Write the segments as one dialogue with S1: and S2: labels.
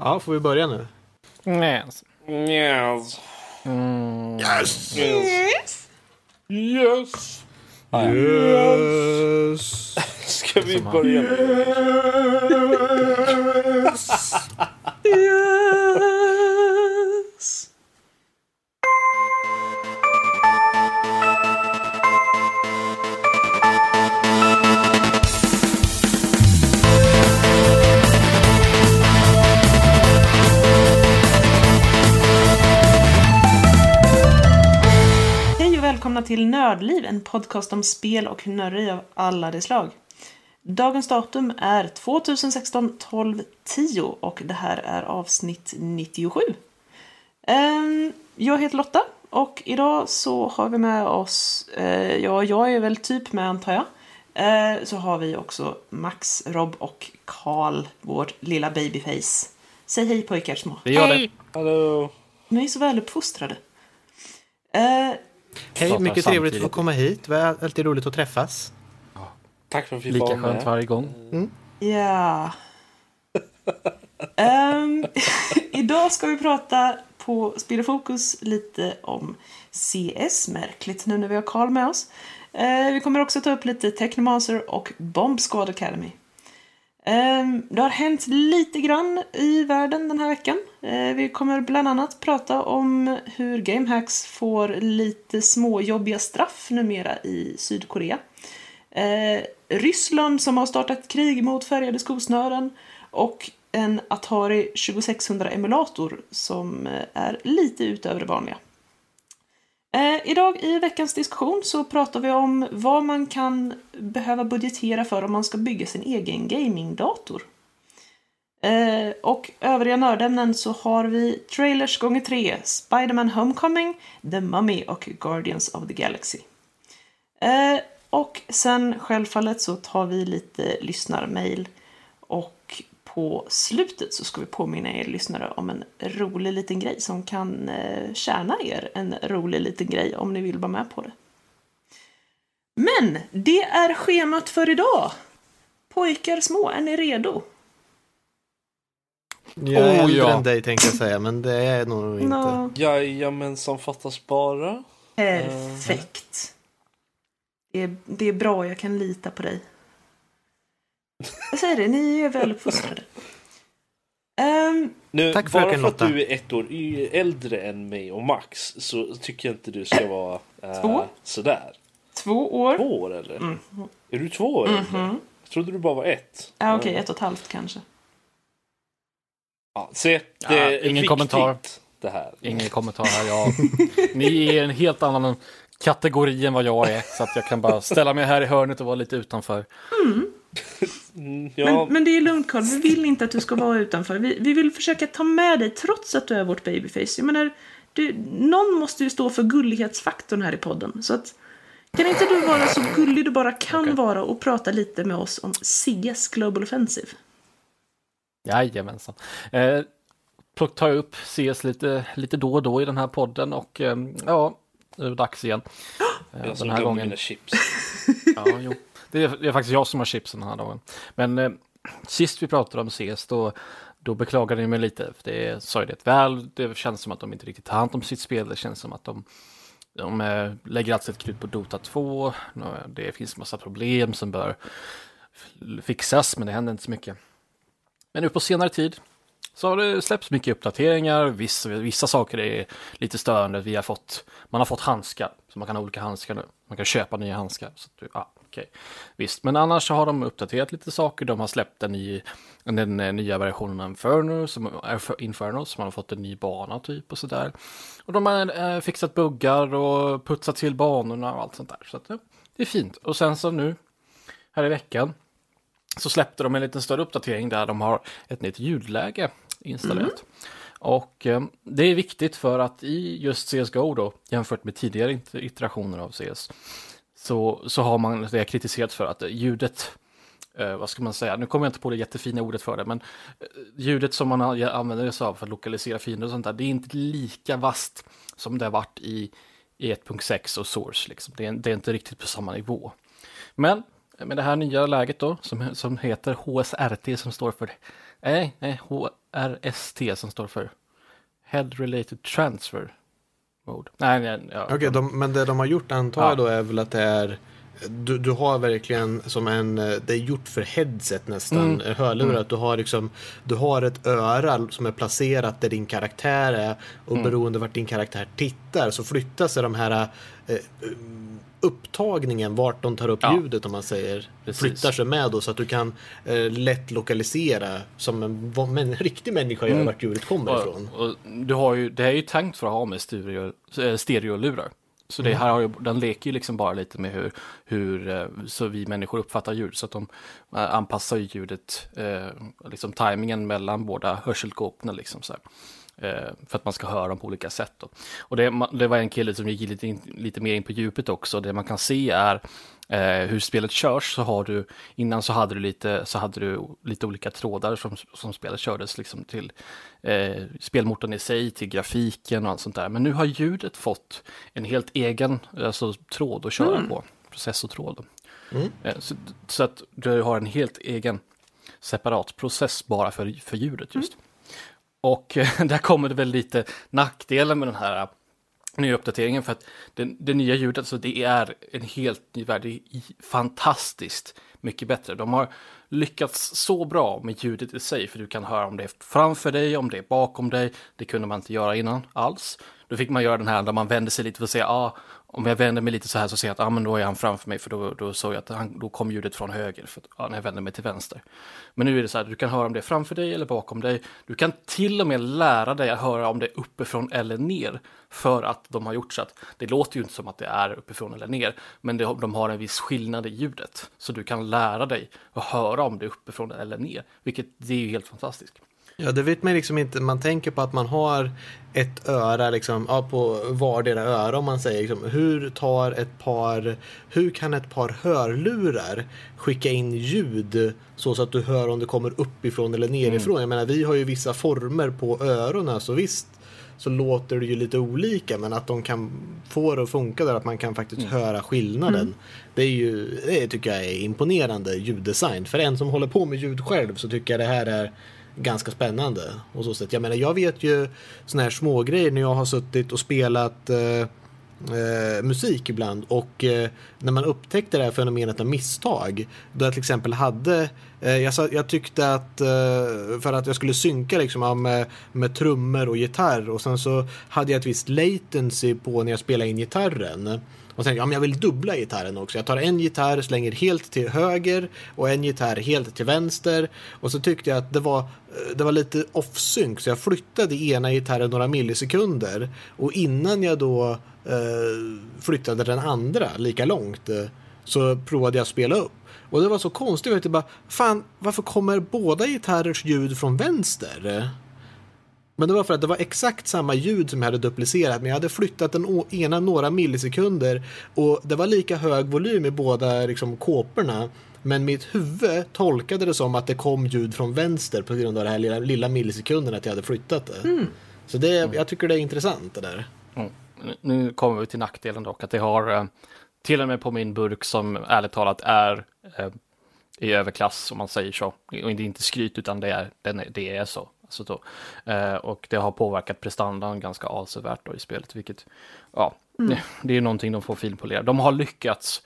S1: Ja, får vi börja nu?
S2: Yes.
S3: Yes.
S2: Mm.
S1: Yes!
S3: Yes. Yes.
S2: Ah, ja.
S1: Yes!
S3: Ska vi börja?
S1: yes!
S4: välkomna till Nördliv, en podcast om spel och nörderi av alla de slag. Dagens datum är 2016 12 10 och det här är avsnitt 97. Ehm, Jag heter Lotta och idag så har vi med oss, eh, ja jag är väl typ med antar jag, Eh, så har vi också Max, Rob och Karl, vårt lilla babyface. Säg hej pojkar små.
S2: Vi gör det.
S3: Hallå.
S4: Ni är så väluppfostrade. Eh,
S1: Hej, mycket trevligt att få komma hit. Det är alltid roligt att träffas.
S3: Tack för att vi
S2: Lika
S3: var
S2: skönt
S3: med.
S2: varje gång.
S4: Ja. Ehm, idag ska vi prata på Spel och Fokus lite om CS, märkligt nu när vi har Karl med oss. Eh, vi kommer också ta upp lite Technomancer och Bomb Squad Academy. Ehm, det har hänt lite grann i världen den här veckan. Ehm, vi kommer bland annat prata om hur GameHacks får lite småjobbiga straff numera i Sydkorea. Ehm, Ryssland som har startat krig mot färgade skosnören och en Atari 2600 emulator som eh, är lite utöver det vanliga. Eh, idag i veckans diskussion så pratar vi om vad man kan behöva budgetera för om man ska bygga sin egen gamingdator. Eh, och övriga nördämnen så har vi trailers gånger tre, Spider-Man Homecoming, The Mummy och Guardians of the Galaxy. Eh, och sen självfallet så tar vi lite lyssnarmail på slutet så ska vi påminna er lyssnare om en rolig liten grej som kan eh, tjäna er en rolig liten grej om ni vill vara med på det. Men det är schemat för idag. Pojkar små, är ni redo?
S1: Jag är
S2: Oh,
S1: äldre
S2: ja.
S1: än dig tänkte jag säga, men det är nog inte.
S4: Nå,
S3: Jajamensan, fattas bara.
S4: perfekt. Det är, det är bra, jag kan lita på dig. Jag säger det, ni är väluppfostrade. Um,
S3: Nu,
S1: Tack,
S3: bara för att du är ett år äldre än mig och Max så tycker jag inte du ska vara eh,
S4: Två.
S3: sådär.
S4: två år.
S3: Två år eller?
S4: Mm.
S3: Är du två år äldre?
S4: Mhm.
S3: Jag trodde du bara var ett.
S4: Ja, okej, ett och ett halvt kanske.
S3: Ja, se, det
S2: Ja,
S3: är
S2: ingen
S3: viktigt
S2: kommentar.
S3: det här.
S2: Ingen kommentar här. Jag, ni är en helt annan kategori än vad jag är. Så att jag kan bara ställa mig här i hörnet och vara lite utanför.
S3: Mm, ja,
S4: Men, men det är lugnt Carl, vi vill inte att du ska vara utanför. Vi, vi vill försöka ta med dig trots att du är vårt babyface. Jag menar, du, någon måste ju stå för gullighetsfaktorn här i podden. Så att, kan inte du vara så gullig du bara kan
S2: Okej.
S4: vara och prata lite med oss om CS Global Offensive?
S2: Jajamensan. Eh, tar jag upp CS lite, lite då och då i den här podden och eh, ja, nu är det dags igen. Eh,
S3: jag
S2: den här gången.
S3: mina chips.
S2: Ja, jo. Det, är, det är faktiskt jag som har chipsen den här dagen. Men eh, sist vi pratade om CS då, då beklagade ni mig lite. För det sa ju det väl. Det känns som att de inte riktigt tar hand om sitt spel. Det känns som att de, de eh, lägger allt sitt krut på Dota 2. Det finns massa problem som bör fixas, men det händer inte så mycket. Men nu på senare tid så har det släppts mycket uppdateringar. Vissa, vissa saker är lite störande. Vi har fått, man har fått handskar, så man kan ha olika handskar nu. Man kan köpa nya handskar. Så att ja okej. Visst, men annars så har de uppdaterat lite saker. De har släppt en ny, den eh, nya versionen av Inferno, som, är Inferno, som har fått en ny bana typ och sådär. Och de har eh, fixat buggar och putsat till banorna och allt sånt där. Så att, ja, det är fint. Och sen så nu, här i veckan, så släppte de en lite större uppdatering där de har ett nytt ljudläge installerat. Och eh, det är viktigt för att i just CSGO då, jämfört med tidigare it- iterationer av CS, så, så har man det kritiserat för att eh, ljudet, eh, vad ska man säga, nu kommer jag inte på det jättefina ordet för det, men eh, ljudet som man använder sig av för att lokalisera fiender och sånt där, det är inte lika vast som det har varit i, i 1.6 och Source. Liksom. Det, är, det är inte riktigt på samma nivå. Men eh, med det här nya läget då, som, som heter HSRT, som står för Nej, nej, HRST som står för Head Related Transfer Mode. Nej, nej, ja,
S1: Okej, de, men det de har gjort antar
S2: Ja.
S1: jag då är väl att det är du, du har verkligen som en, eh, det är gjort för headset nästan,
S2: Mm.
S1: hörlurar. Att du har liksom, du har ett öra som är placerat där din karaktär är och
S2: Mm.
S1: beroende vart din karaktär tittar så flyttar sig de här eh, upptagningen, vart de tar upp
S2: Ja.
S1: ljudet om man säger,
S2: Precis.
S1: flyttar sig med då så att du kan eh, lätt lokalisera som en, vad- en riktig människa gör
S2: Mm.
S1: vart ljudet kommer ifrån.
S2: Och, och du har ju, det är ju tänkt för att ha med stereo, eh, stereolurar. Så det här har ju, den leker ju liksom bara lite med hur, hur eh, så vi människor uppfattar ljud. Så att de eh, anpassar ju ljudet, eh, liksom tajmingen mellan båda hörselkåporna liksom så här. Eh, för att man ska höra dem på olika sätt. Då. Och det, det var en kille som gick lite, in, lite mer in på djupet också. Det man kan se är eh, hur spelet körs. Så har du, innan så hade du lite, så hade du lite olika trådar som, som spelet kördes liksom till eh, spelmotorn i sig, till grafiken och allt sånt där. Men nu har ljudet fått en helt egen alltså, tråd att köra på, processortråd.
S1: Mm.
S2: Eh, så, så att du har en helt egen separat process bara för, för ljudet just. Och där kommer det väl lite nackdelar med den här äh, nya uppdateringen för att det, det nya ljudet, så det är en helt ny värld, det är fantastiskt mycket bättre. De har lyckats så bra med ljudet i sig, för du kan höra om det är framför dig, om det är bakom dig. Det kunde man inte göra innan alls. Då fick man göra den här där man vänder sig lite för att säga, ah, om jag vänder mig lite så här så ser jag att ah, men då är han framför mig, för då, då såg jag att han, då kom ljudet från höger, för att, ah, när jag vände mig till vänster. Men nu är det så här, du kan höra om det är framför dig eller bakom dig. Du kan till och med lära dig att höra om det är uppifrån eller ner, för att de har gjort så att det låter ju inte som att det är uppifrån eller ner, men det, de har en viss skillnad i ljudet. Så du kan lära dig att höra om det är uppifrån eller ner, vilket det är ju helt fantastiskt.
S1: Ja, det vet man liksom inte. Man tänker på att man har ett öra liksom, ja, på vardera öra om man säger. Liksom, hur tar ett par, hur kan ett par hörlurar skicka in ljud så, så att du hör om det kommer uppifrån eller nerifrån? Jag menar, vi har ju vissa former på öronen, så visst så låter det ju lite olika men att de kan få det att funka där att man kan faktiskt höra skillnaden. Det är ju, det tycker jag är imponerande ljuddesign. För en som håller på med ljud själv så tycker jag det här är ganska spännande. Och så sätt. Jag menar jag vet ju såna här smågrejer när jag har suttit och spelat eh, eh, musik ibland och eh, när man upptäckte det här fenomenet av misstag då jag till exempel hade eh, jag, sa, jag tyckte att eh, för att jag skulle synka liksom med, med trummor och gitarr och sen så hade jag ett visst latency på när jag spelade in gitarren och sen, ja men jag vill dubbla gitarren också. Jag tar en gitarr, slänger helt till höger och en gitarr helt till vänster. Och så tyckte jag att det var, eh, det var lite offsynk så jag flyttade ena gitarren några millisekunder. Och innan jag då eh, flyttade den andra lika långt eh, så provade jag att spela upp. Och det var så konstigt. Jag bara, fan varför kommer båda gitarrers ljud från vänster? Men det var för att det var exakt samma ljud som jag hade duplicerat men jag hade flyttat den ena några millisekunder och det var lika hög volym i båda liksom, kåporna. Men mitt huvud tolkade det som att det kom ljud från vänster på grund av det här lilla, lilla millisekunden att jag hade flyttat det. Så det, jag tycker det är intressant det där.
S2: Mm. Nu kommer vi till nackdelen dock, att det har eh, till och med på min burk som ärligt talat är eh, i överklass om man säger så. Och det är inte skryt utan det är, den är, det är så. Alltså då. Eh, och det har påverkat prestandan ganska avsevärt då i spelet, vilket ja, det, det är någonting de får finpolera. De har lyckats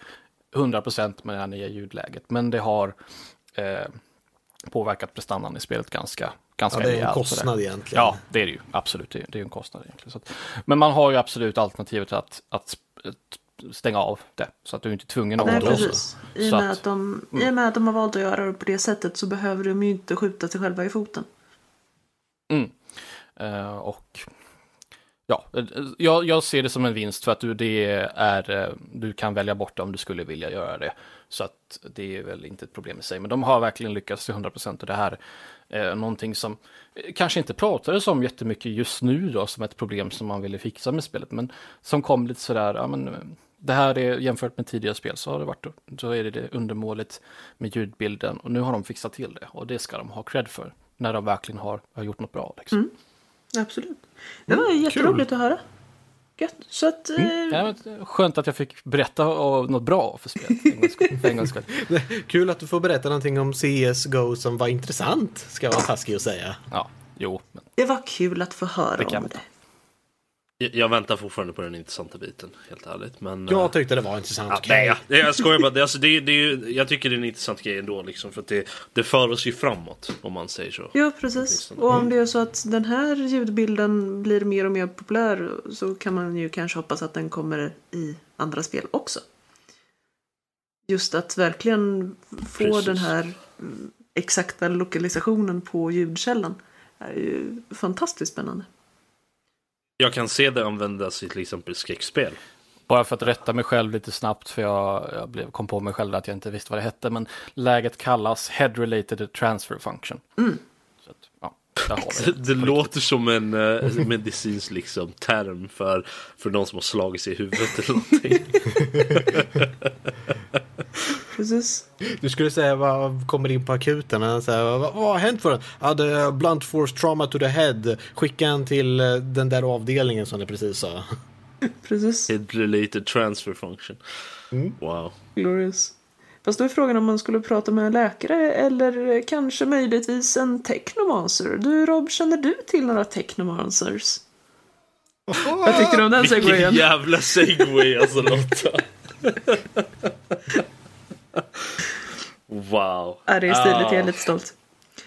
S2: 100% med det här nya ljudläget, men det har eh, påverkat prestandan i spelet ganska, ganska
S1: Ja, det är en kostnad egentligen.
S2: Ja, det är det ju. Absolut, det är, det är en kostnad egentligen. Så att, men man har ju absolut alternativet att, att stänga av det, så att du inte är tvungen att det.
S4: precis. I och, med
S2: att-
S4: att de, I och med att de har valt att göra det på det sättet så behöver de ju inte skjuta sig själva i foten.
S2: Mm. Uh, och ja, jag, jag ser det som en vinst för att du, det är, eh, du kan välja bort det om du skulle vilja göra det. Så att det är väl inte ett problem i sig. Men de har verkligen lyckats till 100% och det här är någonting som kanske inte pratades om jättemycket just nu då som ett problem som man ville fixa med spelet. Men som kom lite sådär, ja men det här är jämfört med tidigare spel så har det varit, så är det, det undermåligt med ljudbilden och nu har de fixat till det och det ska de ha cred för när de verkligen har, har gjort något bra. Liksom.
S4: Absolut. Det var jätteroligt att höra. Gött. Så att... Eh,
S2: Ja, skönt att jag fick berätta om något bra för spelet. en gångs skull-.
S1: Kul att du får berätta någonting om CSGO som var intressant, ska jag vara taskig att säga.
S2: Ja, Jo, men
S4: Det var kul att få höra
S2: Det
S4: om det.
S3: Jag, väntar fortfarande på den intressanta biten, helt ärligt. Men,
S1: Jag
S3: eh,
S1: tyckte det var intressant.
S3: Ja, nej, jag, jag skojar bara. Det, alltså, det, det är ju, jag tycker det är en intressant grej ändå. Liksom, för att det, det för oss ju framåt, om man säger så.
S4: Ja, precis. Och om det är så att den här ljudbilden blir mer och mer populär så kan man ju kanske hoppas att den kommer i andra spel också. Just att verkligen få
S3: Precis.
S4: den här mm, exakta lokalisationen på ljudkällan är ju fantastiskt spännande.
S3: Jag kan se det användas i till exempel skräckspel.
S2: bara för att rätta mig själv lite snabbt, för jag, jag blev, kom på mig själv att jag inte visste vad det hette, men läget kallas Head Related Transfer Function. Så att, ja,
S3: Det,
S2: det.
S3: låter som en uh, medicinsk liksom, term för, för någon som har slagit sig i huvudet eller någonting.
S4: Precis.
S1: Du skulle säga vad kommer in på akuten. och säger, vad, vad har hänt för den? Ja, det är blunt force trauma to the head. Skicka en till eh, den där avdelningen som du precis sa.
S4: Precis.
S3: Head related transfer function. Wow.
S4: Glorious. Fast då är frågan om man skulle prata med en läkare eller kanske möjligtvis en technomancer. Du Rob, känner du till några technomancers? Vad tycker du om den
S3: Vilken
S4: segwayen?
S3: jävla segway alltså Lotta. wow.
S4: Ja, det är stiligt, jag är
S3: Ah.
S4: lite stolt.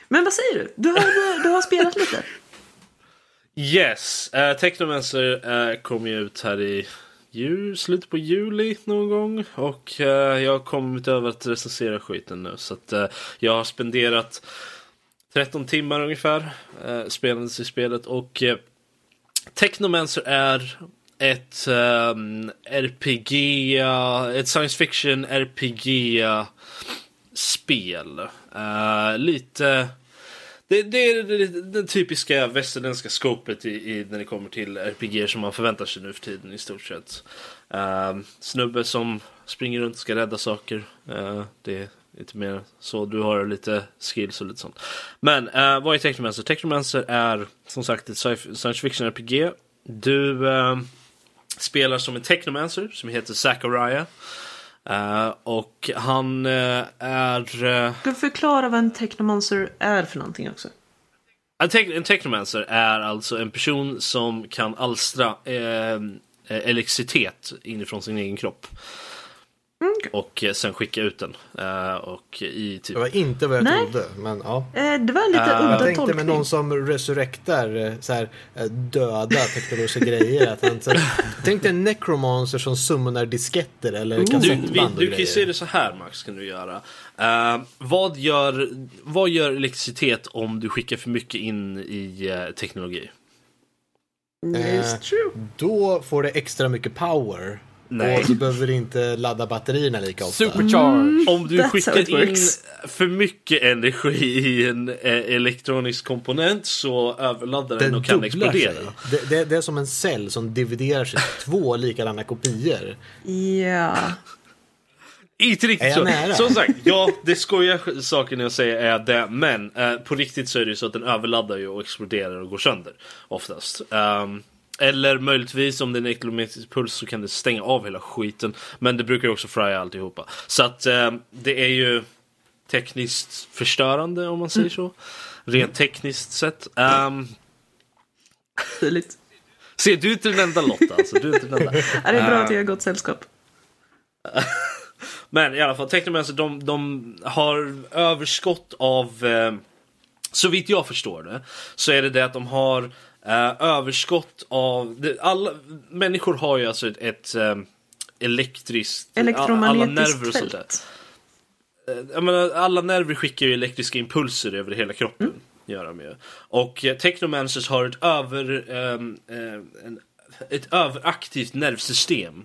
S4: Men vad säger du? Du har, du har spelat lite.
S3: Yes, uh, Technomancer uh, kom ju ut här i jul, slutet på juli någon gång. Och eh, jag har kommit över att recensera skiten nu. Så att eh, jag har spenderat 13 timmar ungefär uh, spelandes i spelet. Och uh, Technomancer är ett ehm, um, RPG, eh, ett science fiction RPG-spel. Uh, eh, lite det, det är det, typiska västerländska skopet i, i, när det kommer till RPG som man förväntar sig nu för tiden i stort sett. Uh, snubbe som springer runt och ska rädda saker. Uh, det är lite mer så. Du har lite skills och lite sånt. Men uh, vad är Technomancer? Technomancer är som sagt ett science fiction RPG. Du uh, spelar som en Technomancer som heter Zachariah. Uh, och han uh, är... Uh,
S4: Ska du förklara vad en technomancer är för någonting också?
S3: En, te- en technomancer är alltså en person som kan alstra eh, elektricitet inifrån sin egen kropp. Och eh, sen skicka ut den. Eh, och i typ...
S1: Det var inte vad jag
S4: Nej.
S1: trodde. Men, ja.
S4: Eh, det var en lite
S1: Jag
S4: udda
S1: tänkte
S4: tolkning.
S1: med någon som resurrektar eh, så här, döda teknologiska grejer. Att han, så, tänk dig en necromancer som summonar disketter eller
S3: Du, vi,
S1: kassettband och
S3: du kan ju se det så här Max, kan du göra. Eh, vad, gör, vad gör elektricitet om du skickar för mycket in i eh, teknologi?
S4: It's
S1: Eh,
S4: true.
S1: Då får det extra mycket power.
S3: Nej.
S1: Och så behöver du inte ladda batterierna lika ofta.
S2: Supercharge!
S3: Om du skickar in
S4: works.
S3: för mycket energi i en eh, elektronisk komponent så överladdar den,
S1: Den
S3: och kan explodera.
S1: Det, det, det är som en cell som dividerar sig i två likadana kopior.
S4: Ja.
S3: Inte riktigt
S1: jag
S3: så.
S1: nära?
S3: Som sagt, ja, det skojar saker när jag säger är det, men eh, på riktigt så är det ju så att den överladdar ju och exploderar och går sönder oftast. Ehm, eller möjligtvis om det är en elektromagnetisk puls så kan det stänga av hela skiten. Men det brukar också frya alltihopa. Så att ehm, det är ju tekniskt förstörande om man säger så. Rent tekniskt sett. Um,
S4: Tydligt.
S3: se, du inte den enda Lotta alltså. Du är inte den enda.
S4: Ja, det är bra att jag har gott sällskap.
S3: Men i alla fall, Technomancer de, de har överskott av, eh, så vitt jag förstår det, så är det det att de har eh, överskott av, det, alla människor har ju alltså ett, ett eh, elektriskt, alla nerver
S4: Elektromagnetiskt
S3: sånt där.
S4: fält.
S3: Jag menar, alla nerver skickar ju elektriska impulser över hela kroppen. Gör de ju. Och eh, Technomancers har ett över... eh, en, ett överaktivt nervsystem.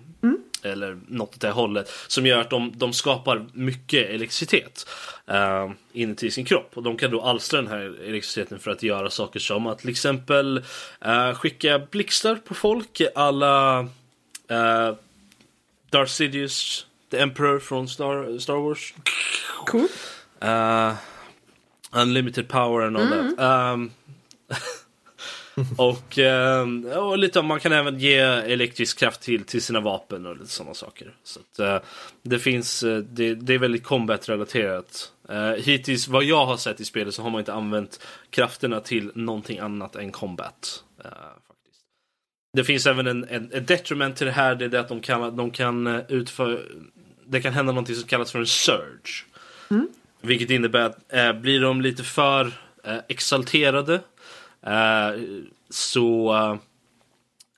S3: Eller något åt det hållet. Som gör att de, de skapar mycket elektricitet. Uh, inuti sin kropp. Och de kan då alstra den här elektriciteten för att göra saker som att till exempel eh, skicka blixtar på folk. Alla uh, Darth Sidious, The Emperor från Star, Star Wars.
S4: Cool.
S3: Uh, unlimited power and all that. Um, och, um, och lite om man kan även ge elektrisk kraft till, till sina vapen och lite sådana saker. Så att, uh, det finns, uh, det, det är väldigt combat-relaterat Uh, hittills vad jag har sett i spelet så har man inte använt krafterna till någonting annat än combat. Faktiskt. Det finns även en, en, en detriment till det här, det är det att de kan, de kan utföra det kan hända någonting som kallas för en surge. Mm. Vilket innebär att eh, blir de lite för eh, exalterade eh, så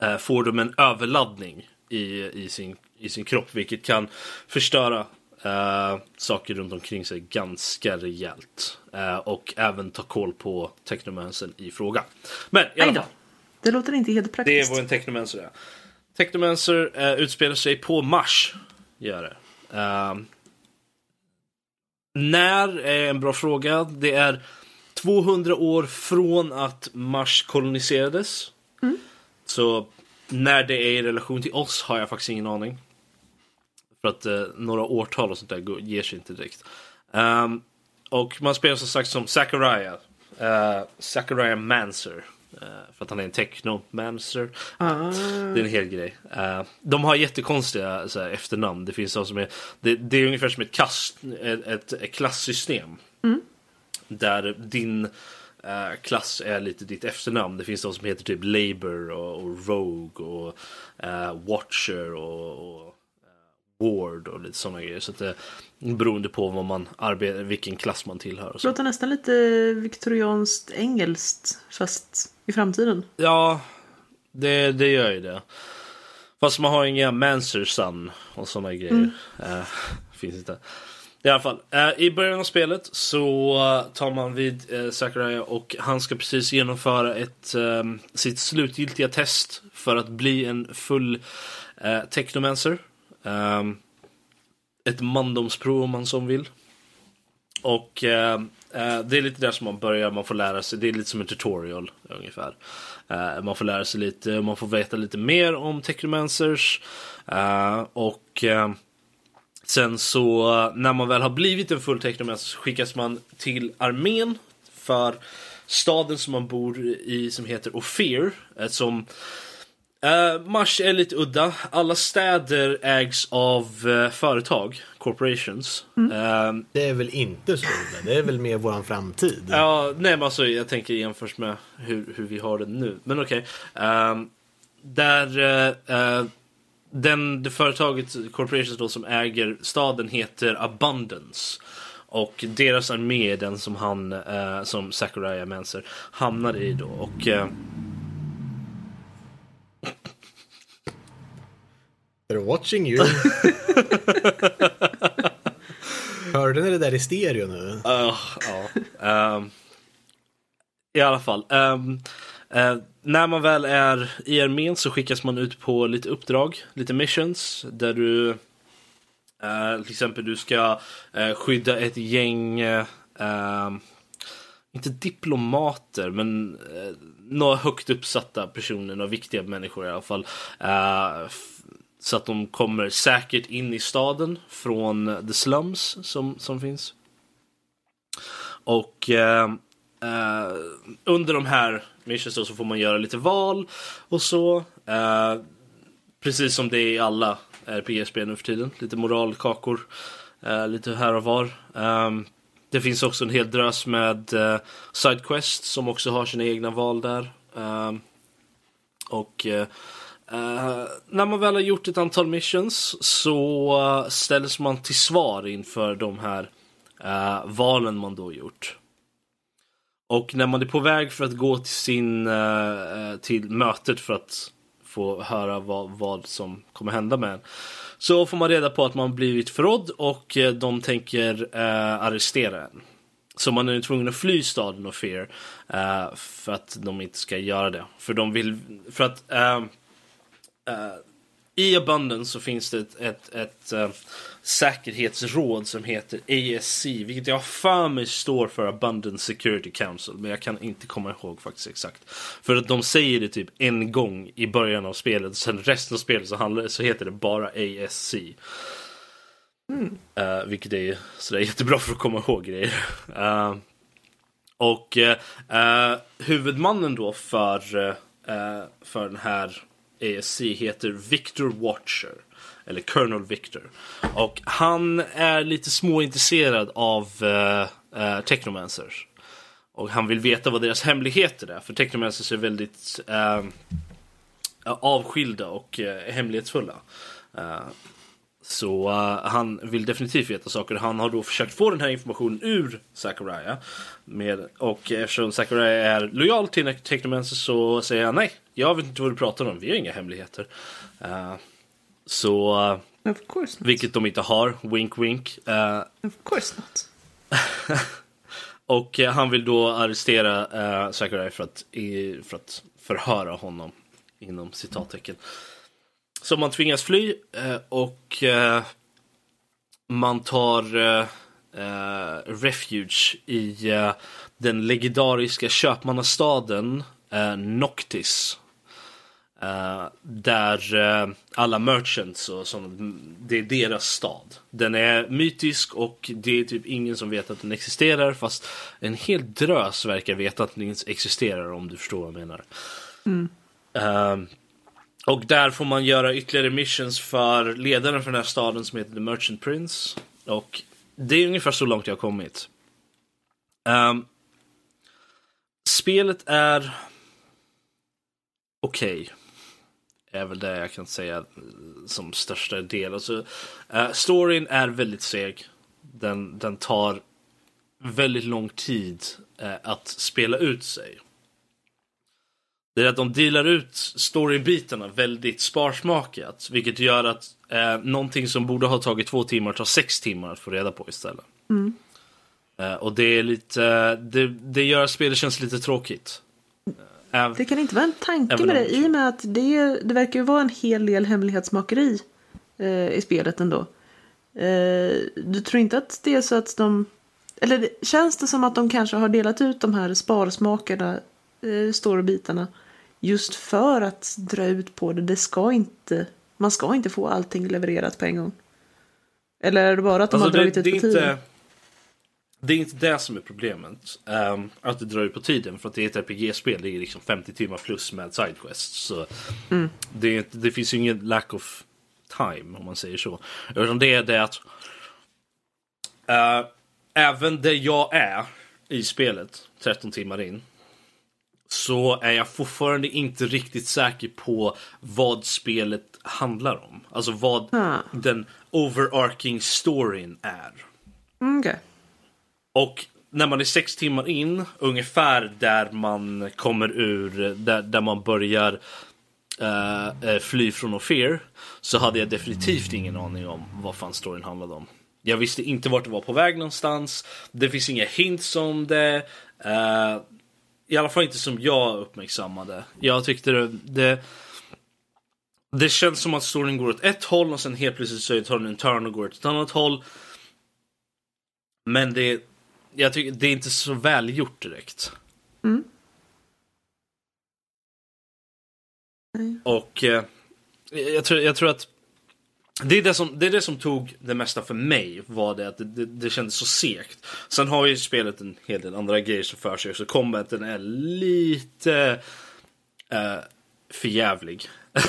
S3: eh, får de en överladdning i, i, sin, i sin kropp. Vilket kan förstöra eh, saker runt omkring sig ganska rejält. Eh, och även ta koll på technomansen i fråga. Men i alla fall.
S4: Det låter inte helt praktiskt.
S3: Det är vad en technomancer är. Technomancer eh, utspelar sig på Mars. Gör det. Uh, när är en bra fråga. Det är 200 år från att Mars koloniserades. Mm. Så när det är i relation till oss har jag faktiskt ingen aning. För att uh, några årtal och sånt där ger sig inte direkt. Um, och man spelar som sagt som Zachariah. Uh, Zachariah Manser. Uh, för att han är en technomancer. Ah. Det är en hel grej. Uh, de har jättekonstiga så här, efternamn. Det finns de som är, det, det är ungefär som ett, kast, ett, ett, ett klassystem. Mm. Där din uh, klass är lite ditt efternamn. Det finns de som heter typ Labour och, och Rogue och Watcher och, och Ward och lite sådana grejer. Så att det, beroende på vad man arbetar, vilken klass man tillhör. Och
S4: så. Låter nästan lite viktorianskt engelskt fast i framtiden.
S3: Ja, det, det gör ju det. Fast man har inga Manser och sådana grejer. Mm. Uh, finns inte. I alla fall, uh, i början av spelet så tar man vid eh, uh, Zachariah och han ska precis genomföra ett, ehm, sitt slutgiltiga test för att bli en full uh, Technomancer. Um, ett mandomsprov om man som vill. Och uh, uh, det är lite där som man börjar, man får lära sig, det är lite som en tutorial ungefär. Uh, man får lära sig lite, man får veta lite mer om Technomancers. och sen så när man väl har blivit en full så skickas man till armén för staden som man bor i som heter Ophir. Som Uh, Mars är lite udda. Alla städer ägs av uh, företag, corporations. Mm.
S1: Uh, det är väl inte så udda? Det är väl mer våran framtid?
S3: Ja, nej men alltså jag tänker jämfört med hur, hur vi har det nu. Men okej. Okay. Där den, det företaget, corporations då, som äger staden heter Abundance. Och deras armé är den som han, som Zachariah Manser hamnar i då. Och
S1: They're watching you. Hörde ni det där i stereo nu?
S3: Uh, ja. Um, I alla fall. Um, uh, när man väl är i armén så skickas man ut på lite uppdrag, lite missions. Där du eh, till exempel du ska eh, skydda ett gäng eh, inte diplomater, men eh, några högt uppsatta personer, några viktiga människor i alla fall. Eh, så att de kommer säkert in i staden från the slums som, som finns. Och eh, Uh, under de här missions så får man göra lite val och så. Uh, precis som det är i alla RPG-spel nu för tiden. Lite moralkakor, Uh, lite här och var. Um, det finns också en hel drös med uh, Sidequest som också har sina egna val där. Um, och uh, när man väl har gjort ett antal missions så ställs man till svar inför de här valen man då gjort. Och när man är på väg för att gå till sin eh, eh, till mötet för att få höra vad, vad som kommer hända med en så får man reda på att man blivit förrådd och eh, de tänker eh, arrestera en. Så man är tvungen att fly staden och Fear eh, för att de inte ska göra det. För de vill, för att eh, eh i Abundance så finns det ett, ett, ett säkerhetsråd som heter ASC, vilket jag för mig står för Abundance Security Council, men jag kan inte komma ihåg faktiskt exakt. För att de säger det typ en gång i början av spelet, sen resten av spelet så, handlar, så heter det bara ASC. Mm. Uh, vilket är sådär jättebra för att komma ihåg grejer. Uh, och huvudmannen då för, för den här ASC heter Victor Watcher. Eller Colonel Victor. Och han är lite småintresserad av eh, eh, Technomancers. Och han vill veta vad deras hemligheter är. För Technomancers är väldigt eh, eh avskilda och eh, hemlighetsfulla. Eh, så uh, han vill definitivt veta saker. Han har då försökt få den här informationen ur Sakuraya. Med, och eftersom Sakuraya är lojal till Technomancer så säger han nej, jag vet inte vad du pratar om. Vi har inga hemligheter. Uh, så...
S4: Uh, of course not.
S3: Vilket de inte har. Wink wink.
S4: of course not.
S3: och han vill då arrestera uh, Zachariah för att, i, för att förhöra honom. Inom citattecken. Så man tvingas fly eh, och eh, man tar eh, refuge i den legendariska köpmannastaden Noctis. Eh, där eh, alla merchants och sånt, det är deras stad. Den är mytisk och det är typ ingen som vet att den existerar fast en hel drös verkar veta att den existerar om du förstår vad jag menar. Mm. Uh, och där får man göra ytterligare missions för ledaren för den här staden som heter The Merchant Prince. Och det är ungefär så långt jag har kommit. Um, spelet är okej. Okay. Är väl det jag kan säga som största del. Alltså, uh, storyn är väldigt seg. Den, den tar väldigt lång tid uh, att spela ut sig. Det är att de delar ut storybitarna väldigt sparsmakat. Vilket gör att eh, någonting som borde ha tagit två timmar tar sex timmar att få reda på istället. Mm. Eh, och det är lite, det, det gör att spelet känns lite tråkigt.
S4: Det kan inte vara en tanke med det i och med att det, det verkar ju vara en hel del hemlighetsmakeri eh, i spelet ändå. Eh, du tror inte att det är så att de eller känns det som att de kanske har delat ut de här sparsmakarna, eh, storybitarna Just för att dra ut på det. Det ska inte, man ska inte få allting levererat på en gång. Eller är det bara att de alltså har dragit det, ut på tiden?
S3: Det är inte det som är problemet. Um, att det drar ut på tiden. För att det är ett RPG-spel. Det är liksom 50 timmar plus med sidequests. Så mm. det, det finns ju ingen lack of time om man säger så. Utan det är det att uh, även där jag är i spelet 13 timmar in så är jag fortfarande inte riktigt säker på vad spelet handlar om. Alltså vad ah. den overarching storyn är.
S4: Mm, okay.
S3: Och när man är sex timmar in, ungefär där man kommer ur, där, där man börjar uh, fly från Ophir, så hade jag definitivt ingen aning om vad fan storyn handlade om. Jag visste inte vart det var på väg någonstans. Det finns inga hints om det. Uh, i alla fall inte som jag uppmärksammade. Jag tyckte det, det det känns som att storyn går åt ett håll och sen helt plötsligt så tar den en turn och går åt ett annat håll. Men det, jag tycker, det är inte så välgjort direkt.
S4: Mm.
S3: Och eh, jag, tror, jag tror att det är det, som, det är det som tog det mesta för mig. Var det att det, det, det kändes så segt. Sen har ju spelet en hel del andra grejer som för sig. Så combaten är lite uh, förjävlig.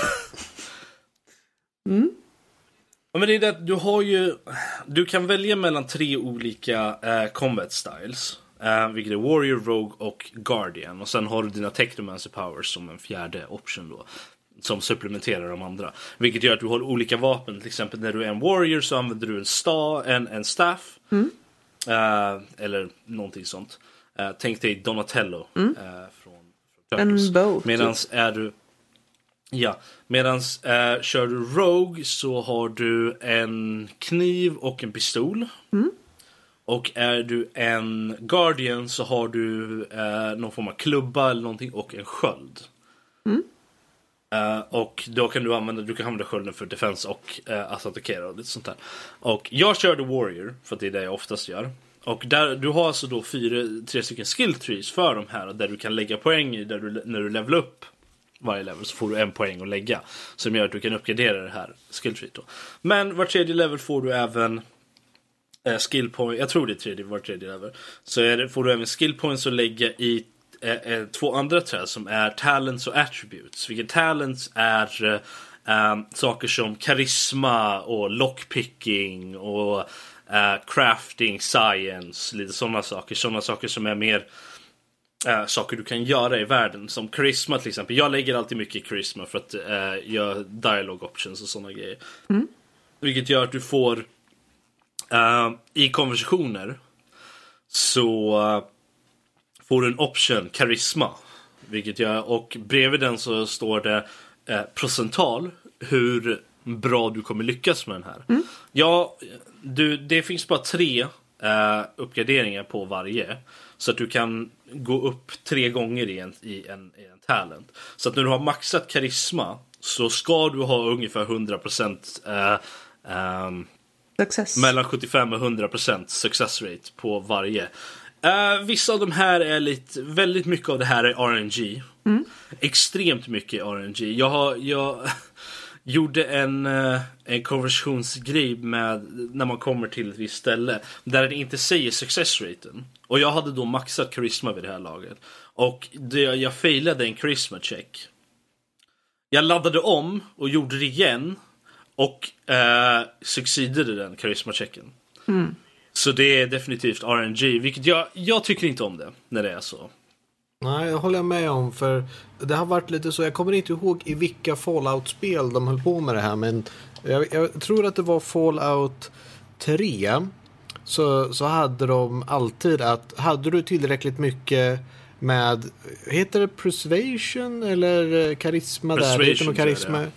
S4: mm.
S3: Ja, men det är det du har ju. Du kan välja mellan tre olika uh, combat styles. Uh, vilket är Warrior, Rogue och Guardian. Och sen har du dina Technomancer Powers som en fjärde option då som supplementerar de andra. Vilket gör att du har olika vapen. Till exempel när du är en warrior så använder du en, sta, en, en staff.
S4: Mm.
S3: Uh, eller någonting sånt. Uh, tänk dig Donatello.
S4: Mm.
S3: Uh, från, från
S4: en bow.
S3: Medans är du... Ja, medans kör du Rogue så har du en kniv och en pistol.
S4: Mm.
S3: Och är du en Guardian så har du någon form av klubba eller någonting och en sköld.
S4: Mm.
S3: Uh, och då kan du använda, du kan använda skölden för defense och uh, att attackera och lite sånt där. Och jag körde Warrior, för det är det jag oftast gör. Och där, du har alltså då fyra, tre stycken skill trees för de här där du kan lägga poäng i där du, när du levelar upp varje level så får du en poäng att lägga. Som gör att du kan uppgradera det här skilltreet då. Men var tredje level får du även eh, skill jag tror det är tredje, var tredje level. Så är det, får du även skill points att lägga i eh, eh, två andra träd som är talents och attributes. Vilket talents är eh, eh, saker som karisma och lockpicking och eh, crafting, science, lite sådana saker. Sådana saker som är mer äh, saker du kan göra i världen. Som karisma till exempel. Jag lägger alltid mycket i karisma för att äh, göra dialog options och sådana grejer.
S4: Mm.
S3: Vilket gör att du får äh, i konversationer så får du en option karisma. Vilket gör, och bredvid den så står det eh, procental hur bra du kommer lyckas med den här.
S4: Mm.
S3: Ja, du, det finns bara tre eh, uppgraderingar på varje. Så att du kan gå upp tre gånger i en, i, en, i en talent. Så att när du har maxat karisma så ska du ha ungefär 100% eh, um,
S4: Success.
S3: mellan 75 och 100% success rate på varje. Uh, vissa av de här är lite, väldigt mycket av det här är RNG. Extremt mycket RNG. Jag har, jag gjorde en, uh, en konversionsgrej med när man kommer till ett visst ställe där det inte säger success raten. Och jag hade då maxat karisma vid det här laget. Och det, jag failade en charisma check. Jag laddade om och gjorde det igen. Och eh, succeedade den karismachecken. Så det är definitivt RNG, vilket jag, jag tycker inte om det när det är så.
S1: Nej, det håller jag med om. För det har varit lite så. Jag kommer inte ihåg i vilka Fallout-spel de höll på med det här. Men jag, jag tror att det var Fallout 3. Så, så hade de alltid att hade du tillräckligt mycket med, heter det persuasion eller karisma där? Heter karisma.
S3: det.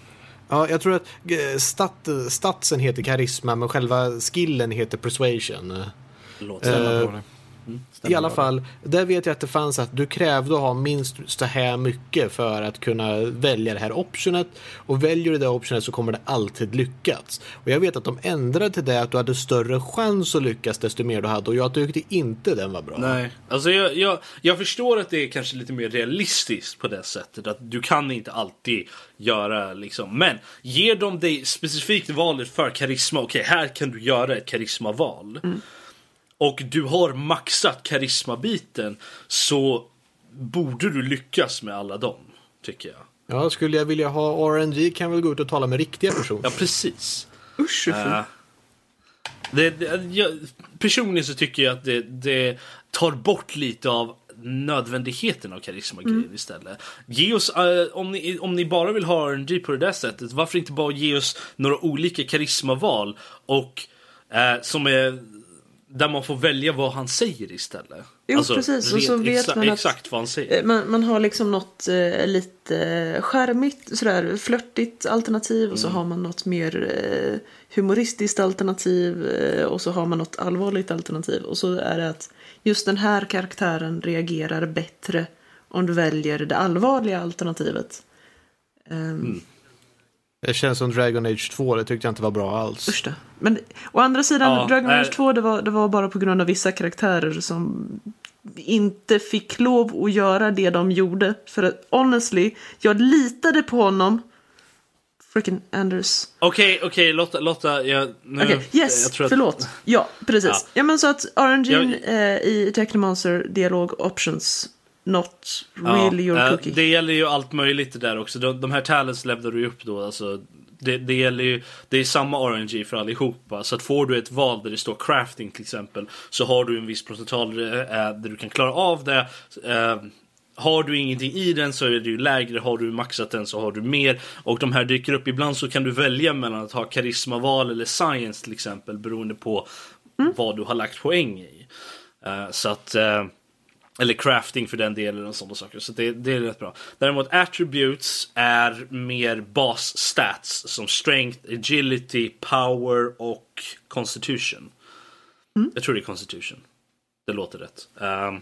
S1: Ja, jag tror att eh, stat, statsen heter karisma men själva skillen heter persuasion.
S3: Låter
S1: Eh,
S2: Stämmer
S1: I alla fall, där vet jag att det fanns att du krävde att ha minst så här mycket för att kunna välja det här optionet. Och väljer du det optionet så kommer det alltid lyckas. Och jag vet att de ändrade till det att du hade större chans att lyckas desto mer du hade. Och jag tyckte inte den var bra.
S3: Nej, alltså jag, jag, jag förstår att det är kanske lite mer realistiskt på det sättet. Att du kan inte alltid göra liksom. Men ger de dig specifikt valet för karisma. Okej, här kan du göra ett karismaval. Och du har maxat karismabiten. Så borde du lyckas med alla dem. Tycker jag.
S1: Ja, skulle jag vilja ha RNG kan jag väl gå ut och tala med riktiga personer.
S3: Ja, precis.
S4: Usch.
S3: Eh, det, det, jag, personligen så tycker jag att det, det tar bort lite av nödvändigheten av karismagrejen istället. Ge oss, eh, om, ni, om ni bara vill ha RNG på det där sättet, varför inte bara ge oss några olika karismaval och eh, som är där man får välja vad han säger istället. Alltså,
S4: Jo, precis. Och så vet
S3: exa-
S4: man att-
S3: exakt vad han säger.
S4: Eh, Man, man har liksom något eh, lite skärmigt, sådär flörtigt alternativ och så har man något mer eh, humoristiskt alternativ eh, och så har man något allvarligt alternativ. Och så är det att just den här karaktären reagerar bättre om du väljer det allvarliga alternativet. Um,
S1: Det känns som Dragon Age 2, det tyckte jag inte var bra alls.
S4: Usch då. Men å andra sidan,
S3: Ja,
S4: Dragon Age
S3: nej.
S4: 2 det var, det var bara på grund av vissa karaktärer som inte fick lov att göra det de gjorde. För att honestly, jag litade på honom. Freaking Anders.
S3: Okej, okej, Lotta, Lotta, jag, nu,
S4: Okej, yes,
S3: jag tror att,
S4: förlåt. Ja, precis.
S3: Ja.
S4: Ja. men så att RNG
S3: Jag-
S4: eh, i Technomancer dialog options not really your
S3: eh,
S4: cookie.
S3: Det gäller ju allt möjligt det där också. De, de här talents lämnar du upp då. Alltså, det, det gäller ju, det är samma RNG för allihopa. Så att får du ett val där det står crafting till exempel. Så har du en viss procental eh, där du kan klara av det. Eh, har du ingenting i den så är det ju lägre. Har du maxat den så har du mer. Och de här dyker upp. Ibland så kan du välja mellan att ha karismaval eller science till exempel. Beroende på vad du har lagt poäng i. Eh, så att... eh, eller crafting för den delen och sådana saker. Så det, det är rätt bra. Däremot attributes är mer bas-stats som strength, agility, power och constitution. Jag tror det är constitution. Det låter rätt. Ehm,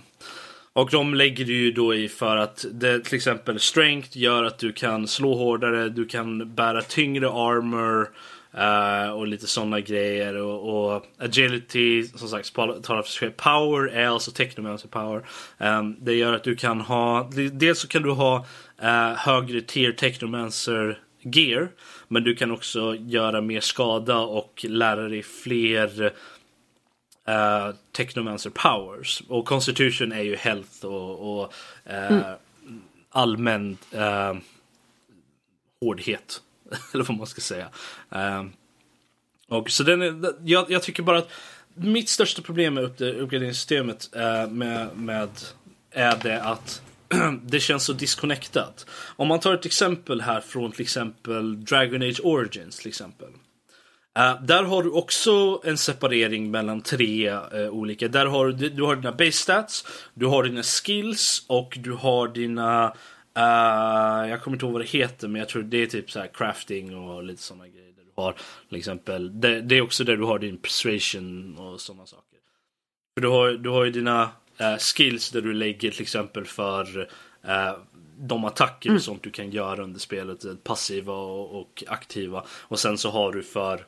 S3: och de lägger du ju då i för att det, till exempel strength gör att du kan slå hårdare, du kan bära tyngre armor eh, och lite sådana grejer. Och, och agility, som sagt, talar för sig. Power är alltså technomancer power. Ehm, det gör att du kan ha, dels så kan du ha eh, högre tier technomancer gear. Men du kan också göra mer skada och lära dig fler uh, Technomancer powers. Och Constitution är ju health och, och uh, mm. allmän uh, hårdhet. Eller vad man ska säga. Ehm, och så den är, jag, jag, tycker bara att mitt största problem med uppgraderingssystemet eh, med, med är det att det känns så disconnectat. Om man tar ett exempel här från till exempel Dragon Age Origins till exempel. Uh, där har du också en separering mellan tre uh, olika. Där har du, du har dina base stats, du har dina skills och du har dina uh, jag kommer inte ihåg vad det heter men jag tror det är typ så crafting och lite sådana grejer. Där du har till exempel, det, det, är också där du har din persuasion och sådana saker. För du har, du har ju dina skills där du lägger till exempel för de attacker mm. och sånt du kan göra under spelet. Passiva och, och aktiva. Och sen så har du för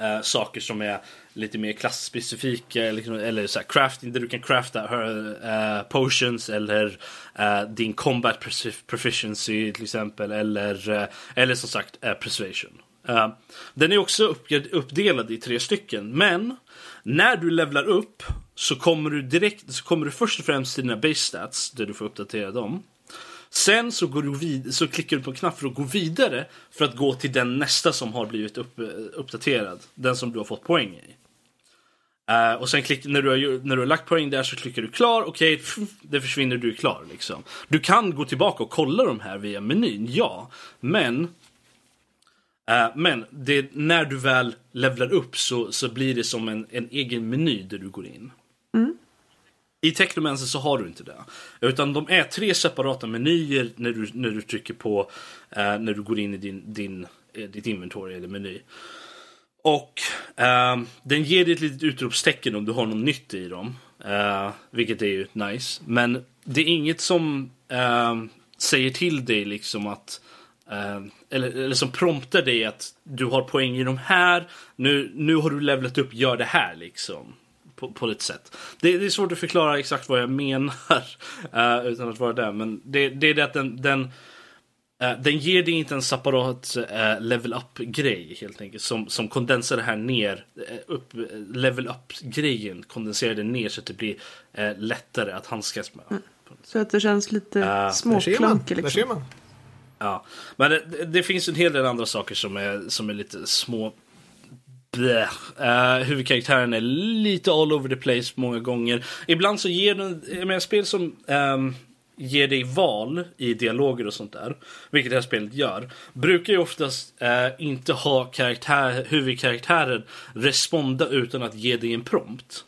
S3: Uh, saker som är lite mer klassspecifika eller, eller så här, crafting där du kan crafta uh, potions eller uh, din combat proficiency till exempel eller, eller som sagt persuasion. den är också uppdelad i tre stycken men när du levlar upp så kommer du direkt så kommer du först och främst till dina base stats där du får uppdatera dem. Sen så, går du vid, så klickar du på en knapp för att gå vidare för att gå till den nästa som har blivit upp, eh, uppdaterad. Den som du har fått poäng i. Uh, och sen klick, när, du har, när du har lagt poäng där så klickar du klar. Okej, okay, det försvinner, du är klar. Liksom. Du kan gå tillbaka och kolla de här via menyn, ja. Men uh, men det, när du väl levlar upp så, så blir det som en, en egen meny där du går in. Mm. I Technomancer så har du inte det. Utan de är tre separata menyer när du, när du trycker på eh, när du går in i din, din, eh, ditt inventory eller meny. Och eh, den ger dig ett litet utropstecken om du har något nytt i dem. Eh, vilket är ju nice. Men det är inget som eh, säger till dig liksom att eh, eller, eller som promptar dig att du har poäng i de här. Nu, nu har du levlat upp, gör det här liksom på, på ett sätt. Det, det, är svårt att förklara exakt vad jag menar uh, utan att vara där. Men det, det är det att den, den, uh, den ger dig inte en separat uh, level up-grej helt enkelt. Som, som kondensar det här ner. upp, level up-grejen kondenserar det ner så att det blir lättare att handskas med. Mm.
S4: Så att det känns lite uh, småklankigt. Liksom. Där ser man.
S3: Ja, men det, det, finns en hel del andra saker som är, som är lite små Uh, huvudkaraktären är lite all over the place många gånger. Ibland så ger den, menar spel som um, ger dig val i dialoger och sånt där, vilket det här spelet gör, brukar ju oftast uh, inte ha karaktär, huvudkaraktären responda utan att ge dig en prompt.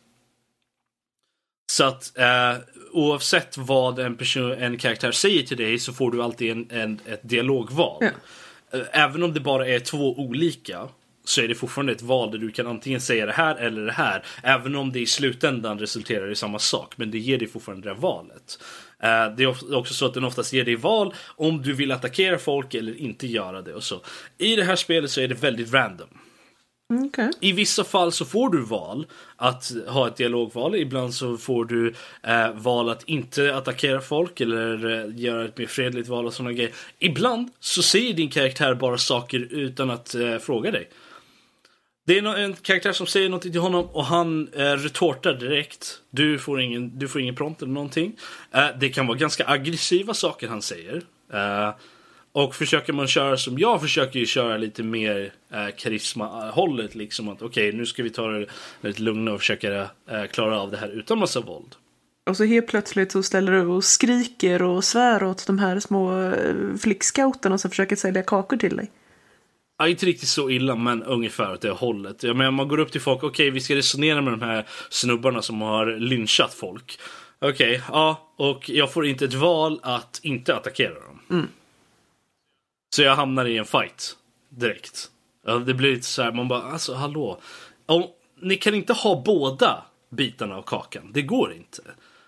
S3: Så att uh, oavsett vad en, person, en karaktär säger till dig så får du alltid en, en ett dialogval. Ja. Även om det bara är två olika så är det fortfarande ett val där du kan antingen säga det här eller det här. Även om det i slutändan resulterar i samma sak. Men det ger dig fortfarande det valet. Uh, det är också så att den oftast ger dig val om du vill attackera folk eller inte göra det. Och så. I det här spelet så är det väldigt random.
S4: Okay.
S3: I vissa fall så får du val att ha ett dialogval. Ibland så får du eh, val att inte attackera folk eller eh, göra ett mer fredligt val och sådana grejer. Ibland så säger din karaktär bara saker utan att eh, fråga dig. Det är en karaktär som säger någonting till honom och han eh, retortar direkt. Du får ingen, du får ingen prompt eller någonting. Eh, det kan vara ganska aggressiva saker han säger. Eh, och försöker man köra som jag försöker ju köra lite mer eh, karisma-hållet. Liksom att okej, okay, nu ska vi ta det lite lugna och försöka eh, klara av det här utan massa våld.
S4: Och så helt plötsligt så ställer du och skriker och svär åt de här små eh, flickscouterna som försöker sälja kakor till dig.
S3: Ja, inte riktigt så illa, men ungefär åt det hållet. Jag menar, man går upp till folk, okej, okay, vi ska resonera med de här snubbarna som har lynchat folk. Okej, okay, ja, och jag får inte ett val att inte attackera dem.
S4: Mm.
S3: Så jag hamnar i en fight direkt. Det blir lite så här, man bara, alltså hallå. Om, ni kan inte ha båda bitarna av kakan, det går inte.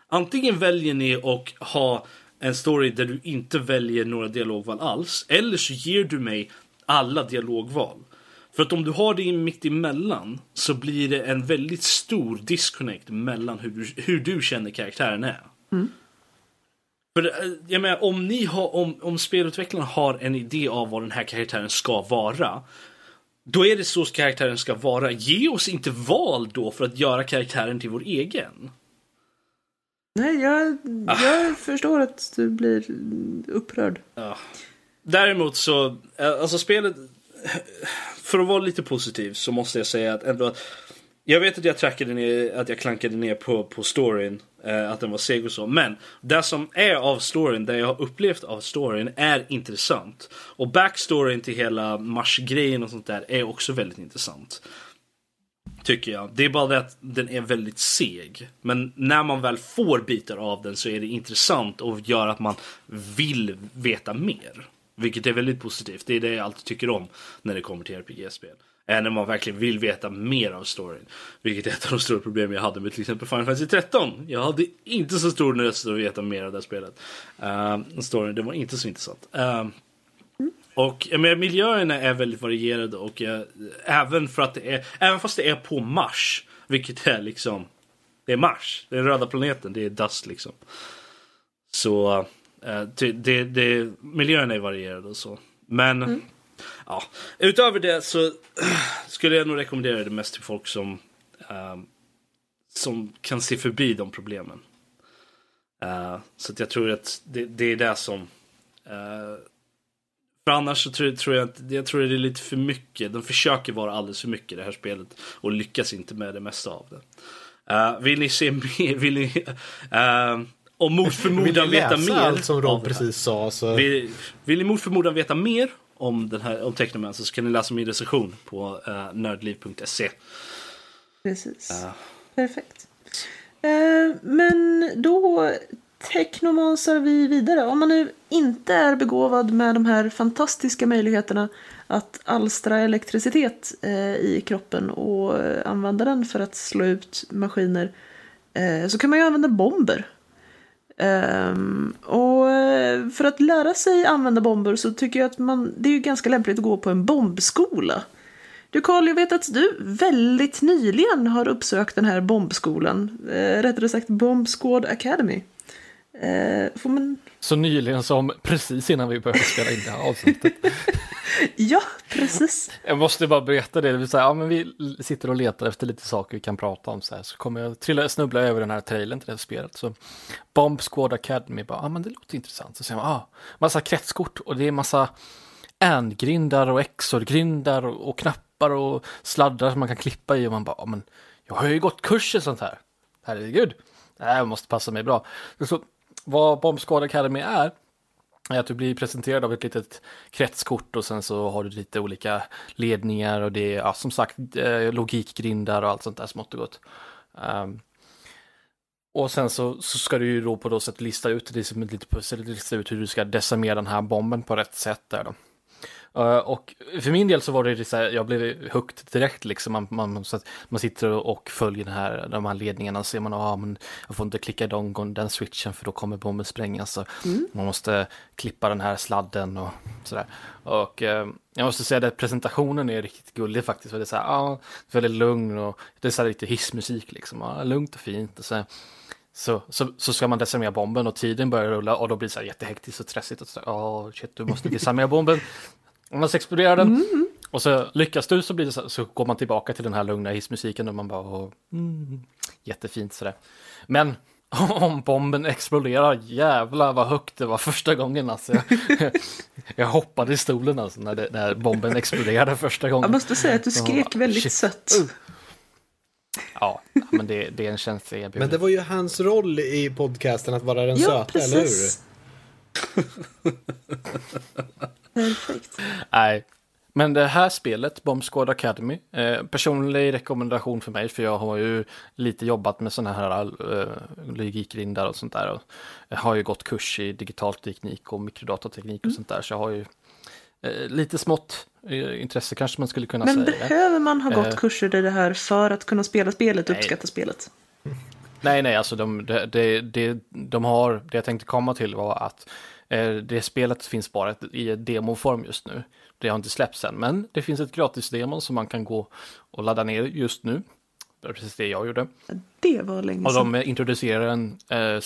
S3: Antingen väljer ni att ha en story där du inte väljer några dialogval alls. Eller så ger du mig alla dialogval. För att om du har det mitt emellan så blir det en väldigt stor disconnect mellan hur du, hur du känner karaktären är.
S4: Mm.
S3: För eh, jag menar, om, ni har, om, om spelutvecklarna har en idé av vad den här karaktären ska vara Då är det så karaktären ska vara. Ge oss inte val då för att göra karaktären till vår egen.
S4: Nej, jag, jag förstår att du blir upprörd.
S3: Ja. Däremot så, eh, alltså spelet, för att vara lite positiv så måste jag säga att ändå att jag vet att jag trackade ner, att jag klankade ner på, på storyn, eh, att den var seg och så. Men det som är av storyn, det jag har upplevt av storyn är intressant. Och backstoryn till hela Mars-grejen och sånt där är också väldigt intressant. Tycker jag. Det är bara det att den är väldigt seg. Men när man väl får bitar av den så är det intressant och gör att man vill veta mer. Vilket är väldigt positivt. Det är det jag alltid tycker om när det kommer till RPG-spel. Än när man verkligen vill veta mer av storyn. Vilket är ett av de stora problemen jag hade med till exempel Final Fantasy 13. Jag hade inte så stor nöd att veta mer av det här spelet. Uh, storyn, det var inte så intressant. Uh, och men, miljöerna är väldigt varierade och uh, även för att det är, även fast det är på Mars, vilket är liksom, det är Mars, det är den röda planeten, det är dust liksom. Så uh, det, det, miljöerna är varierade och så. Men mm. ja, utöver det så skulle jag nog rekommendera det mest till folk som, uh, som kan se förbi de problemen. så att jag tror att det, det är det som för annars så tror, tror jag att jag tror det är lite för mycket. De försöker vara alldeles för mycket i det här spelet och lyckas inte med det mesta av det. Uh, vill ni se mer? Vill ni, uh, om mot förmodan veta mer?
S1: allt som Rob precis sa så...
S3: Vill, vill ni mot förmodan veta mer om, den här, om Technomancer så kan ni läsa min recension på uh, nördliv.se.
S4: Precis. Uh. Perfekt. Uh, men då teknomansar vi vidare. Om man nu inte är begåvad med de här fantastiska möjligheterna att alstra elektricitet eh, i kroppen och eh, använda den för att slå ut maskiner eh, så kan man ju använda bomber. Um, och eh, för att lära sig använda bomber så tycker jag att man, det är ju ganska lämpligt att gå på en bombskola. Du Karl, jag vet att du väldigt nyligen har uppsökt den här bombskolan. Eh, rättare sagt Bomb Squad Academy. Eh, man...
S2: Så nyligen som precis innan vi började spela in det här avsnittet.
S4: ja, precis.
S2: Jag måste bara berätta det. Vi, säger, ja, men vi sitter och letar efter lite saker vi kan prata om. Så, här. så kommer jag trilla, snubbla över den här trailern till det här spelet. Så Bomb Squad Academy, bara, ja men det låter intressant. Så säger man, ah, massa kretskort och det är massa and-grindar och exor-grindar och, och, knappar och sladdar som man kan klippa i. Och man bara, ja men jag har ju gått kurs i sånt här. Herregud, det här måste passa mig bra. Så vad Bomb Squad Academy är, är att du blir presenterad av ett litet kretskort och sen så har du lite olika ledningar och det är ja, som sagt eh, logikgrindar och allt sånt där smått och gott. Um, och sen så, så ska du ju då på något sätt lista ut det är som ett litet pussel, lista ut hur du ska decimera den här bomben på rätt sätt där då. Uh, och för min del så var det så här, jag blev hooked direkt liksom. Man, man, så man sitter och följer den här, de här ledningarna och ser man, ah, men jag får inte klicka igång den switchen för då kommer bomben sprängas. Så mm. Man måste klippa den här sladden och sådär. Och uh, jag måste säga att presentationen är riktigt gullig faktiskt. För det är så här, ah, väldigt lugn och det är så här lite hissmusik liksom. Ah, lugnt och fint. Och så, så, så, så ska man desarmera bomben och tiden börjar rulla och då blir det så här jättehektiskt och stressigt. Och så, oh, shit, du måste desarmera bomben. Om man exploderar den mm. och så lyckas du så, blir det så, så går man tillbaka till den här lugna hissmusiken och man bara oh, mm, jättefint sådär. Men om bomben exploderar, jävlar vad högt det var första gången alltså. Jag, jag hoppade i stolen alltså när, det, när bomben exploderade första gången.
S4: Jag måste säga att du skrek väldigt shit. sött. Uh.
S2: Ja, men det, det är en känsla jag
S1: Men det var ju hans roll i podcasten att vara den ja, söta, precis. eller hur?
S2: Perfekt. Nej, men det här spelet, Bomb Squad Academy, eh, personlig rekommendation för mig för jag har ju lite jobbat med sådana här eh, logikgrindar och sånt där. Och jag har ju gått kurs i digital teknik och mikrodatateknik och mm. sånt där så jag har ju eh, lite smått eh, intresse kanske man skulle kunna
S4: Men
S2: säga.
S4: Men behöver man ha gått eh, kurser i det här för att kunna spela spelet och uppskatta spelet?
S2: Nej, nej, alltså de, de, de, de har, det jag tänkte komma till var att det spelet finns bara i demoform just nu. Det har inte släppts än, men det finns ett gratis-demon som man kan gå och ladda ner just nu. Det är precis det jag gjorde.
S4: Det var länge sedan.
S2: Och de introducerar en, eh, eh,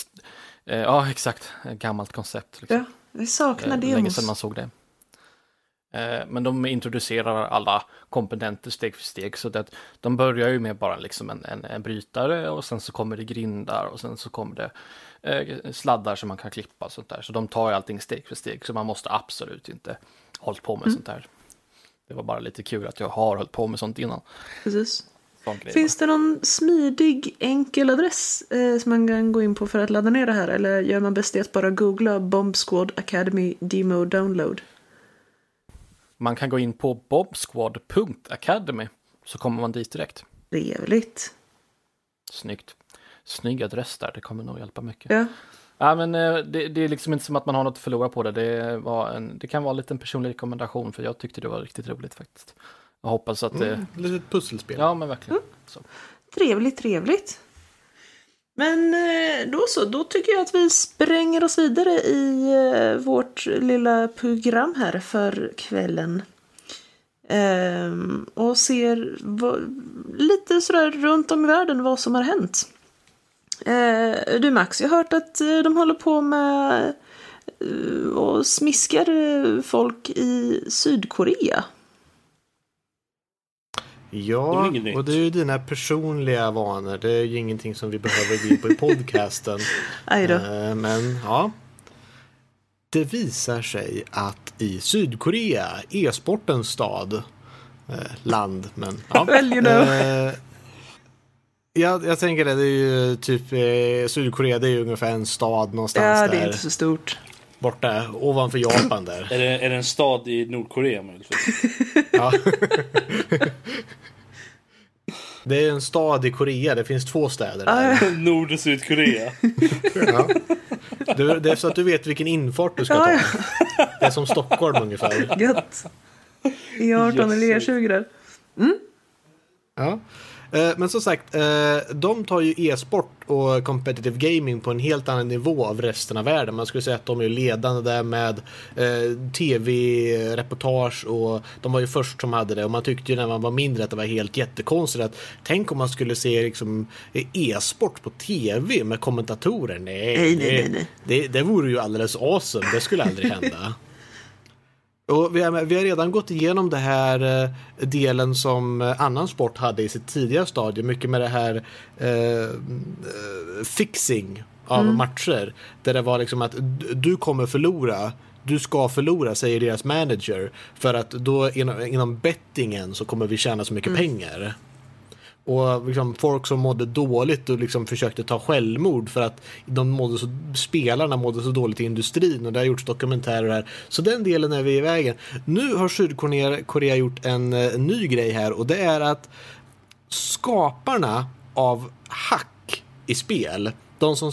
S2: ja exakt, ett gammalt koncept.
S4: Liksom. Ja, vi saknar eh, demos.
S2: Länge sedan man såg det. Eh, men de introducerar alla komponenter steg för steg så att de börjar ju med bara liksom en, en, en brytare och sen så kommer det grindar och sen så kommer det eh, sladdar som man kan klippa och sånt där. Så de tar ju allting steg för steg så man måste absolut inte hållit på med mm. sånt här. Det var bara lite kul att jag har hållit på med sånt innan.
S4: Precis. Finns det någon smidig enkel adress eh, som man kan gå in på för att ladda ner det här? Eller gör man bäst i att bara googla Bomb Squad Academy Demo Download?
S2: Man kan gå in på bombsquad.academy så kommer man dit direkt.
S4: Trevligt.
S2: Snyggt. Snygg adress där, det kommer nog hjälpa mycket.
S4: Ja.
S2: Ja, men eh, det, det, är liksom inte som att man har något att förlora på det. Det, var en, det kan vara en liten personlig rekommendation för jag tyckte det var riktigt roligt faktiskt. Jag hoppas att det... Mm,
S1: lite pusselsspel.
S2: Ja, men verkligen. Mm.
S4: Trevligt, trevligt. Men eh, då så, då tycker jag att vi spränger oss vidare i eh, vårt lilla program här för kvällen. Ehm, och ser lite sådär runt om i världen vad som har hänt. Ehm, du Max, jag har hört att eh, de håller på med och smiskar folk i Sydkorea.
S1: Ja, det och det är ju dina personliga vanor. Det är ju ingenting som vi behöver gå in på i podcasten.
S4: Eh,
S1: men ja. Det visar sig att i Sydkorea, e-sportens stad, eh, land, men ja.
S4: well, you know. eh,
S1: jag, jag tänker det, det är ju typ eh, Sydkorea, det är ju ungefär en stad någonstans
S4: där.
S1: Ja,
S4: det är inte så stort.
S1: Borta ovanför Japan där.
S3: är, det, är det en stad i Nordkorea möjligtvis?
S1: ja. Det är en stad i Korea, det finns två städer där.
S3: Nord och Sydkorea.
S1: ja. Det är så att du vet vilken infart du ska ta. Det är som Stockholm ungefär.
S4: Gött. E18 eller E20 där. Mm.
S1: Ja. Eh, men som sagt, eh, de tar ju e-sport och competitive gaming på en helt annan nivå av resten av världen. Man skulle säga att de är ledande där med eh, tv-reportage och de var ju först som hade det och man tyckte ju när man var mindre att det var helt jättekonstigt att tänk om man skulle se liksom e-sport på tv med kommentatorer.
S4: Nej, nej, nej, nej.
S1: Det, det vore ju alldeles awesome. Det skulle aldrig hända. Och vi, har, vi har redan gått igenom det här eh, delen som eh, annan sport hade i sitt tidiga stadie. Mycket med det här eh, eh fixing av mm. matcher. Där det var liksom att du kommer förlora. Du ska förlora, säger deras manager. För att då inom, inom bettingen så kommer vi tjäna så mycket mm. pengar. Och liksom folk som mådde dåligt och liksom försökte ta självmord för att de mådde så, spelarna mådde så dåligt i industrin och det har gjorts dokumentärer här. Så den delen är vi i vägen. Nu har Sydkorea gjort en, en ny grej här och det är att skaparna av hack i spel de som,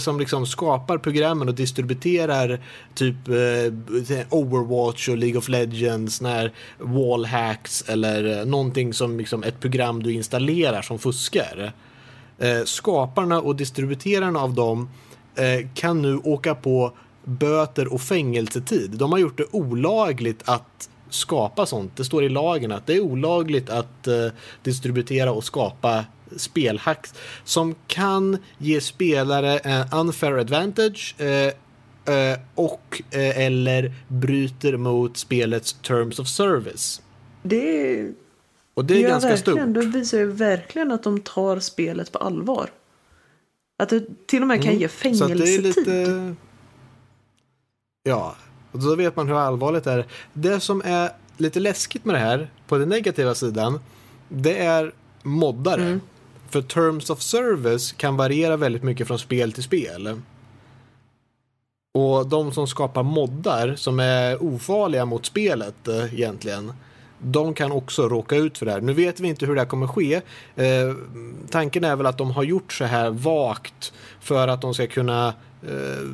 S1: som liksom skapar programmen och distribuerar typ eh, Overwatch och League of Legends, när wallhacks eller eh, någonting som liksom ett program du installerar som fuskar. Eh, skaparna och distributerarna av dem eh, kan nu åka på böter och fängelsetid. De har gjort det olagligt att skapa sånt. Det står i lagen att det är olagligt att eh, distributera och skapa spelhacks som kan ge spelare en unfair advantage eh, eh, och eh, eller bryter mot spelets terms of service.
S4: Det är,
S1: och det är
S4: ja,
S1: ganska stort.
S4: Det visar ju verkligen att de tar spelet på allvar. Att det till och med kan mm. ge fängelsetid. Lite...
S1: Ja, och då vet man hur allvarligt det är. Det som är lite läskigt med det här, på den negativa sidan, det är moddare. Mm. För terms of service kan variera väldigt mycket från spel till spel. Och de som skapar moddar som är ofarliga mot spelet eh, egentligen. De kan också råka ut för det här. Nu vet vi inte hur det här kommer ske. Eh, tanken är väl att de har gjort så här vagt för att de ska kunna eh,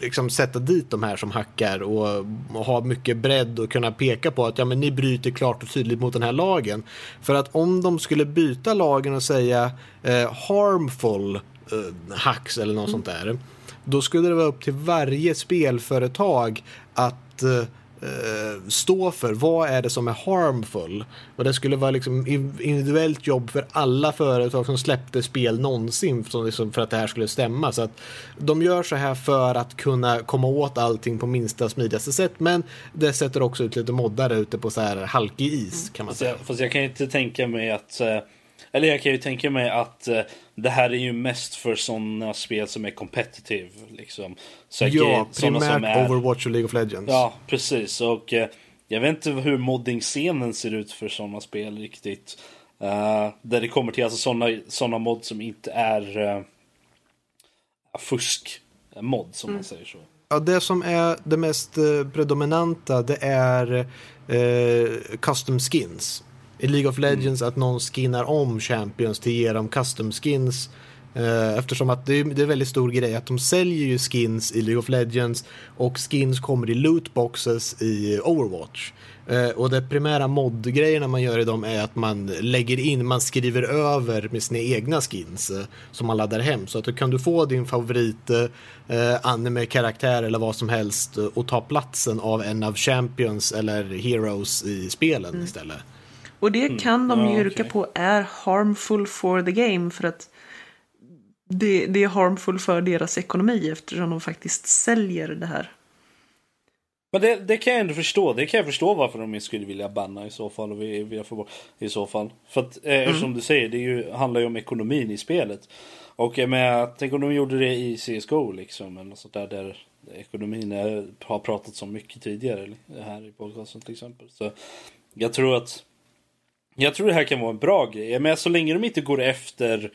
S1: liksom sätta dit de här som hackar och, och ha mycket bredd och kunna peka på att ja, men ni bryter klart och tydligt mot den här lagen. För att om de skulle byta lagen och säga eh, harmful eh, hacks eller något mm. sånt där. Då skulle det vara upp till varje spelföretag att eh, stå för. Vad är det som är harmful? Och det skulle vara liksom individuellt jobb för alla företag som släppte spel någonsin som liksom för att det här skulle stämma. Så att de gör så här för att kunna komma åt allting på minsta smidigaste sätt. Men det sätter också ut lite moddare ute på så här halkig is kan man
S3: Fast
S1: säga.
S3: jag, fast jag kan inte tänka mig att eh, eller jag kan ju tänka mig att eh, det här är ju mest för sådana spel som är competitive. Liksom. Säkert
S1: Ja, primärt
S3: som är-
S1: Overwatch och League of Legends.
S3: Ja, precis. Och eh, jag vet inte hur modding-scenen ser ut för sådana spel riktigt. Eh, där det kommer till alltså sådana såna mod som inte är uh, fusk-mod som man säger så.
S1: Ja, det som är det mest predominanta det är eh, custom skins. I League of Legends att någon skinnar om Champions till att ge dem custom skins. Eh, eftersom att det är, det är väldigt stor grej att de säljer ju skins i League of Legends och skins kommer i lootboxes i Overwatch. Eh, och det primära mod-grejerna man gör i dem är att man lägger in, man skriver över med sina egna skins eh, som man laddar hem. Så att då kan du få din favorit anime-karaktär eller vad som helst och ta platsen av en av champions eller heroes i spelen istället.
S4: Och det kan de
S3: Mm. Ja,
S4: ju yrka
S3: okej.
S4: på är harmful for the game för att det, det är harmful för deras ekonomi eftersom de faktiskt säljer det här.
S3: Men det, det kan jag ändå förstå. Det kan jag förstå varför de skulle vilja banna i så fall. Och vi, vi får, bort- i så fall. För att eh, som du säger, det ju, handlar ju om ekonomin i spelet. Och menar, tänk om de gjorde det i CSGO liksom. Eller sånt där, där ekonomin är, har pratats om mycket tidigare. Här i podcasten till exempel. Så jag tror att jag tror det här kan vara en bra grej. Men så länge de inte går efter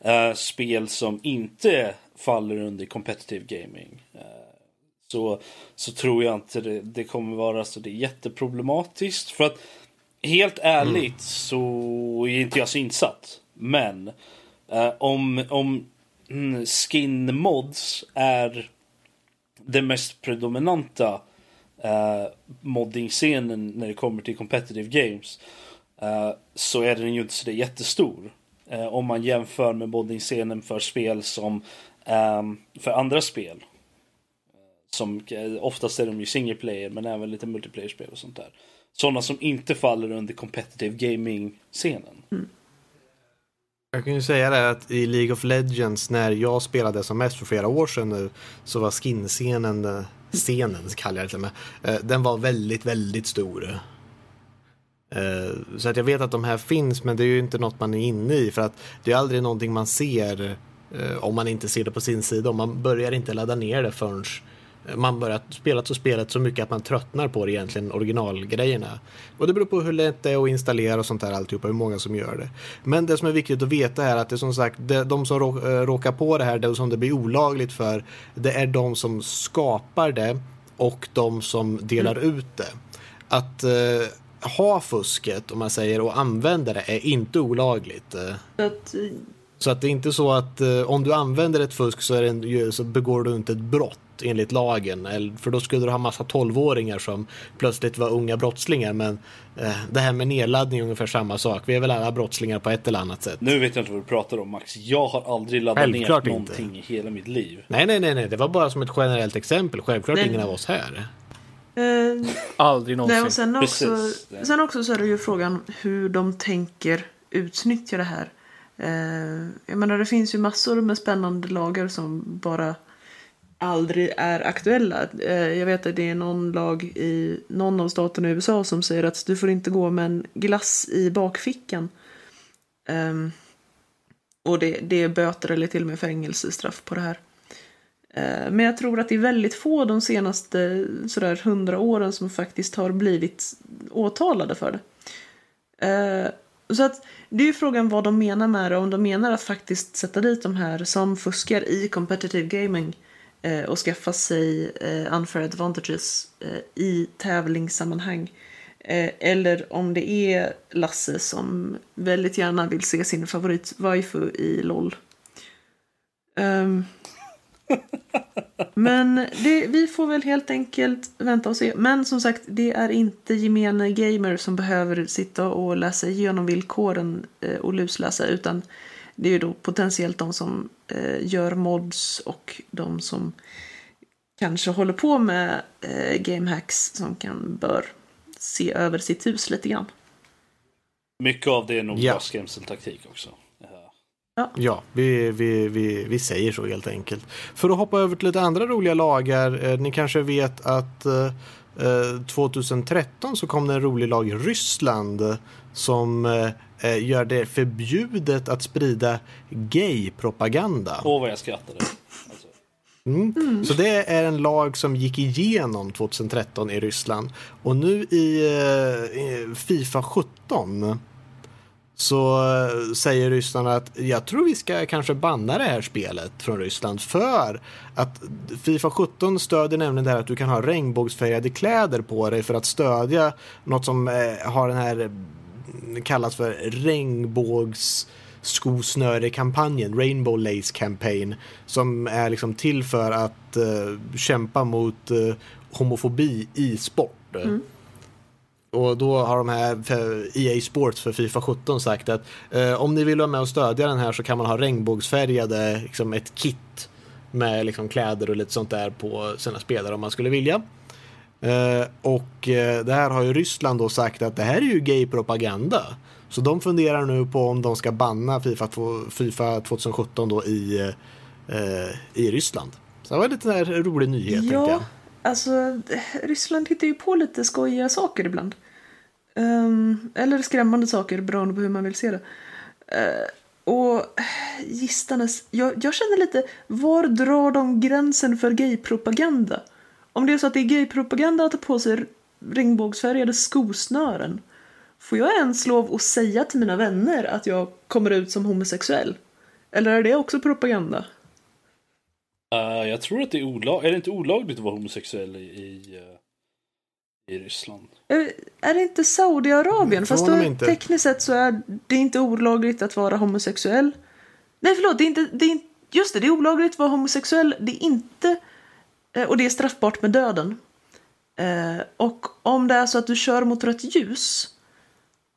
S3: eh, spel som inte faller under competitive gaming. eh, så, så tror jag inte det, det kommer vara så det är jätteproblematiskt. För att helt ärligt så är inte jag så insatt. Men eh, om, om mm, skin mods är den mest predominanta eh, modding-scenen när det kommer till competitive games. Eh, så är den ju inte så där jättestor. Eh, om man jämför med modding-scenen för spel som ehm, för andra spel. Som eh, oftast är de ju single player men även lite multiplayer-spel och sånt där. Sådana som inte faller under competitive gaming-scenen.
S1: Jag kan ju säga det att i League of Legends när jag spelade som mest för flera år sedan nu så var skinscenen, scenen kallar jag det till med, den var väldigt, väldigt stor. Eh, Så att jag vet att de här finns men det är ju inte något man är inne i för att det är aldrig någonting man ser eh, om man inte ser det på sin sida och man börjar inte ladda ner det förrän man börjar spela så spelet så mycket att man tröttnar på det egentligen originalgrejerna. Och det beror på hur lätt det är att installera och sånt där alltihopa, hur många som gör det. Men det som är viktigt att veta är att det är som sagt, det, de som rå, eh, råkar på det här, det som det blir olagligt för, det är de som skapar det och de som delar ut det. Att eh, ha fusket, om man säger, och använda det är inte olagligt.
S4: Så att, eh,
S1: så att det är inte så att eh, om du använder ett fusk så, är det en, så begår du inte ett brott enligt lagen. Eller, för då skulle du ha massa tolvåringar som plötsligt var unga brottslingar. Men eh, det här med nedladdning är ungefär samma sak. Vi är väl alla brottslingar på ett eller annat sätt.
S3: Nu vet jag inte vad du pratar om Max. Jag har aldrig laddat
S1: Självklart
S3: ner
S1: inte.
S3: någonting i hela mitt liv.
S1: Nej, nej, nej, nej, det var bara som ett generellt exempel. Självklart
S4: Nej.
S1: ingen av oss här.
S4: Eh,
S2: Aldrig någonsin.
S4: Nej, och sen också,
S3: Precis.
S4: sen också så är det ju frågan hur de tänker utnyttja det här. Eh, jag menar det finns ju massor med spännande lagar som bara aldrig är aktuella. Eh, jag vet att det är någon lag i någon av staterna i USA som säger att du får inte gå med en glass i bakfickan. Ehm, och det, det är böter eller till och med fängelsestraff på det här. Eh, men jag tror att det är väldigt få de senaste sådär hundra åren som faktiskt har blivit åtalade för det. Eh, så att det är ju frågan vad de menar med det. Om de menar att faktiskt sätta dit de här som fuskar i competitive gaming eh, och skaffa sig unfair advantages i tävlingssammanhang. Eller om det är Lasse som väldigt gärna vill se sin favorit waifu i LOL. Ehm, Men det, vi får väl helt enkelt vänta och se. Men som sagt, det är inte gemene gamer som behöver sitta och läsa igenom villkoren eh, och lusläsa. Utan det är ju då potentiellt de som eh, gör mods och de som kanske håller på med eh, gamehacks som kan bör se över sitt hus lite grann.
S3: Mycket av det är nog
S1: Ja.
S3: bara skrämseltaktik också. Ja.
S1: Ja, vi, vi, vi, vi säger så helt enkelt. För att hoppa över till lite andra roliga lagar. Eh, ni kanske vet att eh, eh, 2013 så kom det en rolig lag i Ryssland eh, som eh, eh, gör det förbjudet att sprida gay-propaganda.
S3: Åh vad jag skrattade. Alltså.
S1: Mm. Så det är en lag som gick igenom 2013 i Ryssland. Och nu i, eh, i Fifa 17 så eh, säger Ryssland att jag tror vi ska kanske banna det här spelet från Ryssland för att Fifa 17 stödjer nämligen det här att du kan ha regnbågsfärgade kläder på dig för att stödja något som eh, har den här mm, kallas för regnbågs skosnöre-kampanjen, Rainbow Lace Campaign, som är liksom till för att uh, kämpa mot uh, homofobi i sport. Mm. Och då har de här EA Sports för Fifa 17 sagt att eh, om ni vill vara med och stödja den här så kan man ha regnbågsfärgade, liksom ett kit med liksom kläder och lite sånt där på sina spelare om man skulle vilja. Eh, och eh, det här har ju Ryssland då sagt att det här är ju gay-propaganda. Så de funderar nu på om de ska banna Fifa, Fifa 2017 då i, eh, i Ryssland. Så det var lite här rolig nyhet.
S4: Ja, alltså Ryssland hittar ju på lite skojiga saker ibland. Um, eller skrämmande saker beroende på hur man vill se det. Uh, och eh, gistanes, jag, jag känner lite, var drar de gränsen för gaypropaganda? Om det är så att det är gaypropaganda att ta på sig regnbågsfärgade skosnören, får jag ens lov att säga till mina vänner att jag kommer ut som homosexuell? Eller är det också propaganda?
S3: Eh, jag tror att det är olagligt. Är det inte olagligt att vara homosexuell i, i, eh, i Ryssland?
S4: Eh, Är det inte Saudiarabien? Fast då,
S1: inte.
S4: tekniskt sett så är det inte olagligt att vara homosexuell. Nej, förlåt. Det är inte, det är, just det, det är olagligt att vara homosexuell. Det är inte... Och det är straffbart med döden. Eh, Och om det är så att du kör mot rött ljus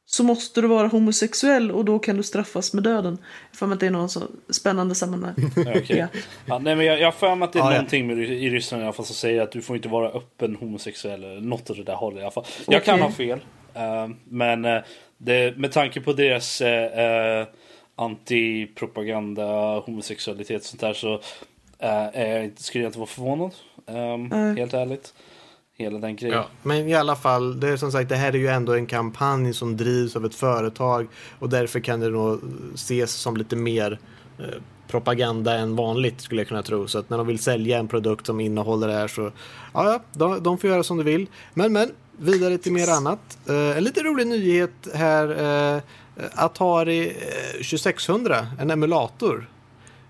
S4: så måste du vara homosexuell och då kan du straffas med döden. Jag får mig att det är någon så spännande sammanhang.
S3: Ja, okej.
S4: Ja.
S3: Ja, nej, men jag jag har för mig att det är
S1: Ja, ja.
S3: någonting med, i Ryssland i alla fall som säger att du får inte vara öppen homosexuell eller något åt det där hållet i alla fall. Jag kan ha fel. eh, men eh, det, med tanke på deras eh, antipropaganda, homosexualitet och sånt där så är jag inte, skulle jag inte vara förvånad. Um. Helt ärligt. Hela den grejen.
S1: Ja, men i alla fall, det är som sagt, det här är ju ändå en kampanj som drivs av ett företag och därför kan det nog ses som lite mer eh, propaganda än vanligt skulle jag kunna tro. Så att när de vill sälja en produkt som innehåller det här så, ja, ja, de, de får göra som de vill. Men, men, vidare till mer annat. Eh, en lite rolig nyhet här. Eh, Atari eh, 2600, en emulator.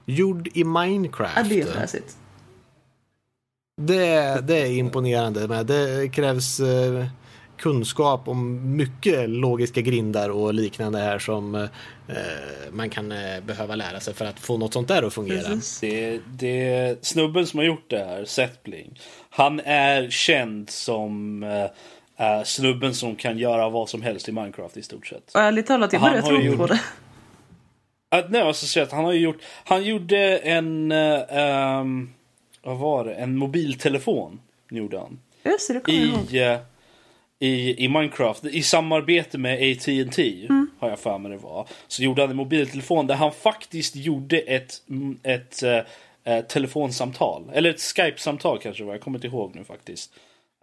S1: Gjord i Minecraft.
S4: Ja, det är fräsigt.
S1: Det, det är imponerande. Men det krävs eh, kunskap om mycket logiska grindar och liknande här som eh, man kan eh, behöva lära sig för att få något sånt där att fungera.
S4: Precis.
S3: Det, det snubben som har gjort det här, Seth Bling, han är känd som eh, snubben som kan göra vad som helst i Minecraft i stort sett.
S4: Och ärligt talat, jag
S3: Han
S4: börjar
S3: har
S4: tro
S3: gjort-
S4: på det.
S3: Att, nej, att han har ju gjort, han gjorde en, ehm, vad var det, en mobiltelefon gjorde han.
S4: Just det, ihåg.
S3: I, eh, i, i Minecraft, i samarbete med AT&T har jag för mig det var. Så gjorde han en mobiltelefon där han faktiskt gjorde ett, mm, ett eh, telefonsamtal. Eller ett Skype-samtal kanske det var, jag kommer inte ihåg nu faktiskt.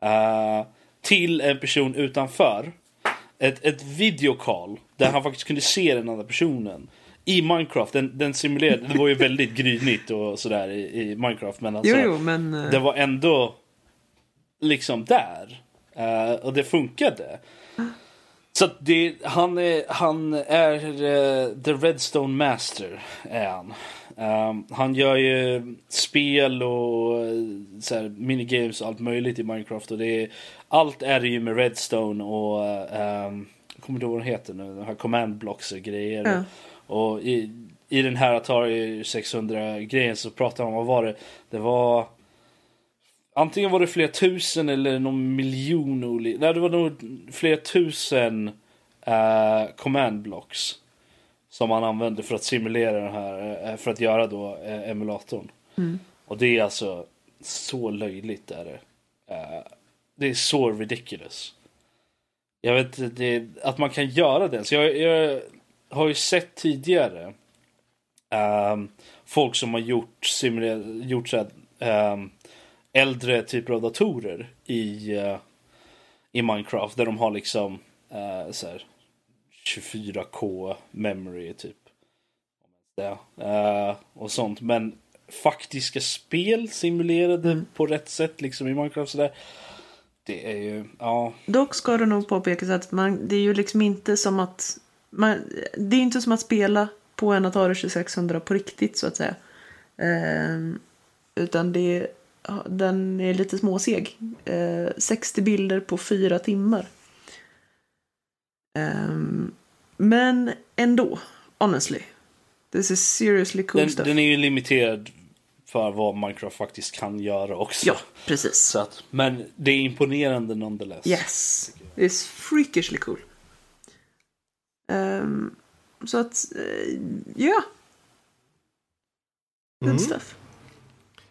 S3: Eh, till en person utanför. Ett, ett videocall där han faktiskt kunde se den andra personen. I Minecraft, den, den simulerade, det var ju väldigt grynigt och sådär i, i Minecraft. Men alltså,
S4: Jo, jo, men... eh,
S3: det var ändå liksom där. Eh, och det funkade. Så det, han är, han är eh, the Redstone Master. Är han. Ehm, han gör ju spel och så här, minigames och allt möjligt i Minecraft. Och det är, allt är det ju med Redstone och um, jag kommer inte ihåg vad den heter nu. De här command blocks och grejer.
S4: Ja.
S3: Och i, i den här Atari 600 grejen så pratar han om vad var det? Det var Antingen var det flera tusen eller någon miljon olika. Nej, det var nog flera tusen eh, command blocks. Som han använde för att simulera den här, eh, för att göra då eh, emulatorn. Och det är alltså så löjligt är det. Eh, det är så ridiculous. Jag vet inte, det, att man kan göra det. Så jag, jag har ju sett tidigare ehm, folk som har gjort, simuler- gjort så här, ehm, äldre typer av datorer i, eh, i Minecraft. Där de har liksom eh, så här, 24K memory typ. Ja, eh, och sånt. Men faktiska spel simulerade på rätt sätt liksom i Minecraft sådär. Det är ju, ja.
S4: Dock ska det nog påpekas att man, det är ju liksom inte som att... Man, det är inte som att spela på en Atari 2600 på riktigt så att säga. Ehm, utan det den är lite småseg. Ehm, 60 bilder på fyra timmar. Ehm, men ändå, honestly. This is seriously cool
S3: Den,
S4: stuff.
S3: den är ju limiterad för vad Minecraft faktiskt kan göra också.
S4: Ja, precis.
S3: Att, men det är imponerande nonetheless.
S4: Yes, it's freakishly cool. Ehm, så att, eh, ja. Good
S1: Mm.
S4: stuff.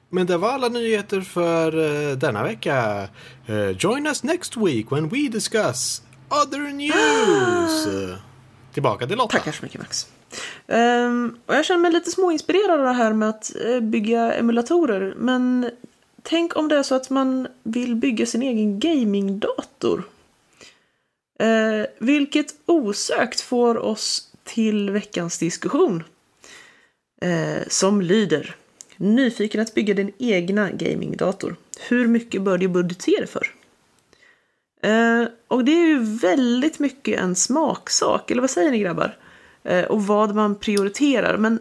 S1: Men det var alla nyheter för eh, denna vecka. Eh, join us next week when we discuss other news. Tillbaka till Lotta.
S4: Tackar så mycket Max. Ehm, och jag känner mig lite småinspirerad av det här med att eh, bygga emulatorer. Men tänk om det är så att man vill bygga sin egen gamingdator. Eh, vilket osökt får oss till veckans diskussion. Eh, som lyder. Nyfiken att bygga din egna gamingdator. Hur mycket bör du budgetera för? Eh, och det är ju väldigt mycket en smaksak, eller vad säger ni grabbar? Eh, och vad man prioriterar. Men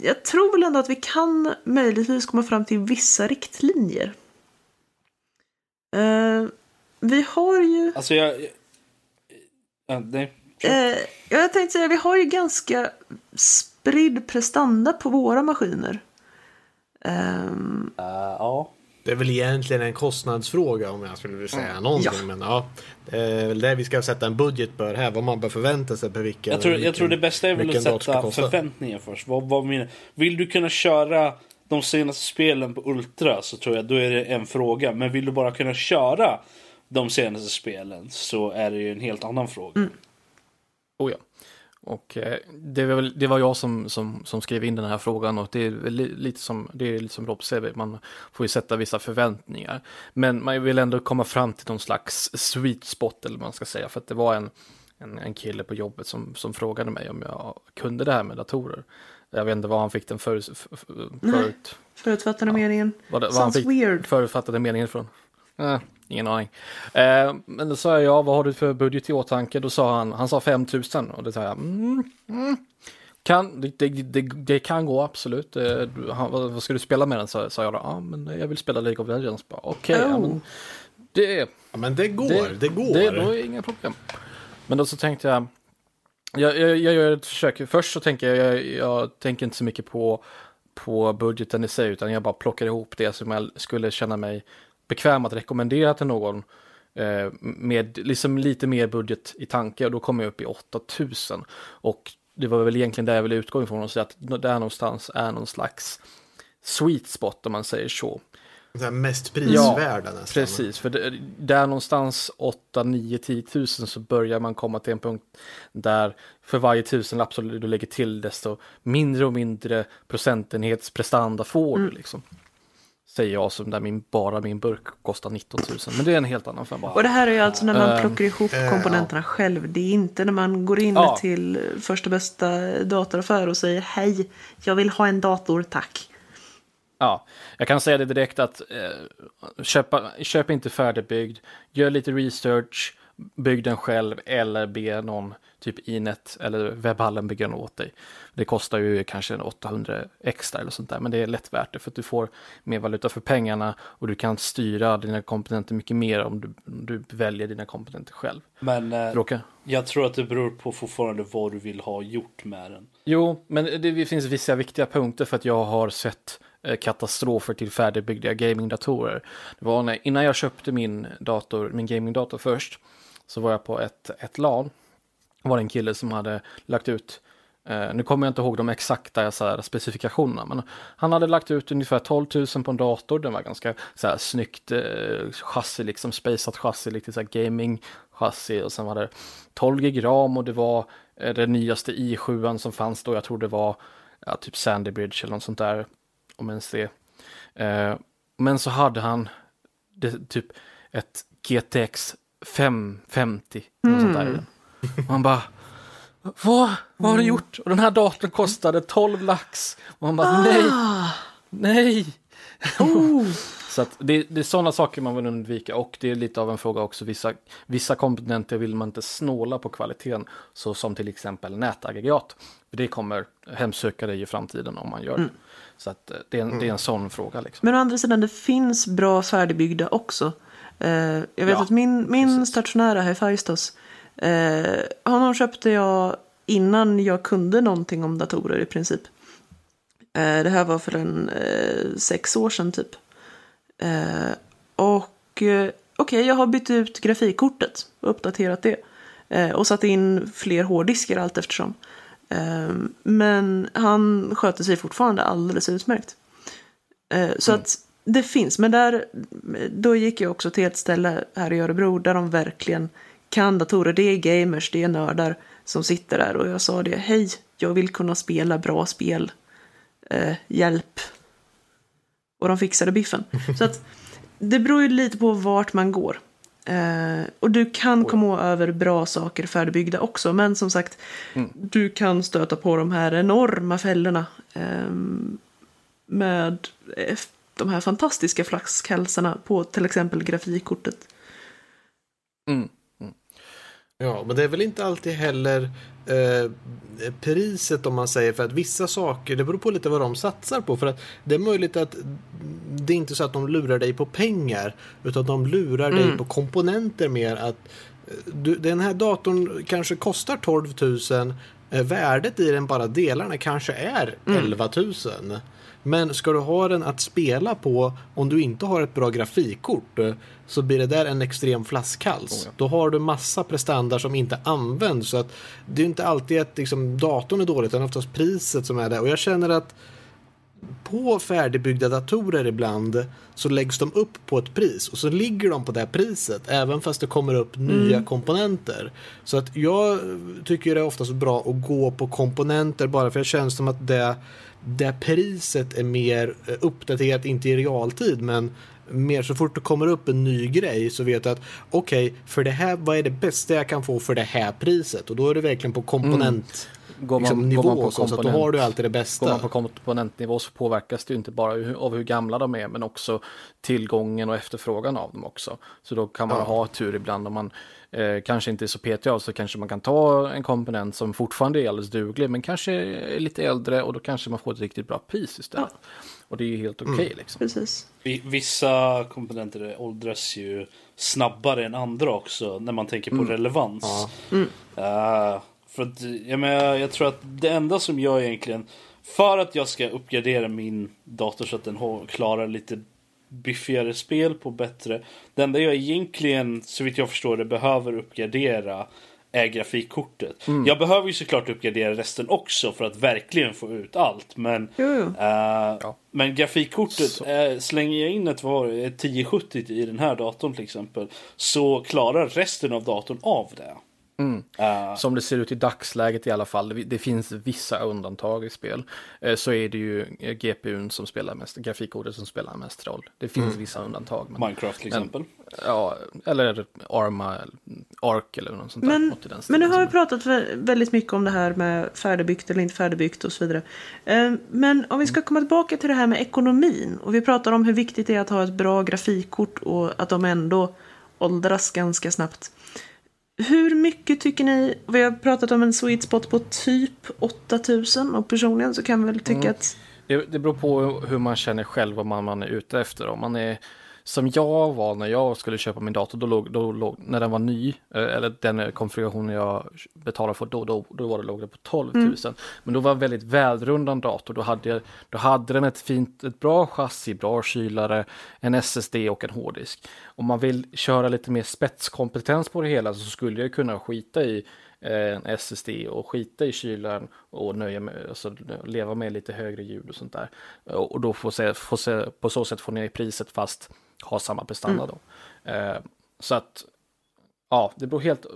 S4: jag tror väl ändå att vi kan möjligtvis komma fram till vissa riktlinjer. Eh, vi har ju...
S3: Alltså jag jag ja.
S4: Eh, jag tänkte säga, vi har ju ganska spridd prestanda på våra maskiner. Ehm,
S3: Eh, ja.
S1: Det är väl egentligen en kostnadsfråga om jag skulle vilja säga någonting.
S4: Ja.
S1: Men ja, det är väl det vi ska sätta en budget för här. Vad man bör förvänta sig per vilken.
S3: Jag tror, jag
S1: vilken-
S3: tror det bästa är väl att sätta förväntningar först. Vad, vad menar, vill du kunna köra de senaste spelen på Ultra så tror jag då är det en fråga. Men vill du bara kunna köra de senaste spelen så är det ju en helt annan fråga.
S2: Oh ja. Och eh, det, var väl, det var jag som, som, som skrev in den här frågan och det är lite som, det är lite som Rob säger, man får ju sätta vissa förväntningar. Men man vill ändå komma fram till någon slags sweet spot eller vad man ska säga, för att det var en, en, en kille på jobbet som, som frågade mig om jag kunde det här med datorer. Jag vet inte vad han fick den för, för, för, förut.
S4: förutfattade meningen.
S2: Vad, vad han fick
S4: weird.
S2: förutfattade meningen ifrån. Eh, ingen aning. Eh, men då sa jag, ja, vad har du för budget i åtanke? Då sa han, han sa 5000 och det sa jag, mm, mm. Kan, det, det, det, det kan gå absolut. Eh, du- han, vad, vad ska du spela med den? Sa, sa jag då, ja men jag vill spela League of Legends. Bara, Okej, ja,
S4: Oh.
S2: men det är
S1: Ja, men det går, det, går.
S2: det, då är inga problem. Men då så tänkte jag, jag, jag, jag gör ett försök. Först så tänker jag, jag, jag tänker inte så mycket på, på budgeten i sig, utan jag bara plockar ihop det som jag skulle känna mig bekväm att rekommendera till någon eh, med liksom lite mer budget i tanke och då kommer jag upp i 8000. Och det var väl egentligen där jag ville utgå ifrån och säga att där någonstans är någon slags sweet spot om man säger så.
S1: Här mest prisvärda nästan.
S2: Precis, för det, där någonstans 8, 9, 10 tusen så börjar man komma till en punkt där för varje tusenlapp som du lägger till desto mindre och mindre procentenhets prestanda får du liksom. Säger jag som där min, bara min burk kostar 19 000. Men det är en helt annan femma.
S4: Och det här är ju alltså när man
S2: Ehm,
S4: plockar ihop
S1: eh,
S4: komponenterna själv. Det är inte när man går in
S2: Ja.
S4: till första bästa dataraffär och säger hej, jag vill ha en dator, tack.
S2: Ja, jag kan säga det direkt att eh, köpa, köp inte färdigbyggd, gör lite research, bygg den själv eller be någon typ Inet eller webbhallen bygga den åt dig. Det kostar ju kanske en 800 extra eller sånt där, men det är lätt värt det för att du får mer valuta för pengarna och du kan styra dina komponenter mycket mer om du, om du väljer dina komponenter själv.
S3: Men eh,
S2: Råka.
S3: jag tror att det beror på fortfarande vad du vill ha gjort med den.
S2: Jo, men det, det finns vissa viktiga punkter för att jag har sett eh, katastrofer till färdigbyggda gamingdatorer. Det var när, innan jag köpte min dator, min gamingdator först, så var jag på ett, ett LAN. Det var en kille som hade lagt ut Eh, nu kommer jag inte ihåg de exakta så här, specifikationerna, men han hade lagt ut ungefär 12 000 på en dator. Den var ganska så här, snyggt eh, chassi, liksom spaceat chassi, lite så här gaming chassi och sen var det 12 gig ram och det var eh, den nyaste i7 som fanns då. Jag tror det var ja, typ Sandy Bridge eller något sånt där, om ens det. Eh, men så hade han det, typ ett GTX 550, mm. sånt där. Han bara, vad, vad har du gjort? Och den här datorn kostade 12 lax. Och han bara, ah. nej, nej. Oh. så att det, det är sådana saker man vill undvika och det är lite av en fråga också. Vissa, vissa komponenter vill man inte snåla på kvaliteten, så som till exempel nätaggregat. Det kommer hemsöka dig i framtiden om man gör mm. Så att eh, det är, en, det är en sån fråga. Liksom.
S4: Men å andra sidan, det finns bra färdigbyggda också. Eh, jag vet ja, att min, min stationära här i Färjestads, eh, honom köpte jag innan jag kunde någonting om datorer i princip. Eh, det här var för en eh, sex år sedan typ. Eh, och okej, okay, jag har bytt ut grafikkortet och uppdaterat det. och satt in fler hårddiskar allt eftersom. men han sköter sig fortfarande alldeles utmärkt. så mm. att det finns, men där, då gick jag också till ett ställe här i Örebro där de verkligen kan datorer. Det är gamers, det är nördar som sitter där och jag sa det, hej, jag vill kunna spela bra spel, eh, hjälp. Och de fixade biffen. Så att det beror ju lite på vart man går. Eh, och du kan komma över bra saker färdigbyggda också, men som sagt, mm. du kan stöta på de här enorma fällorna eh, med de här fantastiska flaskhalsarna på till exempel grafikkortet.
S1: Mm. Ja, men det är väl inte alltid heller eh, priset om man säger för att vissa saker, det beror på lite vad de satsar på. För att det är möjligt att det är inte så att de lurar dig på pengar utan de lurar mm. dig på komponenter mer. att eh, du, Den här datorn kanske kostar 12 000 eh, Värdet i den bara delarna kanske är 11 000. Mm. Men ska du ha den att spela på om du inte har ett bra grafikkort så blir det där en extrem flaskhals. Oh ja. Då har du massa prestanda som inte används. Så att det är inte alltid att liksom, datorn är dålig utan oftast priset som är det. Och jag känner att på färdigbyggda datorer ibland så läggs de upp på ett pris och så ligger de på det priset även fast det kommer upp mm. nya komponenter. Så att jag tycker det är oftast bra att gå på komponenter bara för det känns som att det där priset är mer eh, uppdaterat, inte i realtid, men mer så fort det kommer upp en ny grej så vet du att okej, okay, för det här, vad är det bästa jag kan få för det här priset? Och då är det verkligen på komponent. Mm. Man, liksom, nivå, på så, så då har du alltid det bästa.
S2: Går man på komponentnivå så påverkas det inte bara av hur gamla de är men också tillgången och efterfrågan av dem också. Så då kan man ja. ha tur ibland om man eh, kanske inte är så petig av så kanske man kan ta en komponent som fortfarande är alldeles duglig men kanske är lite äldre och då kanske man får ett riktigt bra pris istället. Ja. Och det är ju helt okej okay, mm. liksom.
S4: Precis.
S5: Vissa komponenter åldras ju snabbare än andra också när man tänker på mm. relevans. Ja. Mm. Uh, för att, jag, menar, jag tror att det enda som jag egentligen för att jag ska uppgradera min dator så att den klarar lite biffigare spel på bättre. Det enda jag egentligen, så vitt jag förstår det, behöver uppgradera är grafikkortet. Mm. Jag behöver ju såklart uppgradera resten också för att verkligen få ut allt. Men, uh, ja. men grafikkortet, uh, slänger jag in ett, ett 1070 i den här datorn till exempel så klarar resten av datorn av det.
S2: Mm. Uh, Som det ser ut i dagsläget i alla fall, det, finns vissa undantag i spel, uh, så är det ju eh, GPUn som spelar mest, grafikkortet som spelar mest roll. Det finns mm. vissa undantag.
S5: Men, Minecraft till exempel?
S2: ja, eller Arma, Ark eller något sånt
S4: men,
S2: där.
S4: Men nu har vi pratat väldigt mycket om det här med färdigbyggt eller inte färdigbyggt och så vidare. Men om vi ska komma tillbaka till det här med ekonomin och vi pratar om hur viktigt det är att ha ett bra grafikkort och att de ändå åldras ganska snabbt. Hur mycket tycker ni, vi har pratat om en sweet spot på typ 8000 och personligen så kan vi väl tycka mm. att
S2: det, det beror på hur man känner själv vad man, man är ute efter. Om man är som jag var när jag skulle köpa min dator, då låg, då låg, när den var ny, eh, eller den konfigurationen jag betalade för då, då, då var det, låg det på 12 000. Mm. Men då var det en väldigt välrundad dator, då hade, då hade den ett fint, ett bra chassi, bra kylare, en SSD och en hårddisk. Om man vill köra lite mer spetskompetens på det hela så skulle jag kunna skita i en SSD och skita i kylan och nöja med, alltså, leva med lite högre ljud och sånt där. Och då få se, få se, på så sätt få ner priset fast ha samma prestanda
S4: Mm.
S2: då. Eh, så att, ja, det beror helt,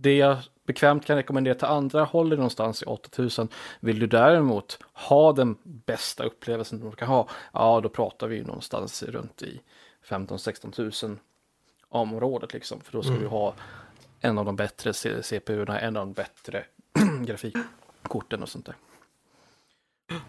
S2: det jag bekvämt kan rekommendera till andra håller någonstans i 8000. Vill du däremot ha den bästa upplevelsen du kan ha, ja då pratar vi ju någonstans runt i 15-16 000 området liksom. För då ska du ha en av de bättre CPU-erna, en av de bättre grafikkorten och sånt där.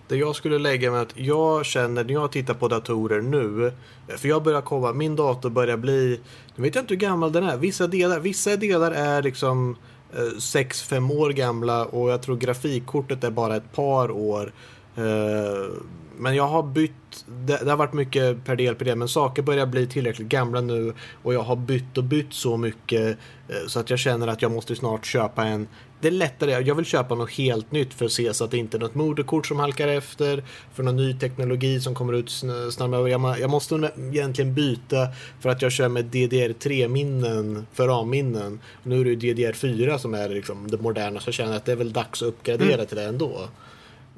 S1: Det jag skulle lägga med att jag känner när jag tittar på datorer nu. För jag börjar komma, min dator börjar bli, nu vet jag inte hur gammal den är. Vissa delar, vissa delar är liksom eh, 6-5 år gamla och jag tror grafikkortet är bara ett par år. Eh, Men jag har bytt, det, det har varit mycket per del på det, men saker börjar bli tillräckligt gamla nu och jag har bytt och bytt så mycket eh, så att jag känner att jag måste snart köpa en det är lättare, jag vill köpa något helt nytt för att se så att det inte är något moderkort som halkar efter, för någon ny teknologi som kommer ut sn- snabbare. Jag, må- jag måste egentligen byta för att jag kör med DDR3-minnen för RAM-minnen. Nu är det ju DDR4 som är liksom det moderna, så jag känner att det är väl dags att uppgradera till det ändå.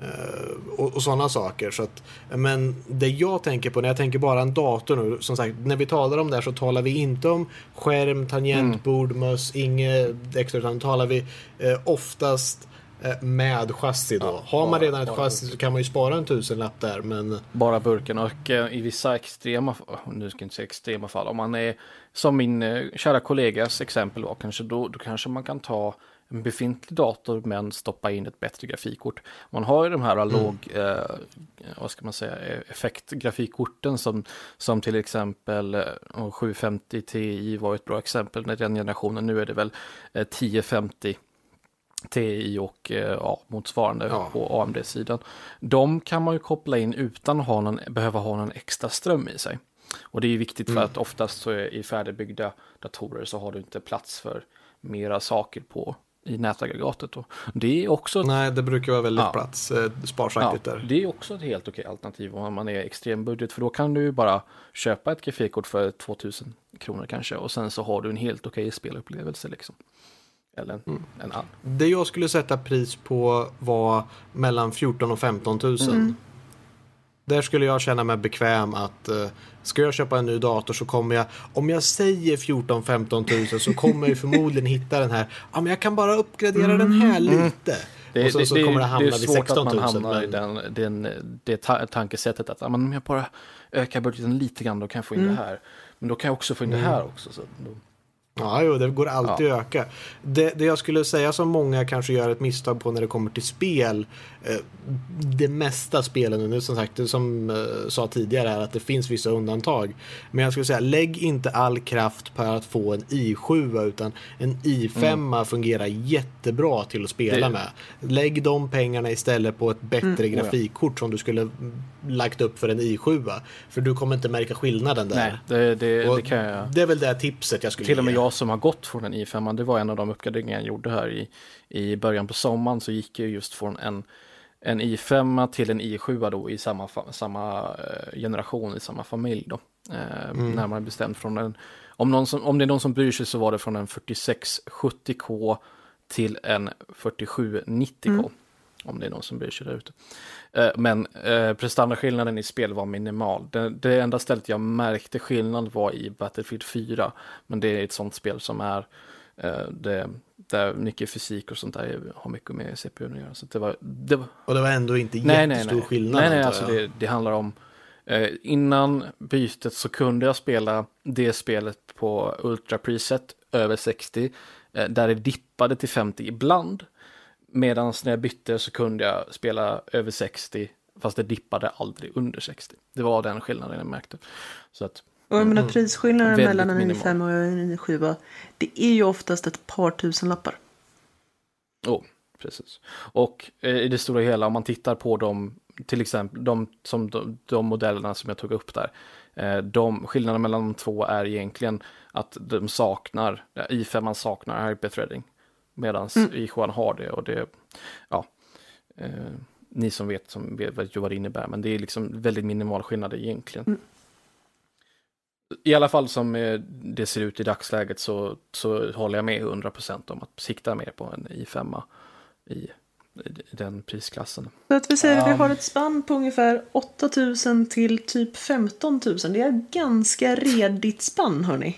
S1: Eh, och, och sådana saker. Så att, men det jag tänker på när jag tänker bara en dator nu, som sagt, när vi talar om det här så talar vi inte om skärm, tangentbord, möss, inget extra, utan talar vi eh, oftast eh, med chassi då.
S2: Ja,
S1: Har man
S2: bara-
S1: redan ett chassi så kan man ju spara en tusenlapp där, men
S2: Bara burken och eh, i vissa extrema, nu ska jag inte säga extrema fall, om man är som min kära kollegas exempel var kanske, då, då kanske man kan ta en befintlig dator men stoppa in ett bättre grafikkort. Man har ju de här låg, eh, vad ska man säga, eh, effektgrafikkorten som, som till exempel eh, 750 Ti var ett bra exempel när den generationen, nu är det väl eh, 1050 TI och eh, ja, motsvarande
S1: Ja.
S2: på AMD-sidan. De kan man ju koppla in utan att ha någon, behöva ha någon extra ström i sig. Och det är ju viktigt för
S1: Mm.
S2: att oftast så är, i färdigbyggda datorer så har du inte plats för mera saker på i nätaggregatet. Då. Det är också ett
S1: nej, det brukar vara väldigt
S2: Ja.
S1: plats, eh, sparsaktigt
S2: Ja,
S1: där.
S2: det är också ett helt okej alternativ om man är extrem budget för då kan du ju bara köpa ett grafikkort för 2000 kronor kanske och sen så har du en helt okej spelupplevelse liksom. Eller en,
S1: Mm.
S2: en annan.
S1: Det jag skulle sätta pris på var mellan 14 och 15 000. Där skulle jag känna mig bekväm att eh, ska jag köpa en ny dator så kommer jag, om jag säger 14-15 000 så kommer jag förmodligen hitta den här, ja men jag kan bara uppgradera den här lite.
S2: Det,
S1: och så,
S2: det,
S1: så
S2: det,
S1: kommer det
S2: det
S1: hamna
S2: är
S1: vid
S2: svårt
S1: 16
S2: att
S1: 000.
S2: man hamnar i
S1: men-
S2: den, den, det ta tankesättet att om jag bara ökar budgeten lite grann då kan jag få in det här. Men då kan jag också få in det här också. Så då,
S1: Ja, jo, det går alltid att öka. Det, det jag skulle säga som många kanske gör ett misstag på när det kommer till spel. Eh, det mesta spelen nu, som sagt, det som eh, sa tidigare här, att det finns vissa undantag. Men jag skulle säga, lägg inte all kraft på att få en i7, utan en i5 fungerar jättebra till att spela
S2: Det-
S1: med. Lägg de pengarna istället på ett bättre
S2: Oh ja.
S1: grafikkort som du skulle mm, lagt upp för en i7. För du kommer inte märka skillnaden där.
S2: nej, det, det, det kan jag.
S1: det är väl det tipset jag skulle
S2: Till och med
S1: ge.
S2: Jag som har gått från en i5, det var en av de uppgraderingar jag gjorde här i, i början på sommaren, så gick jag just från en, en i5 till en i7 då i samma, samma eh, generation, i samma familj då. Eh, Närmare bestämt från en, om, någon som, om det är någon som bryr sig så var det från en 4670K till en 4790K. Om det är någon som bryr sig där ute. Eh, Men eh, prestandaskillnaden i spel var minimal. Det, det enda stället jag märkte skillnad var i Battlefield 4. Men det är ett sånt spel som är eh, det, där mycket fysik och sånt där har mycket med CPU att göra. Så det var, det var,
S1: Och det var ändå inte
S2: nej, nej,
S1: jättestor
S2: nej.
S1: skillnad.
S2: Nej, nej, alltså det, det handlar om innan bytet så kunde jag spela det spelet på Ultra Preset över 60 eh, där det dippade till 50 ibland. Medan när jag bytte så kunde jag spela över 60 fast det dippade aldrig under 60. Det var den skillnaden jag märkte. Så att,
S4: Och jag menar prisskillnaden
S2: Väldigt
S4: mellan en
S2: minimal.
S4: i5 och en i7. Det är ju oftast ett par tusen lappar.
S2: oh, precis. Och eh, i det stora hela om man tittar på de, till exempel de, som, de, de modellerna som jag tog upp där. Eh, de, skillnaden mellan de två är egentligen att de saknar, eh, i5 man saknar hyperthreading. Medan i7 har det och det, ja. Eh, ni som vet, som vet vad det innebär, men det är liksom väldigt minimal skillnad egentligen. I alla fall som eh, det ser ut i dagsläget så, så håller jag med 100% om att sikta mer på en i5 i, i den prisklassen.
S4: Så att vi säger att vi har ett spann på ungefär 8000 till typ 15 000. Det är ganska redigt spann hörni.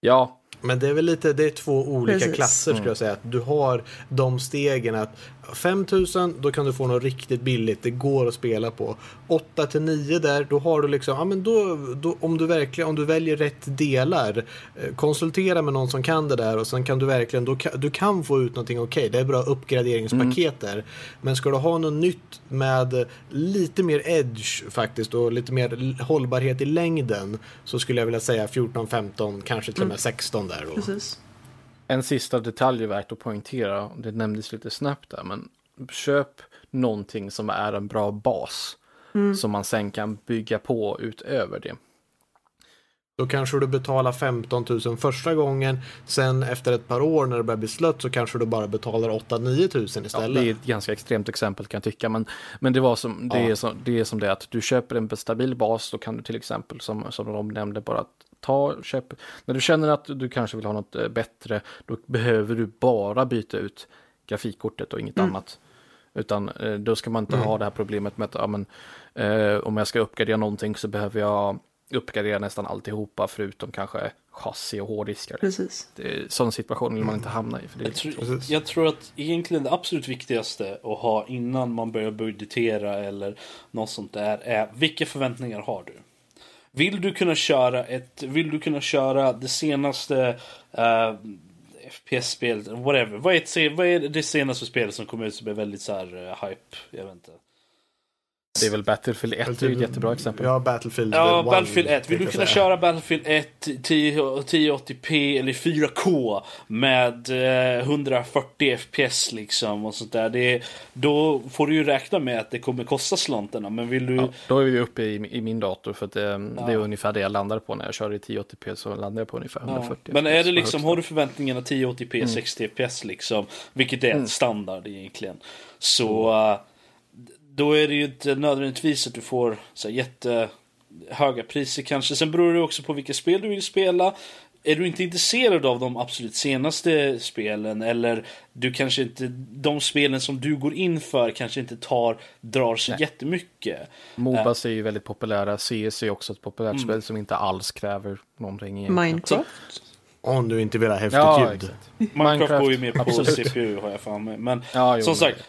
S2: Ja,
S1: Men det är väl lite, det är två olika
S4: Precis.
S1: klasser skulle jag säga. Att du har de stegen att 5000 då kan du få något riktigt billigt, det går att spela på. 8 till 9 där, då har du liksom, ja men då, då om du verkligen, om du väljer rätt delar, eh, konsultera med någon som kan det där och sen kan du verkligen, då du kan få ut någonting okej, det är bra uppgraderingspaket där. Men ska du ha något nytt med lite mer edge faktiskt och lite mer hållbarhet i längden så skulle jag vilja säga 14, 15, kanske till och med 16 där då.
S4: Precis.
S2: En sista detalj är värt att poängtera, det nämndes lite snabbt där, men köp någonting som är en bra bas. Som man sen kan bygga på utöver det.
S1: Då kanske du betalar 15 000 första gången. Sen efter ett par år när det börjar bli slött så kanske du bara betalar 8-9 000
S2: Ja,
S1: istället.
S2: det är ett ganska extremt exempel kan jag tycka, men, men det, var som, det,
S1: Ja.
S2: är som, det är som det är att du köper en stabil bas, då kan du till exempel, som, som de nämnde, bara ta, köp. När du känner att du kanske vill ha något eh, bättre, då behöver du bara byta ut grafikkortet och inget annat. Utan eh, då ska man inte ha det här problemet med att ja, men, eh, om jag ska uppgradera någonting så behöver jag uppgradera nästan alltihopa förutom kanske chassi och hårddiskar.
S4: Precis.
S2: Det är, sån situation vill man inte hamna i. För det
S3: Jag tror,
S1: Precis.
S3: jag tror att egentligen det absolut viktigaste att ha innan man börjar budgetera eller något sånt där är vilka förväntningar har du? Vill du kunna köra ett, vill du kunna köra det senaste eh, uh, FPS-spelet, whatever. Vad är, ett, vad är det senaste spelet som kom ut som är väldigt så här uh, hype? Jag vet inte.
S2: Det är väl Battlefield 1 är ju ett jättebra exempel.
S1: Ja, Battlefield
S3: Ja,
S1: 1,
S3: Battlefield 1. Vill du kunna
S1: säga.
S3: köra Battlefield 1 10 1080p eller 4K med eh, 140 FPS liksom och sånt där. Det är, då får du ju räkna med att det kommer kosta slantarna. Men vill du...
S2: Ja, då är vi uppe i, i min dator för att eh, det är ungefär det jag landar på när jag kör i 1080p så landar jag på ungefär
S3: Ja.
S2: 140.
S3: Men är det liksom, har du förväntningarna 1080p, 60 fps liksom, vilket är standard egentligen, så
S2: Mm.
S3: Eh, då är det ju inte nödvändigtvis att du får så här, jättehöga priser kanske. Sen beror det också på vilka spel du vill spela. Är du inte intresserad av de absolut senaste spelen eller du kanske inte, de spelen som du går in för kanske inte tar, drar så
S2: Nej.
S3: jättemycket.
S2: Mobas är ju väldigt populära. CS är också ett populärt
S3: Mm.
S2: spel som inte alls kräver någonting egentligen.
S4: Minecraft.
S1: Om du inte vill ha häftigt
S2: Ja,
S1: ljud.
S2: exakt.
S3: Minecraft, går ju mer på
S2: absolut.
S3: CPU har jag för mig. Men
S2: Ja, jo,
S3: som sagt.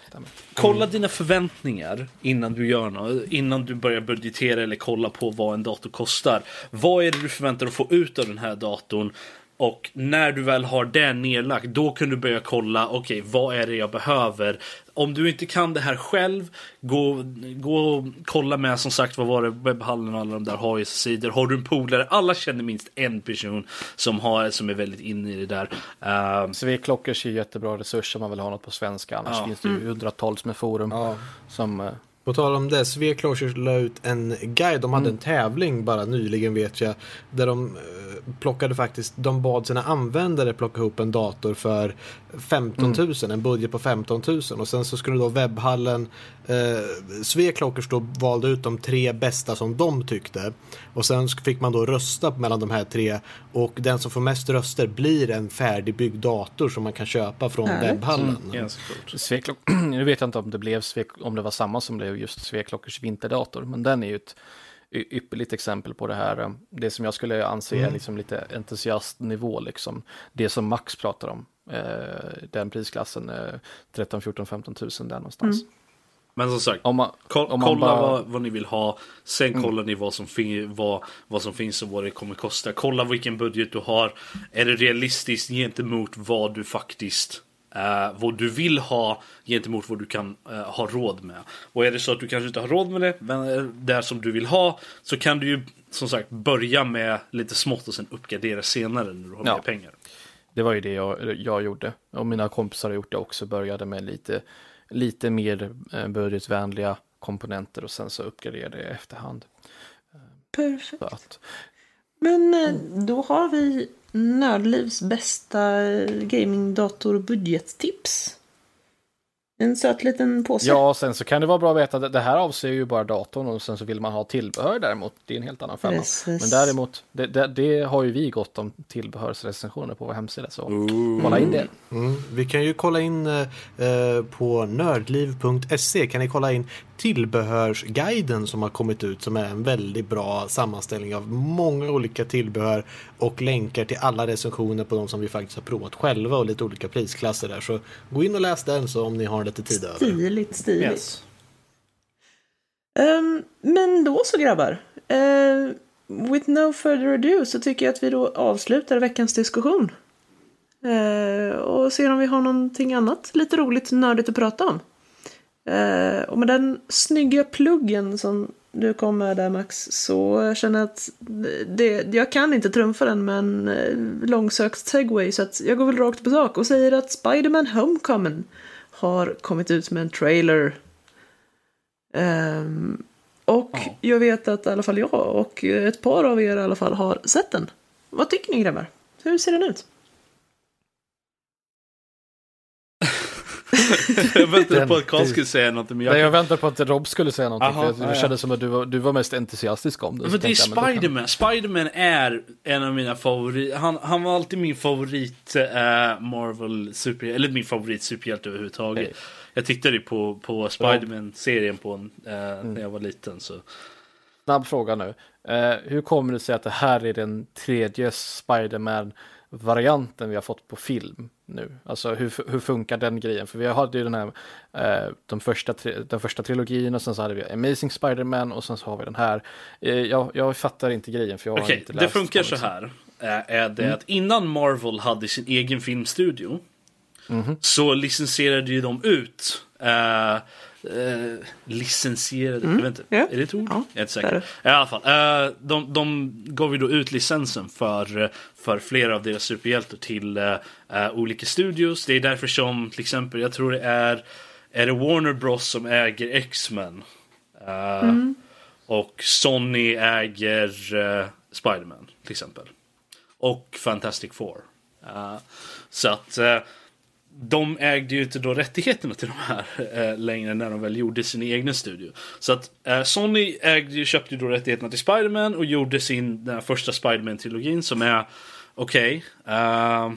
S3: Kolla dina förväntningar innan du gör något. Innan du börjar budgetera eller kolla på vad en dator kostar. Vad är det du förväntar dig att få ut av den här datorn? Och när du väl har det nedlagt, då kan du börja kolla, okej, vad är det jag behöver? Om du inte kan det här själv, gå, gå och kolla med som sagt, vad var det, webbhallen och alla de där har ju sidor. Har du en polare, alla känner minst en person som, har, som är väldigt inne i det där. Ehm,
S2: Sveklockers är jättebra resurs om man vill ha något på svenska. Annars
S3: Ja.
S2: finns det ju hundratals med forum
S1: Ja.
S2: som eh,
S1: På tal om det, Sveclosures la ut en guide. De hade
S2: Mm.
S1: en tävling bara nyligen vet jag. Där de eh, plockade faktiskt, de bad sina användare plocka ihop en dator för 15 000,
S2: Mm.
S1: en budget på 15 000. Och sen så skulle då webbhallen, eh, Sveclockers då valde ut de tre bästa som de tyckte. Och sen fick man då rösta mellan de här tre. Och den som får mest röster blir en färdigbyggd dator som man kan köpa från
S4: Härligt.
S1: webbhallen.
S3: coolt.
S2: Sveklock... nu vet jag inte om det blev svek... om det var samma som blev just Sveklockers vinterdator, men den är ju ett ypperligt exempel på det här. eh, Det som jag skulle anse är liksom lite entusiastnivå, liksom. Det som Max pratar om. Eh, den prisklassen, eh, 13, 14, 15 000 där någonstans.
S3: Men som sagt,
S2: Om man,
S3: Ko-
S2: om
S3: kolla
S2: bara-
S3: vad, vad ni vill ha. Sen kollar ni vad som, vad, vad som finns och vad det kommer kosta. Kolla vilken budget du har. Är det realistiskt gentemot vad du faktiskt eh, vad du vill ha gentemot vad du kan eh, ha råd med. Och är det så att du kanske inte har råd med det, men eh, det som du vill ha, så kan du ju som sagt börja med lite smått och sen uppgradera senare när du har
S2: Ja.
S3: mer pengar.
S2: Det var ju det jag, jag gjorde. Och mina kompisar har gjort det också. Började med lite, lite mer budgetvänliga komponenter och sen så uppgraderade jag i efterhand.
S4: Perfekt.
S2: Att,
S4: Men då har vi Nördlivs bästa gamingdator budgettips. En söt liten påse.
S2: Ja, sen så kan det vara bra att veta att det här avser ju bara datorn och sen så vill man ha tillbehör däremot. Det är en helt annan femma.
S4: Precis.
S2: Men däremot, det, det, det har ju vi gott om tillbehörsrecensioner på vår hemsida. Så kolla in det.
S1: Mm. Vi kan ju kolla in eh, eh, på nördliv.se kan ni kolla in tillbehörsguiden som har kommit ut som är en väldigt bra sammanställning av många olika tillbehör och länkar till alla recensioner på de som vi faktiskt har provat själva och lite olika prisklasser där. Så gå in och läs den så om ni har lite tid över.
S4: Stiligt, stiligt.
S3: Yes.
S4: Ehm, men då så grabbar. Uh, with no further ado så tycker jag att vi då avslutar veckans diskussion. Eh, och ser om vi har någonting annat lite roligt nördigt att prata om. Eh, och med den snygga pluggen som du kom med där Max så känner jag att det, jag kan inte trumfa den med en eh, långsökt segway så att jag går väl rakt på sak och säger att Spider-Man Homecoming har kommit ut med en trailer. Ehm, och
S3: Ja.
S4: jag vet att i alla fall jag och ett par av er i alla fall har sett den. Vad tycker ni grabbar? Hur ser den ut?
S3: Jag väntade
S2: Den-
S3: på att Carl
S2: det-
S3: skulle säga något. Men
S2: Nej,
S3: jag,
S2: jag väntar på att Rob skulle säga någonting.
S3: Aha,
S2: för jag,
S3: ja,
S2: det
S3: ja.
S2: kändes som att du var, du var mest entusiastisk om det.
S3: Men
S2: Så
S3: det är
S2: jag, då kan-
S3: Spiderman. Spiderman är en av mina favoriter. Han, han var alltid min favorit eh, Marvel super eller min favorit superhjälte överhuvudtaget.
S2: Nej.
S3: Jag tittade ju på, på Spiderman-serien på en, eh,
S2: Mm.
S3: när jag var liten. Så.
S2: Snabb fråga nu. Eh, hur kommer det sig att det här är den tredje Spiderman-varianten vi har fått på film nu? Alltså hur, hur funkar den grejen? För vi hade ju den här, eh, de första, den första trilogin och sen så hade vi Amazing Spider-Man och sen så har vi den här. Eh, jag, jag fattar inte grejen för jag har
S3: Okej,
S2: inte
S3: det
S2: läst
S3: funkar så
S2: comicsen.
S3: här. eh, Är det
S2: Mm.
S3: att innan Marvel hade sin egen filmstudio
S2: Mhm.
S3: så licensierade ju de ut eh, eh, licensierade, jag vet inte,
S4: ja.
S3: är det ett ord?
S4: Ja,
S3: jag är inte säker. I alla fall, eh, de, de gav ju då ut licensen för, för flera av deras superhjältar till eh, eh, olika studios. Det är därför som till exempel, jag tror det är, är det Warner Bros som äger X-Men. Eh, Och Sony äger Spiderman till exempel. Och Fantastic Four. Så att de ägde ju inte då rättigheterna till de här eh, längre när de väl gjorde sin egen studio. Så att eh, Sony ägde köpte ju då rättigheterna till Spiderman och gjorde sin den första Spiderman-trilogin som är okej. eh,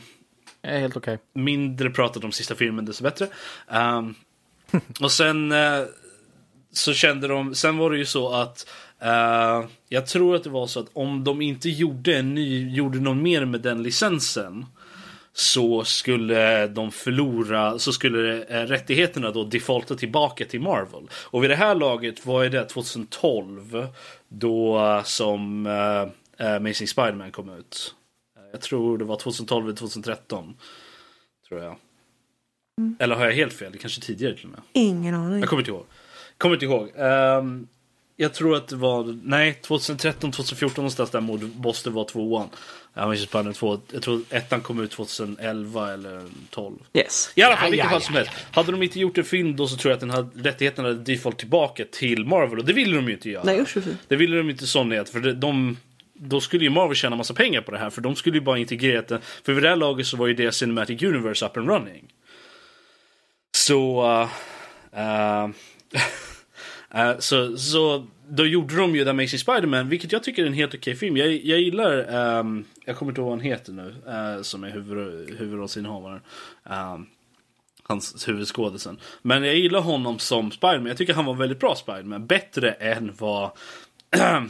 S2: är helt okej.
S3: mindre pratat om sista filmen desto bättre. Ehm, och sen eh, så kände de, sen var det ju så att eh, jag tror att det var så att om de inte gjorde en ny, gjorde någon mer med den licensen så skulle de förlora, så skulle eh, rättigheterna då defaulta tillbaka till Marvel. Och vid det här laget, vad är det, 2012? Då eh, som eh, Amazing Spider-Man kom ut. Jag tror det var 2012 eller 2013. Tror jag. Eller har jag helt fel? Det kanske tidigare till och med.
S4: Ingen aning.
S3: Jag kommer inte ihåg. Kommer inte ihåg. Ehm, jag tror att det var, nej 2013, 2014 någonstans där mod- måste vara tvåan. Amazing Spider-Man 2. Jag tror ettan kom ut 2011 eller 12.
S4: Yes.
S3: I alla fall, vilket fall som helst. Hade de inte gjort en film då så tror jag att den hade, rättigheten hade default tillbaka till Marvel. Och det ville de ju inte göra.
S4: Nej usch.
S3: Det ville de inte Sony för det- de, då skulle ju Marvel tjäna massa pengar på det här. För de skulle ju bara integrera det. För vid det här laget så var ju deras Cinematic Universe up and running. Så... Uh, uh, Eh, så, så då gjorde de ju The Amazing Spider-Man, vilket jag tycker är en helt okej film. Jag, jag gillar, um, jag kommer inte ihåg vad han heter nu, uh, som är huvud, huvudrollsinnehavaren. Um, hans huvudskådisen. Men jag gillar honom som Spiderman. Jag tycker han var väldigt bra Spiderman. Bättre än vad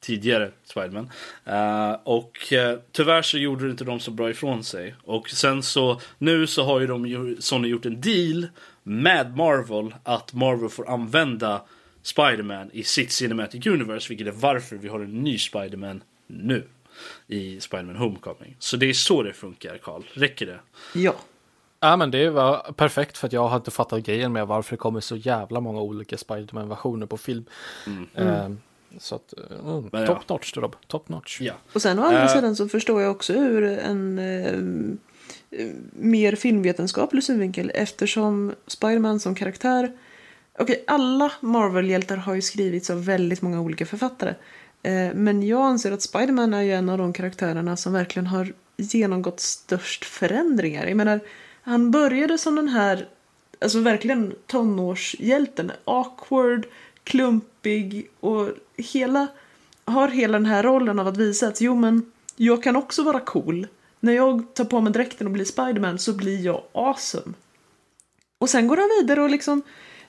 S3: tidigare Spiderman. Uh, och uh, tyvärr så gjorde inte de så bra ifrån sig. Och sen så nu så har ju de ju, Sony gjort en deal med Marvel att Marvel får använda Spiderman i sitt Cinematic Universe. Vilket är varför vi har en ny Spiderman nu. I Spiderman Homecoming. Så det är så det funkar Karl. Räcker det?
S4: Ja.
S2: Ja men det var perfekt för att jag inte fattat grejen med varför det kommer så jävla många olika Spiderman-versioner på film. Eh, så att, eh, mm,
S3: ja.
S2: top notch Rob, top notch.
S3: Ja.
S4: Och sen å andra
S3: Eh.
S4: sidan så förstår jag också ur en eh, eh, Eh, mer filmvetenskaplig synvinkel eftersom Spiderman som karaktär Okej, alla Marvel-hjältar har ju skrivits av väldigt många olika författare. Eh, men jag anser att Spiderman är ju en av de karaktärerna som verkligen har genomgått störst förändringar. Jag menar, han började som den här alltså verkligen tonårshjälten. Awkward, klumpig och hela, har hela den här rollen av att visa att jo men, jag kan också vara cool. När jag tar på mig dräkten och blir Spiderman så blir jag awesome. Och sen går han vidare och liksom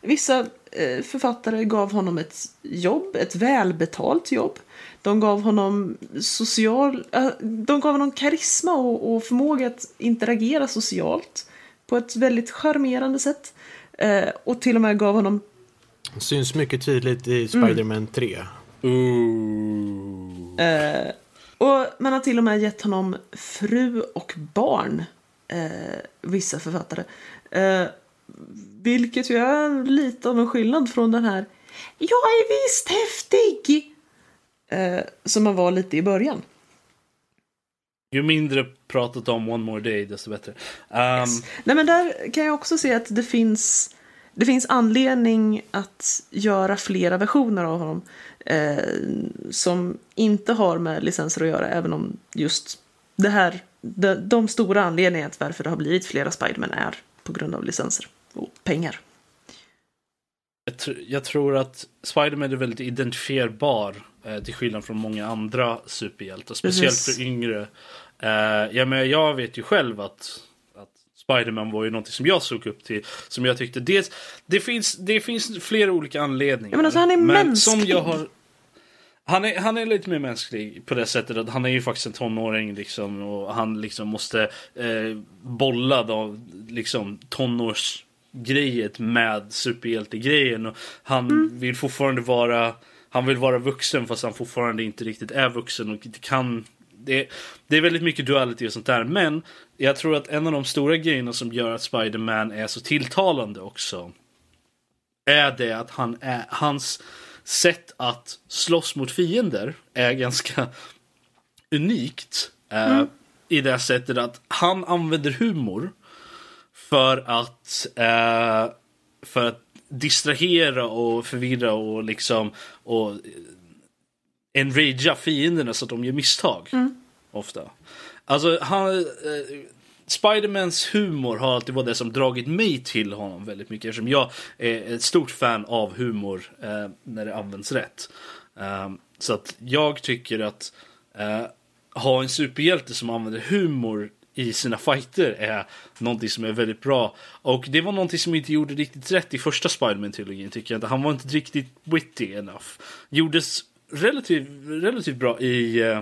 S4: Vissa eh, författare gav honom ett jobb, ett välbetalt jobb. De gav honom social, äh, de gav honom karisma och, och, förmåga att interagera socialt på ett väldigt charmerande sätt. Eh, och till och med gav honom...
S1: Syns mycket tydligt i Spiderman mm. 3.
S4: Eh, och man har till och med gett honom fru och barn, eh, vissa författare. Eh, vilket ju är lite av en skillnad från den här Jag är visst häftig! Eh, som man var lite i början.
S3: Ju mindre pratat om One More Day desto bättre. Um...
S4: Yes. Nej men där kan jag också se att det finns det finns anledning att göra flera versioner av honom eh, som inte har med licenser att göra även om just det här de, de stora anledningarna till varför det har blivit flera Spiderman är på grund av licenser och pengar.
S3: Jag, tr jag tror att Spiderman är väldigt identifierbar eh, till skillnad från många andra superhjältar. Speciellt Precis. för yngre. Eh, ja, men jag vet ju själv att, att Spiderman var ju någonting som jag såg upp till. Som jag tyckte, dels, det, finns, det finns flera olika anledningar.
S4: Men alltså han är men mänsklig. Som jag har,
S3: han är, han är lite mer mänsklig på det sättet att han är ju faktiskt en tonåring liksom och han liksom måste eh, bolla då, liksom tonårs grejet med superhjältegrejen. Och han mm. vill fortfarande vara han vill vara vuxen fast han fortfarande inte riktigt är vuxen och inte kan det, det är väldigt mycket duality och sånt där. Men jag tror att en av de stora grejerna som gör att Spiderman är så tilltalande också. Är det att han är, hans sätt att slåss mot fiender är ganska unikt. Eh, mm. I det sättet att han använder humor för att, eh, för att distrahera och förvirra och liksom och enragea fienderna så att de gör misstag. Mm. Ofta. Alltså han, eh, Spidermans humor har alltid varit det som dragit mig till honom väldigt mycket eftersom jag är ett stort fan av humor eh, när det används rätt. Eh, så att jag tycker att eh, ha en superhjälte som använder humor i sina fighter är någonting som är väldigt bra. Och det var någonting som inte gjorde riktigt rätt i första Spiderman-trilogin tycker jag inte. Han var inte riktigt witty enough. Gjordes relativt, relativt bra i, uh,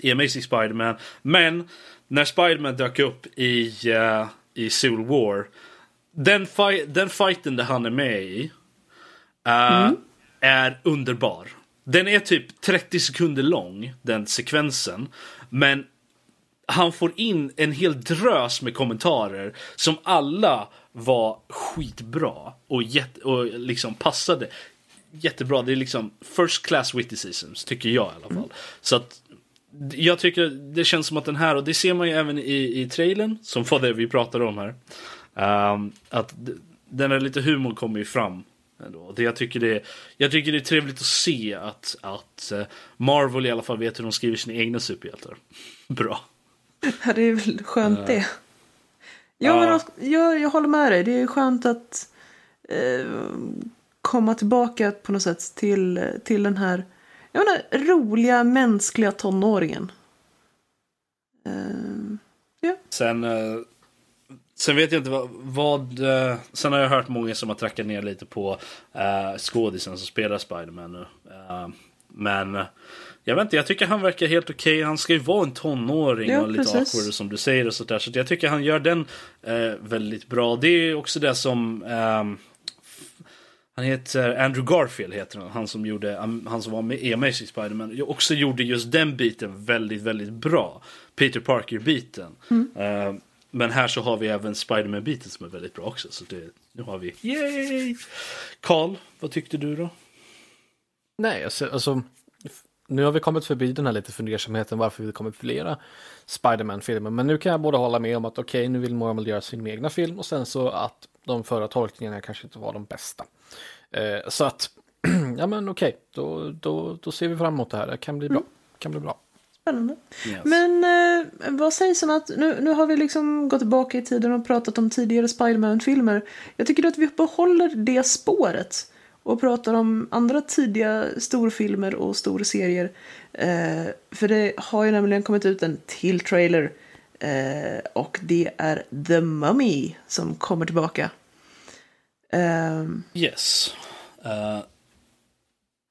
S3: i Amazing Spiderman. Men när Spiderman dök upp i, uh, i Civil War. Den, fi den fighten där han är med i uh, mm. är underbar. Den är typ 30 sekunder lång, den sekvensen. Men han får in en hel drös med kommentarer som alla var skitbra och, och liksom passade jättebra. Det är liksom first class witticisms tycker jag i alla fall. Mm. Så att jag tycker det känns som att den här, och det ser man ju även i, i trailern, som var det vi pratade om här. Um, att den här lite humor kommer ju fram. Ändå. Det jag, tycker det, jag tycker det är trevligt att se att, att eh, Marvel i alla fall vet hur de skriver sina egna superhjältar. Bra.
S4: Ja, det är väl skönt det. Ja, men alltså, jag, jag håller med dig. Det är skönt att eh, komma tillbaka på något sätt till, till den här jag menar, roliga, mänskliga tonåringen. Uh, ja.
S3: Sen, uh, sen vet jag inte vad... vad uh, sen har jag hört många som har trackat ner lite på uh, skådisen som spelar Spiderman nu. men jag vet inte, jag tycker han verkar helt okej. Okay. Han ska ju vara en tonåring ja, och lite precis. awkward som du säger och sådär. Så jag tycker han gör den väldigt bra. Det är också det som um, han heter Andrew Garfield heter han, han som, gjorde, han som var med i Amazing Spiderman. Också gjorde just den biten väldigt, väldigt bra. Peter Parker-biten. Mm. Uh, men här så har vi även Spiderman-biten som är väldigt bra också. Så det, nu har vi, yay! Karl, vad tyckte du då?
S2: Nej, alltså, alltså nu har vi kommit förbi den här lite fundersamheten varför vi kommit flera Spiderman-filmer. Men nu kan jag både hålla med om att okej, okay, nu vill Marvel göra sin egna film och sen så att de förra tolkningarna kanske inte var de bästa. Eh, så att, ja men okej, okay, då, då, då ser vi fram emot det här. Det kan bli bra. Mm. Kan bli bra.
S4: Spännande.
S3: Yes.
S4: Men eh, vad sägs om att nu, nu har vi liksom gått tillbaka i tiden och pratat om tidigare Spiderman-filmer. Jag tycker att vi behåller det spåret och pratar om andra tidiga storfilmer och storserier. Eh, för det har ju nämligen kommit ut en till trailer eh, och det är The Mummy som kommer tillbaka. Eh,
S3: Yes. Eh,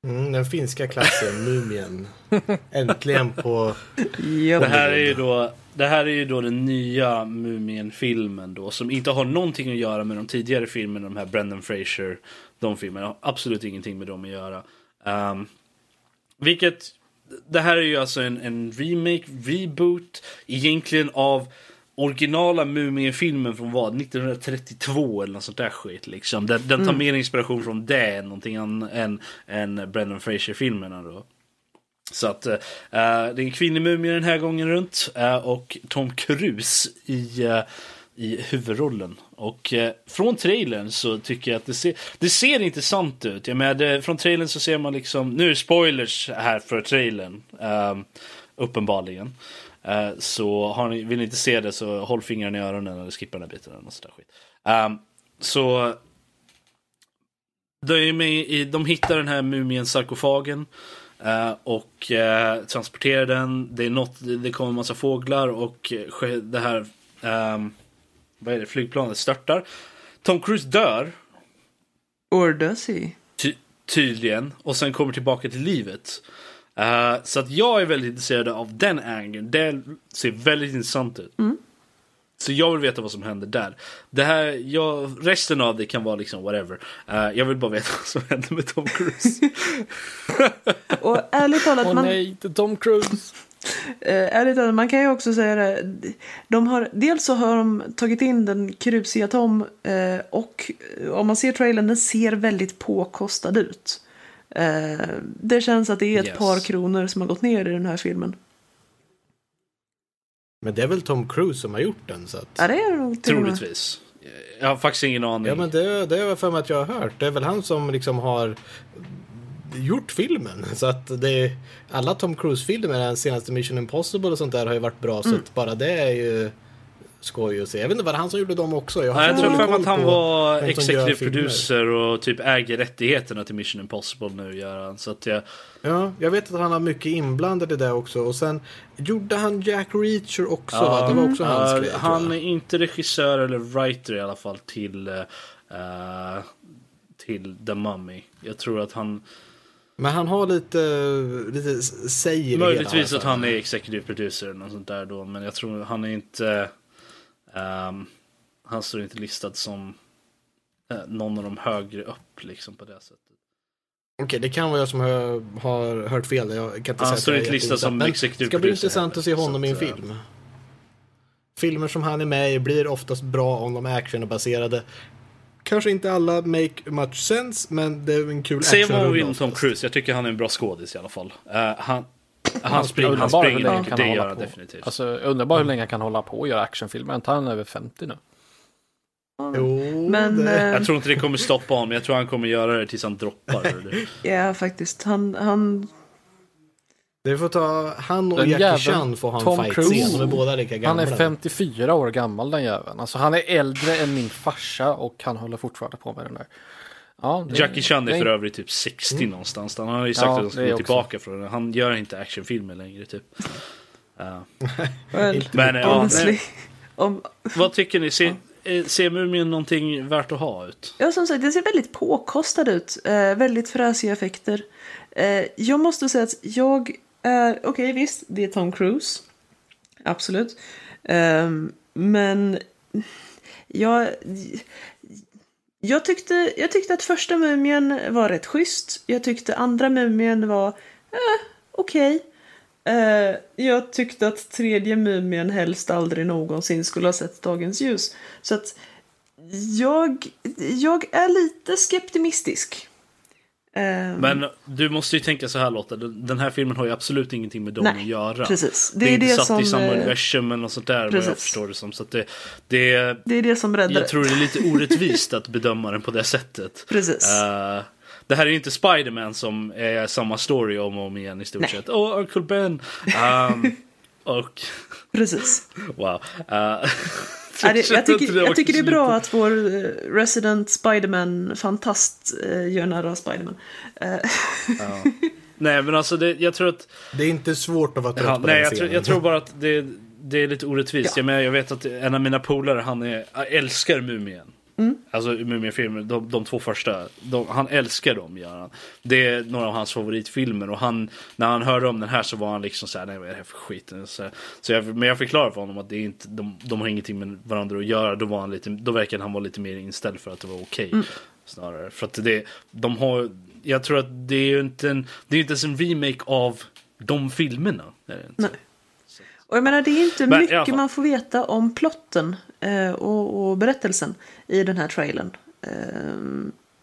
S1: Mm, den finska klassen, Mumien. Äntligen på...
S3: det, här är ju då, det här är ju då den nya Mumien-filmen då som inte har någonting att göra med de tidigare filmerna, de här Brendan Fraser, de filmerna. har absolut ingenting med dem att göra. Um, vilket, det här är ju alltså en, en remake, reboot egentligen av originala Mumien-filmen från vad? 1932 eller något sånt där skit liksom. Den, den tar mer inspiration från det än någonting än, än Brendan Fraser-filmerna då. Så att eh, det är en kvinnlig mumie den här gången runt eh, och Tom Cruise i, eh, i huvudrollen. Och från trailern så tycker jag att det ser, det ser intressant ut. Jag menar, det, från trailern så ser man liksom, nu är spoilers här för trailern. uppenbarligen. Eh, så har ni, vill ni inte se det så håll fingrarna i öronen eller skippa den här biten. Eller något sånt skit. Um, så de, är med i, de hittar den här mumien-sarkofagen. eh, och eh, transporterar den. Det, är något, det kommer en massa fåglar och det här ehm, vad är det, flygplanet störtar. Tom Cruise dör
S4: Or does he?
S3: ty- tydligen och sen kommer tillbaka till livet. Eh, så att jag är väldigt intresserad av den angeln. Det ser väldigt intressant ut. Så jag vill veta vad som händer där. Det här, jag, resten av det kan vara liksom whatever. Eh, jag vill bara veta vad som händer med Tom Cruise.
S4: Och ärligt talat,
S2: Åh
S4: man,
S2: nej, inte Tom Cruise.
S4: Eh, ärligt talat, man kan ju också säga det. De har, dels så har de tagit in den krusiga Tom eh, och om man ser trailern, den ser väldigt påkostad ut. Eh, det känns att det är ett
S3: Yes.
S4: par kronor som har gått ner i den här filmen.
S1: Men det är väl Tom Cruise som har gjort den så att...
S4: Ja, det är det nog.
S3: Troligtvis. Jag har faktiskt ingen aning.
S1: Ja men det, det är för mig att jag har hört. Det är väl han som liksom har gjort filmen. Så att det är, alla Tom Cruise-filmer, den senaste Mission Impossible och sånt där har ju varit bra. Så
S3: Mm.
S1: att bara det är ju skoj att se. Jag vet inte, var det han som gjorde dem också? Jag,
S3: Nej, jag tror för att han var executive producer och typ äger rättigheterna till Mission Impossible nu gör han. Så att jag,
S1: Ja, jag vet att han har mycket inblandad i det också. Och sen gjorde han Jack Reacher också va? Det var också hans
S3: Ja,
S1: grej
S3: Han är inte regissör eller writer i alla fall till, eh, till The Mummy. Jag tror att han,
S1: Men han har lite, lite säg i det hela,
S3: möjligtvis
S1: har
S3: att han är executive producer eller något sånt där då. Men jag tror han är inte, ehm, han står inte listad som eh, någon av de högre upp liksom på det sättet.
S1: Okej, det kan vara jag som har, har hört fel. Jag kan inte
S3: Han
S1: säga
S3: står
S1: att
S3: inte listad som
S1: Men
S3: executive
S1: Det ska bli intressant att se
S3: heller,
S1: honom
S3: så
S1: i en
S3: att,
S1: film. Filmer som han är med i blir oftast bra om de är actionbaserade. Kanske inte alla make much sense, men det är en kul
S3: Säg vad man vill om Tom. Cruise, jag tycker han är en bra skådis i alla fall. Eh, han, han, springer, han
S2: hur
S3: springer
S2: länge
S3: mycket,
S2: kan
S3: det
S2: han
S3: gör
S2: hålla
S3: han
S2: på.
S3: definitivt.
S2: Alltså, jag undrar bara hur länge han kan hålla på och göra actionfilmer. Är han över 50 nu?
S1: Jo,
S4: Men,
S1: det...
S4: eh,
S3: Jag tror inte det kommer stoppa honom, jag tror han kommer göra det tills han droppar.
S4: Ja, faktiskt. Han, han,
S1: det får ta... Han och
S2: Den
S1: Jackie
S2: jäveln,
S1: Chan får ha en
S2: Tom
S1: fight
S2: Cruise.
S1: scen. De är båda lika gamla.
S2: Han är 54 år gammal den jäveln. Alltså han är äldre än min farsa och han håller fortfarande på med den där. Ja, det-
S3: Jackie Chan är för övrigt typ 60 någonstans. Han har ju sagt
S2: Ja,
S3: att han ska gå tillbaka från det. Han gör inte actionfilmer längre typ. Ja.
S4: well,
S3: Men ja,
S4: honestly.
S3: nej,
S4: Om,
S3: vad tycker ni? Ser, eh, ser Mumien någonting värt att ha ut?
S4: Ja, som sagt, det ser väldigt påkostad ut. Eh, väldigt fräsiga effekter. Eh, jag måste säga att jag är... Okej, visst, det är Tom Cruise. Absolut. Ehm, men jag... Jag tyckte, jag tyckte att första Mumien var rätt schysst. Jag tyckte andra Mumien var eh, okej. Eh, jag tyckte att tredje Mumien helst aldrig någonsin skulle ha sett dagens ljus. Så att jag, jag är lite skeptimistisk. Ehm,
S3: Men du måste ju tänka så här Lotta, den här filmen har ju absolut ingenting med dem
S4: Nej,
S3: att göra.
S4: precis.
S3: Det är, inte satt i samma
S4: eh,
S3: universum eller något sånt där vad jag
S4: precis.
S3: förstår det som. Så det, det,
S4: Det är det som räddar
S3: jag tror det är lite orättvist att bedöma den på det sättet.
S4: Precis.
S3: Eh, det här är inte Spiderman som är samma story om och om igen i stort
S4: Nej.
S3: sett. Åh, Uncle Ben! Um, och
S4: Precis.
S3: wow. Uh,
S4: Ja, det, jag, tycker, jag tycker det är bra att vår eh, resident Spiderman-fantast uh, gör narr av Spiderman. Eh,
S3: Nej men alltså det, jag tror att
S1: Det är inte svårt att vara trött
S3: Ja,
S1: på
S3: nej,
S1: den
S3: jag, tror,
S1: scenen.
S3: jag tror bara att det, det är lite orättvist.
S4: Ja.
S3: Jag, menar, jag vet att en av mina polare, han är, älskar Mumien. Alltså Muminfilmer, de, de två första. De, han älskar dem, gör han. Det är några av hans favoritfilmer. Och han, när han hörde om den här så var han liksom såhär, nej vad är det här för skit? Så, så jag, men jag förklarade för honom att det är inte, de, de har ingenting med varandra att göra. Då, var han lite, då verkade han vara lite mer inställd för att det var okej. Snarare. För att det, de har, jag tror att det är ju inte en, det är inte ens en remake av de filmerna. Är det inte.
S4: Nej. Och jag menar, det är inte
S3: Men
S4: mycket man får veta om plotten eh, och, och berättelsen i den här trailern. Eh,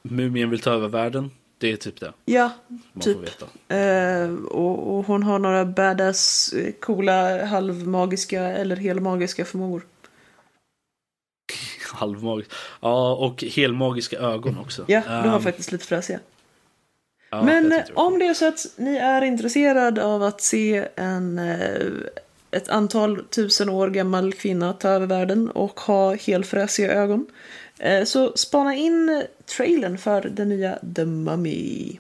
S3: Mumien vill ta över världen. Det är typ det
S4: ja,
S3: man
S4: typ.
S3: får veta.
S4: Eh, och, och hon har några badass, coola, halvmagiska eller helmagiska förmågor.
S3: Halvmagiskt. Ja, och helmagiska ögon också.
S4: Ja, de var
S3: Ehm,
S4: faktiskt lite fräsiga.
S3: ja,
S4: Men om det är så att ni är intresserade av att se en, eh, ett antal tusen år gammal kvinna ta över världen och ha helfräsiga ögon eh, så spana in trailern för den nya The Mummy.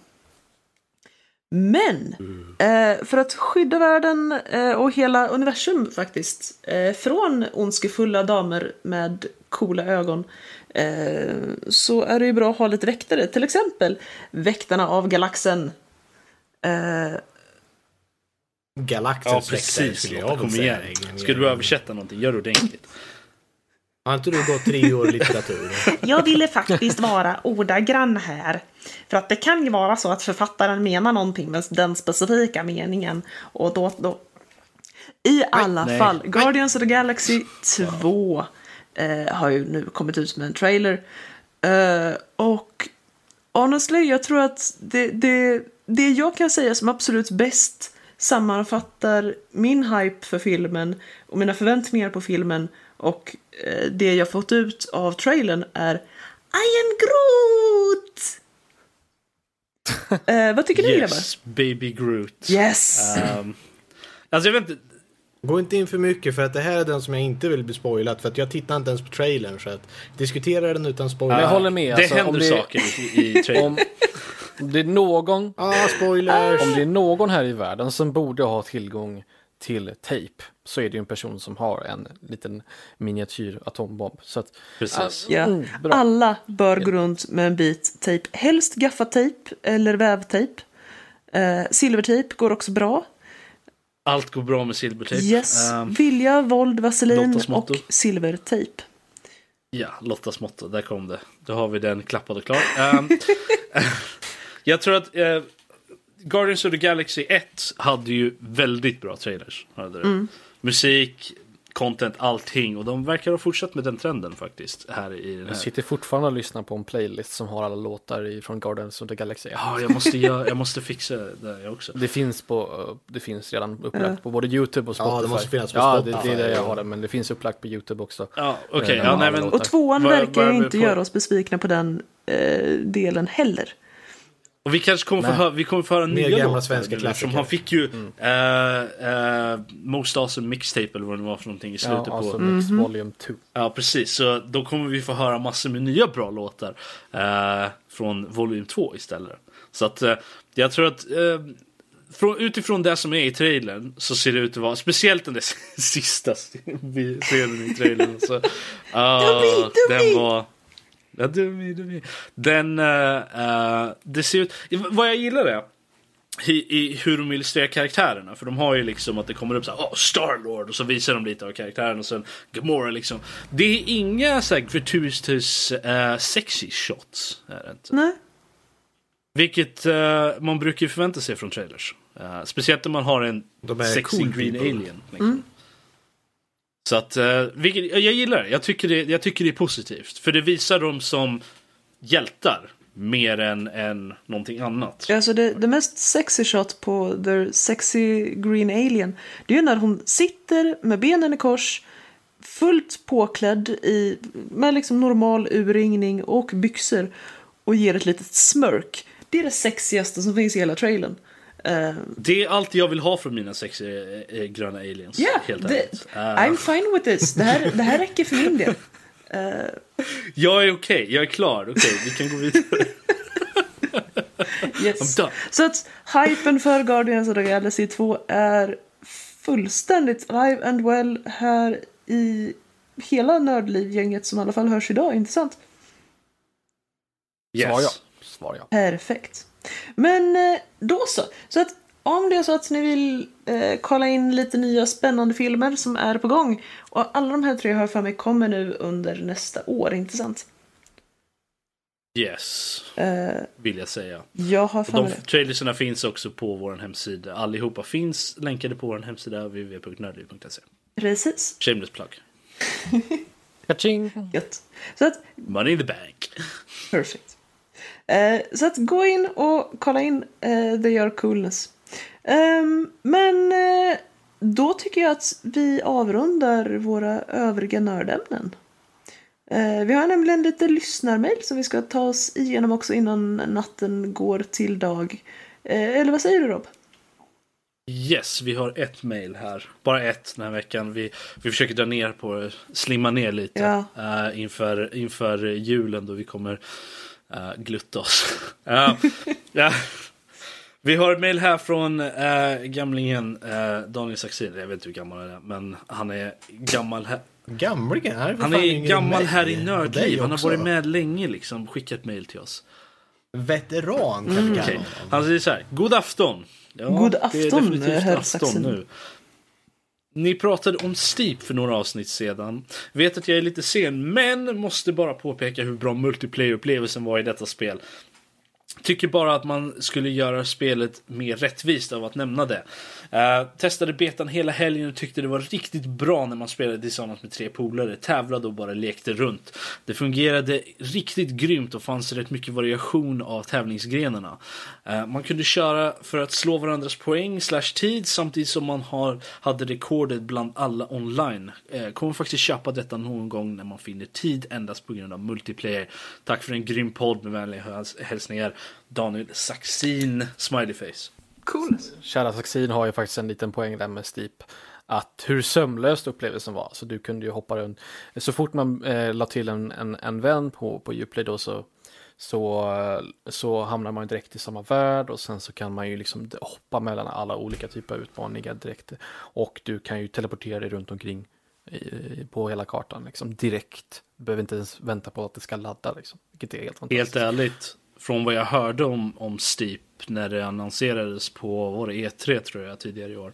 S4: Men eh, för att skydda världen eh, och hela universum faktiskt från ondskefulla damer med coola ögon så är det ju bra att ha lite väktare. Till exempel Väktarna av galaxen.
S1: Galaxens
S3: Ja, precis.
S1: skulle jag väl säga.
S3: igen. Ska du översätta någonting, gör det ordentligt.
S1: Har inte du gått tre år litteratur?
S4: Jag ville faktiskt vara ordagrann här. För att det kan ju vara så att författaren menar någonting med den specifika meningen. Och då... då... I alla
S3: nej.
S4: fall, Guardians of the Galaxy 2 eh, har ju nu kommit ut med en trailer. Eh, och honestly, jag tror att det, det, det jag kan säga som absolut bäst sammanfattar min hype för filmen och mina förväntningar på filmen och eh, det jag fått ut av trailern är I am Groot! eh, vad tycker ni grabbar?
S3: Yes, baby Groot.
S4: Yes!
S3: Ehm, alltså jag vet inte.
S1: Gå inte in för mycket för att det här är den som jag inte vill bli spoilad för att jag tittar inte ens på trailern så att diskutera den utan spoiler.
S2: Men jag håller med.
S3: Det
S2: alltså,
S3: händer
S2: om det,
S3: saker i, i trailern.
S2: Om, om det är någon
S1: Ah, spoilers!
S2: Om det är någon här i världen som borde ha tillgång till tejp så är det ju en person som har en liten miniatyr atombomb. Så att,
S3: Precis.
S4: Ja.
S2: Mm.
S4: Alla bör gå runt med en bit tejp. Helst gaffatejp eller vävtejp. Eh, silvertejp går också bra.
S3: Allt går bra med silvertejp.
S4: Yes.
S3: Ehm,
S4: Vilja, våld, vaselin och silvertejp.
S3: Ja, Lottas motto, där kom det. Då har vi den klappad och klar. Ehm, jag tror att eh, Guardians of the Galaxy 1 hade ju väldigt bra trailers. Hade det. Musik, content, allting. Och de verkar ha fortsatt med den trenden faktiskt. Här i den
S2: jag
S3: här.
S2: sitter fortfarande och lyssnar på en playlist som har alla låtar från Guardians of the Galaxy.
S3: Ja, jag måste, göra, jag måste fixa det jag också.
S2: Det finns, på, eh, det finns redan upplagt på både YouTube och
S1: Ja,
S2: Spotify.
S1: det måste finnas på
S2: ja,
S1: Spotify.
S2: det, det är det jag har det, men det finns upplagt på YouTube också.
S3: Ja, okej.
S2: Eh,
S3: ja.
S4: Och tvåan verkar
S3: det
S4: inte
S3: för-
S4: göra oss besvikna på den eh, delen heller.
S3: Och vi kanske kommer få höra, vi kommer få höra
S1: Mer
S3: nya
S1: gamla
S3: låtar
S1: svenska
S3: nu,
S1: klassiker.
S3: eftersom han fick ju
S2: Mm.
S3: eh, eh, Most Awesome Mixtape eller vad det var för någonting i slutet
S2: Ja, alltså
S3: på.
S2: Next Volume 2.
S3: Ja, precis. Så då kommer vi få höra massor med nya bra låtar eh, från volym 2 istället. Så att jag tror att från, utifrån det som är i trailern så ser det ut att vara, speciellt den där sista scenen i trailern. Så,
S4: dummy!
S3: Den var... Ja, dummy, dummy. Den, eh, eh, det ser ut, vad jag gillar är i, i hur de illustrerar karaktärerna. För de har ju liksom att det kommer upp så här, oh, Starlord och så visar de lite av karaktären och sen Gamora liksom. Det är inga så här gratuitous uh, sexy shots. Är det inte.
S4: Nej.
S3: Vilket eh, man brukar ju förvänta sig från trailers. Eh, speciellt om man har en
S1: är
S3: sexy
S1: cool
S3: green
S1: people.
S3: alien. Liksom. Så att, eh, vilket, jag gillar det. Jag tycker det. Jag tycker det är positivt. För det visar dem som hjältar mer än, än någonting annat.
S4: Alltså det, det mest sexy shot på The Sexy Green Alien det är ju när hon sitter med benen i kors fullt påklädd i, med liksom normal urringning och byxor och ger ett litet smörk. det är det sexigaste som finns i hela trailern. Uh,
S3: Det är allt jag vill ha från mina eh, eh, gröna aliens.
S4: Ja,
S3: helt ärligt. Eh,
S4: I'm fine with this. Det här, det här räcker för min del.
S3: Jag är okej, jag är klar. Okej, vi kan gå vidare.
S4: Yes. Så att hypen för Guardians of the Galaxy 2 är fullständigt live and well här i hela nördliv-gänget som i alla fall hörs idag, inte sant?
S2: Svar ja.
S3: Yes.
S2: Svar ja.
S4: Perfekt. Men eh, då så. Så att om det är så att ni vill eh, kolla in lite nya spännande filmer som är på gång och alla de här tre har för mig kommer nu under nästa år, inte sant?
S3: Yes,
S4: Eh,
S3: vill jag säga.
S4: jag har
S3: Och
S4: för
S3: de
S4: mig det.
S3: trailerserna finns också på vår hemsida. Allihopa finns länkade på vår hemsida www.nördliv.se.
S4: Precis.
S3: Shameless plug.
S2: Kaching!
S4: Gött. Så att
S3: Money in the bank.
S4: Perfect. Eh, så att gå in och kolla in eh, The Your Coolness. Ehm, men eh, då tycker jag att vi avrundar våra övriga nördämnen. Vi har nämligen lite lyssnarmail som vi ska ta oss igenom också innan natten går till dag. Eller vad säger du Rob?
S3: Yes, vi har ett mail här. Bara ett den här veckan. Vi, vi försöker dra ner på slimma ner lite
S4: Ja.
S3: eh, inför, inför julen då vi kommer uh, glutta oss. Eh, ja. Vi har ett mail här från uh, gamlingen uh, Daniel Saxin. Jag vet inte hur gammal han är, men han är gammal här.
S1: Gamlingen? Här är
S3: Han är gammal här i nördliv. Han har varit med länge liksom. Skickat mail till oss.
S1: Veteran kan vi kalla
S3: Okej.
S1: honom.
S3: Han säger så här. God afton. Ja,
S4: God
S3: det är
S4: afton, herr
S3: afton
S4: Saxen.
S3: nu. Ni pratade om Steep för några avsnitt sedan. Vet att jag är lite sen, men måste bara påpeka hur bra multiplayer-upplevelsen var i detta spel. Tycker bara att man skulle göra spelet mer rättvist av att nämna det. Eh, testade betan hela helgen och tyckte det var riktigt bra när man spelade tillsammans med tre polare. Tävlade och bara lekte runt. Det fungerade riktigt grymt och fanns rätt mycket variation av tävlingsgrenarna. Uh, man kunde köra för att slå varandras poäng slash tid samtidigt som man har, hade rekordet bland alla online. Uh, kommer faktiskt köpa detta någon gång när man finner tid endast på grund av multiplayer. Tack för en grym podd med vänliga häls- hälsningar. Daniel Saxin, smileyface.
S4: Cool.
S2: Kära Saxin har ju faktiskt en liten poäng där med Steep. Att hur sömlöst upplevelsen var. Så du kunde ju hoppa runt. Så fort man eh, la till en, en, en vän på, på Uplay då så, så, så hamnar man ju direkt i samma värld och sen så kan man ju liksom hoppa mellan alla olika typer av utmaningar direkt. Och du kan ju teleportera dig runt omkring i, på hela kartan liksom direkt. Du behöver inte ens vänta på att det ska ladda liksom. Vilket är helt fantastiskt.
S3: Helt ärligt, från vad jag hörde om, om Steep när det annonserades på var det E3 tror jag tidigare i år.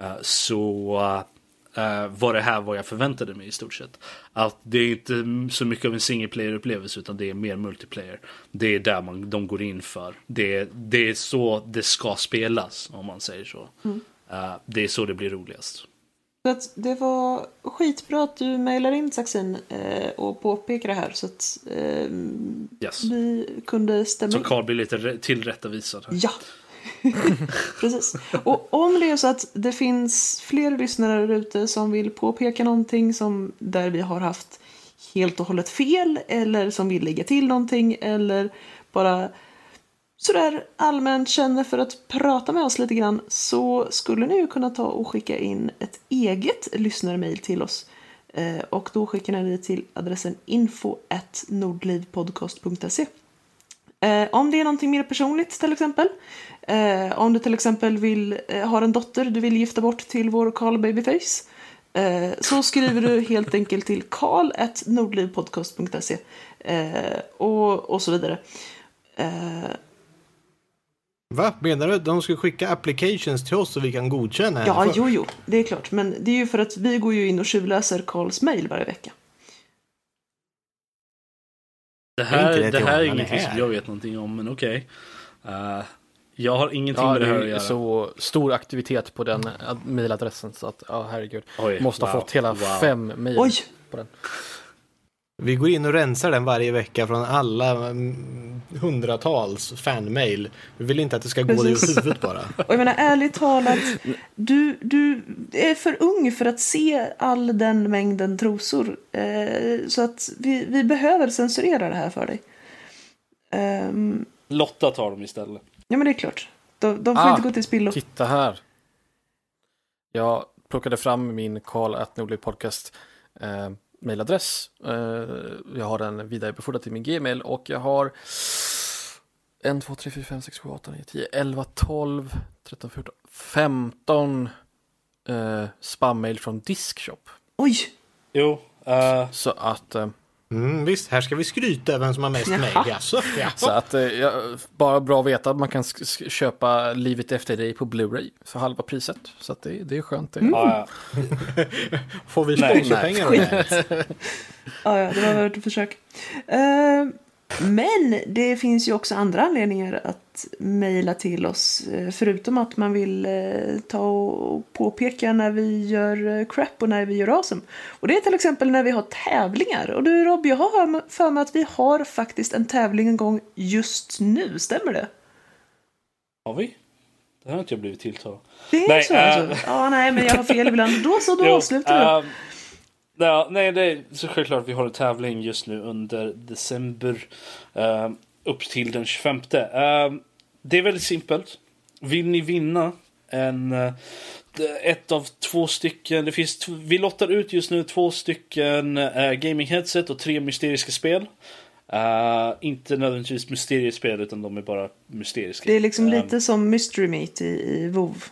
S3: eh, Så eh, var det här vad jag förväntade mig i stort sett. Att det är inte så mycket av en single player upplevelse utan det är mer multiplayer. Det är där man, de går in för. Det, det är så det ska spelas om man säger så. Eh, det är så det blir roligast.
S4: Så att det var skitbra att du mejlar in Saxin eh, och påpekar det här så att eh,
S3: Yes.
S4: vi kunde stämma
S3: Så. Carl blir lite tillrättavisad. Här.
S4: Ja, precis. Och om det är så att det finns fler lyssnare där ute som vill påpeka någonting som där vi har haft helt och hållet fel eller som vill lägga till någonting eller bara sådär allmänt känner för att prata med oss lite grann så skulle ni ju kunna ta och skicka in ett eget lyssnarmail till oss. Eh, och då skickar ni det till adressen info nordlivpodcast.se. Eh, om det är någonting mer personligt till exempel. Eh, om du till exempel vill, har en dotter du vill gifta bort till vår Carl Babyface. Så skriver du helt enkelt till karl.nordlivpodcast.se och, och så vidare.
S1: Va? Menar du att de ska skicka applications till oss så vi kan godkänna
S4: ja,
S1: henne först?
S4: jo, jo, det är klart. Men det är ju för att vi går ju in och tjuvläser Karls mail varje vecka.
S3: Det här,
S1: det
S3: det här är ingenting som jag vet någonting om, men okej. Eh, jag har ingenting
S2: Ja,
S3: med det här att göra.
S2: så stor aktivitet på den ad- mailadressen så att, ja herregud.
S3: Oj,
S2: Måste ha
S3: wow,
S2: fått hela
S3: wow.
S2: fem mejl
S4: Oj!
S2: på den.
S1: Vi går in och rensar den varje vecka från alla mm, hundratals fanmail. Vi vill inte att det ska gå dig ur huvudet bara.
S4: Och jag menar ärligt talat, du, du är för ung för att se all den mängden trosor. Eh, så att vi, vi behöver censurera det här för dig. Ehm,
S3: Lotta tar dem istället.
S4: Ja, men det är klart. De, de får
S2: Ah,
S4: inte gå till spillo.
S2: Titta här. Jag plockade fram min Karl at Nordlig Podcast eh, mailadress. Eh, jag har den vidarebefordrad till min Gmail och jag har 1, 2, 3, 4, 5, 6, 7, 8, 9, 10, 11, 12, 13, 14, 15 eh, spammail från Diskshop.
S4: Oj!
S3: Jo, eh,
S2: Så att, eh,
S1: Mm, visst, här ska vi skryta vem som har mest. Jaså?
S2: så att eh, jag, bara bra att veta att man kan sk- sk- köpa Livet efter dig på Blu-ray för halva priset. Så att det, det är skönt. Det.
S3: ja,
S1: Får vi
S3: Nej.
S1: sponsorpengar här?
S4: Ja, ja, det var värt ett försök. Eh, men det finns ju också andra anledningar att mejla till oss. eh, Förutom att man vill eh, ta och påpeka när vi gör eh, crap och när vi gör awesome. Och det är till exempel när vi har tävlingar. Och du Rob, jag har för mig att vi har faktiskt en tävling en gång just nu. Stämmer det?
S3: har vi? Det här har inte jag blivit tilltalad.
S4: Det är
S3: Nej,
S4: så
S3: eh,
S4: alltså? Ja, nej, men jag har fel ibland. Då så, då avslutar vi.
S3: Ja, nej, det är så självklart vi har en tävling just nu under december ehm, upp till den 25. Ehm, det är väldigt simpelt. Vill ni vinna en eh, ett av två stycken, det finns, vi lottar ut just nu två stycken uh, gaming headset och tre mysteriska spel. Eh, inte nödvändigtvis mysteriespel utan de är bara mysteriska.
S4: Det är liksom
S3: Ehm,
S4: lite som Mystery Meat i, i WoW.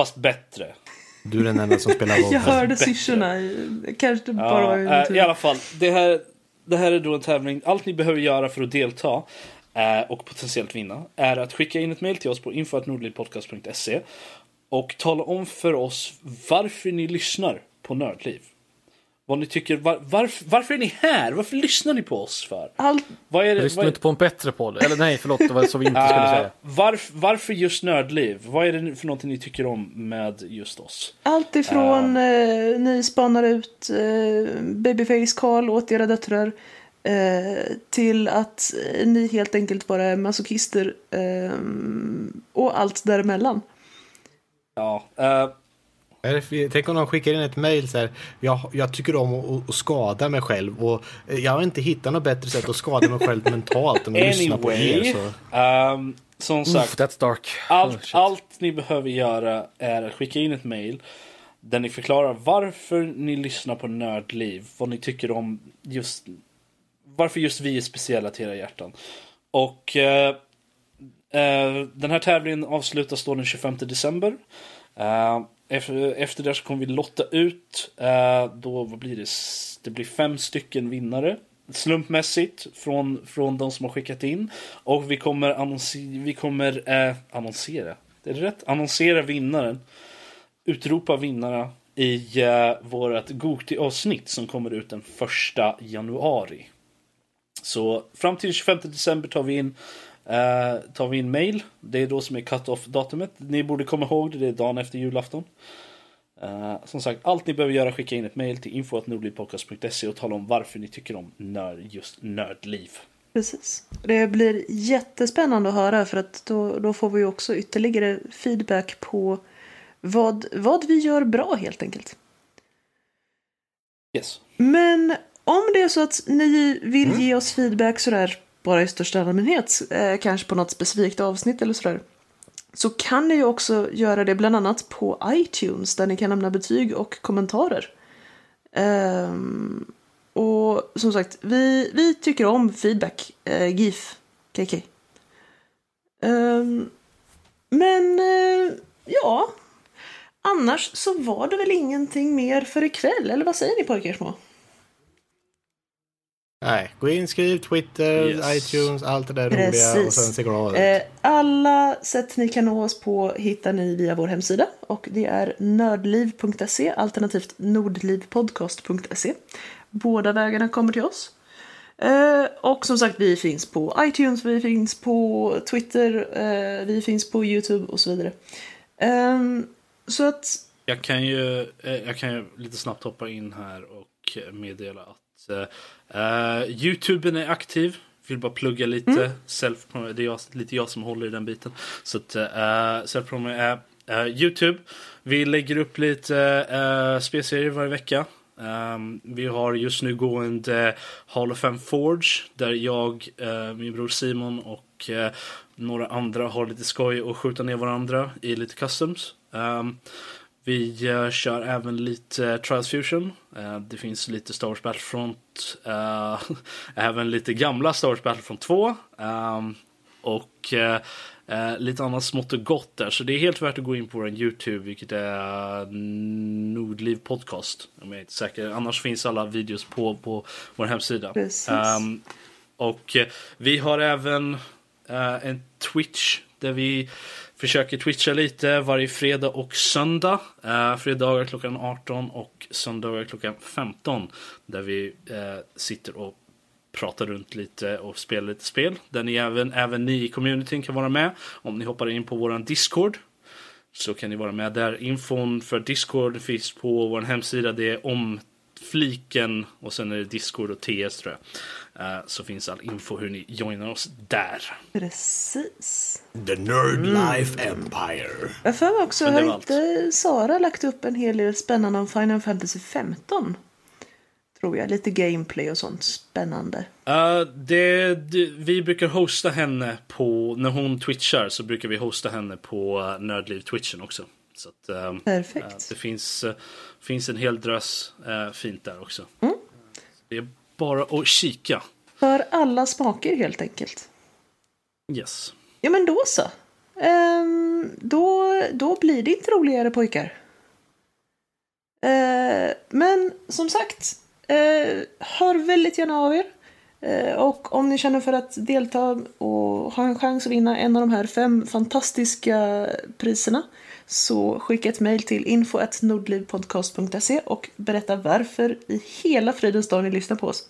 S3: Fast bättre.
S1: Du är den enda som spelar
S4: Jag
S1: WoW.
S4: hörde syrsorna. i- Kanske det bara
S3: Ja,
S4: var
S3: eh. I alla fall, det här, det här är då en tävling. Allt ni behöver göra för att delta eh, och potentiellt vinna är att skicka in ett mail till oss på info.nordlivpodcast.se och tala om för oss varför ni lyssnar på Nördliv. Vad ni tycker, var, varför, varför är ni här? Varför lyssnar ni på oss för?
S4: Allt,
S3: Vad är det?
S2: lyssnar
S3: Vad,
S2: inte på en bättre podd. Eller nej, förlåt, det var så vi inte skulle
S3: Eh,
S2: säga.
S3: varf, varför just Nördliv? Vad är det för någonting ni tycker om med just oss?
S4: allt ifrån eh, ni spanar ut eh, Babyface Karl åt era döttrar eh, till att ni helt enkelt bara är masochister och allt däremellan.
S3: Ja, eh,
S1: Är det för- Tänk om de skickar in ett mejl så här. Jag, jag tycker om att, att skada mig själv och eh, jag har inte hittat något bättre sätt att skada mig själv mentalt än att lyssna på er.
S3: Anyway,
S1: Så.
S3: ehm, som sagt.
S2: Oof, that's dark. Oh,
S3: Allt,
S2: shit.
S3: allt ni behöver göra är att skicka in ett mail där ni förklarar varför ni lyssnar på Nördliv, vad ni tycker om just varför just vi är speciella till era hjärtan. Och eh, eh, den här tävlingen avslutas då den 25 december. Eh, efter, efter det så kommer vi lotta ut, eh, då vad blir det? Det blir fem stycken vinnare slumpmässigt från, från de som har skickat in. Och vi kommer, annonser, vi kommer eh, annonsera, är det rätt? Annonsera vinnaren. Utropa vinnarna i eh, vårt Goti-avsnitt som kommer ut den första januari. Så fram till 25 december tar vi in eh, tar vi in mail. Det är då som är cut-off datumet. Ni borde komma ihåg det, det är dagen efter julafton. Eh, som sagt, allt ni behöver göra är skicka in ett mail till info.nordlivpodcast.se och tala om varför ni tycker om nörd, just nördliv.
S4: Precis. Det blir jättespännande att höra för att då, då får vi också ytterligare feedback på vad, vad vi gör bra helt enkelt.
S3: Yes.
S4: Men om det är så att ni vill ge oss feedback sådär bara i största allmänhet, eh, kanske på något specifikt avsnitt eller sådär, så kan ni ju också göra det bland annat på iTunes där ni kan lämna betyg och kommentarer. Ehm, och som sagt, vi, vi tycker om feedback, eh, GIF, KK. Ehm, men eh, ja, annars så var det väl ingenting mer för ikväll, eller vad säger ni pojkar små?
S1: Nej, gå in, skriv Twitter,
S3: Yes.
S1: iTunes, allt det där roliga
S4: Precis.
S1: och sen se glad ut.
S4: Eh, alla sätt ni kan nå oss på hittar ni via vår hemsida och det är nördliv.se alternativt nordlivpodcast.se. Båda vägarna kommer till oss. Eh, och som sagt, vi finns på iTunes, vi finns på Twitter, eh, vi finns på YouTube och så vidare. Ehm, så att,
S3: Jag kan ju, jag kan ju lite snabbt hoppa in här och meddela att eh, eh, Youtuben är aktiv. Vill bara plugga lite. Self det är jag, lite jag som håller i den biten. Så att uh, self är uh, Youtube. Vi lägger upp lite uh, spelserier varje vecka. Ehm, vi har just nu gående Hall of Fame Forge där jag, eh, min bror Simon och eh, några andra har lite skoj och skjuta ner varandra i lite customs. Ehm, vi eh, kör även lite Trials Fusion. Eh, det finns lite Star Wars Battlefront. eh, även lite gamla Star Wars Battlefront 2. ehm, och eh, eh, lite annat smått och gott där. Så det är helt värt att gå in på vår YouTube, vilket är Nordliv Podcast. Om jag är inte säker. Annars finns alla videos på, på vår hemsida. Ehm, och eh, vi har även eh, en Twitch där vi försöker twitcha lite varje fredag och söndag. Eh, fredagar klockan 18 och söndagar klockan 15. Där vi eh, sitter och pratar runt lite och spelar lite spel. Där ni även, även ni i communityn kan vara med. Om ni hoppar in på våran Discord så kan ni vara med där. Infon för Discord finns på vår hemsida. Det är om fliken och sen är det Discord och TS tror jag. Eh, så finns all info hur ni joinar oss där.
S4: Precis.
S1: The Nerd Life Empire.
S4: Jag för mig också, har inte Sara lagt upp en hel del spännande om Final Fantasy 15? Tror jag. Lite gameplay och sånt spännande.
S3: Eh, det, det, vi brukar hosta henne på, när hon twitchar så brukar vi hosta henne på uh, Nördliv Twitchen också. Så att, ehm,
S4: Perfekt.
S3: eh, det finns, eh, finns en hel drös eh, fint där också.
S4: Mm.
S3: Det är bara att kika.
S4: För alla smaker helt enkelt.
S3: Yes.
S4: Ja men då så. Ehm, då, då blir det inte roligare pojkar. Eh, men som sagt, eh, hör väldigt gärna av er. Eh, och om ni känner för att delta och ha en chans att vinna en av de här fem fantastiska priserna så skicka ett mejl till info.nordlivpodcast.se och berätta varför i hela fridens dag ni lyssnar på oss.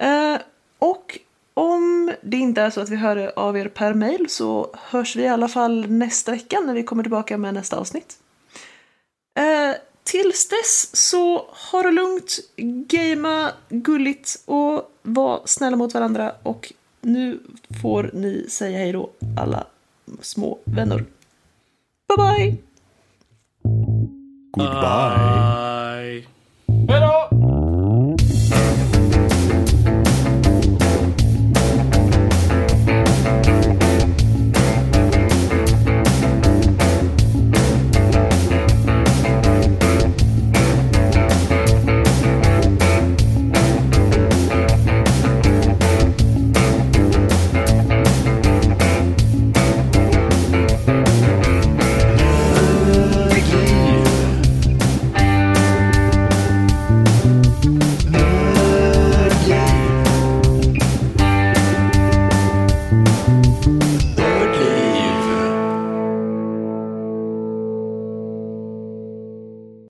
S4: Eh, och om det inte är så att vi hör av er per mejl så hörs vi i alla fall nästa vecka när vi kommer tillbaka med nästa avsnitt. Eh, tills dess så ha det lugnt, gamea gulligt och var snälla mot varandra och nu får ni säga hej då alla små vänner. Bye-bye.
S1: Goodbye.
S3: Bye.
S2: Hello.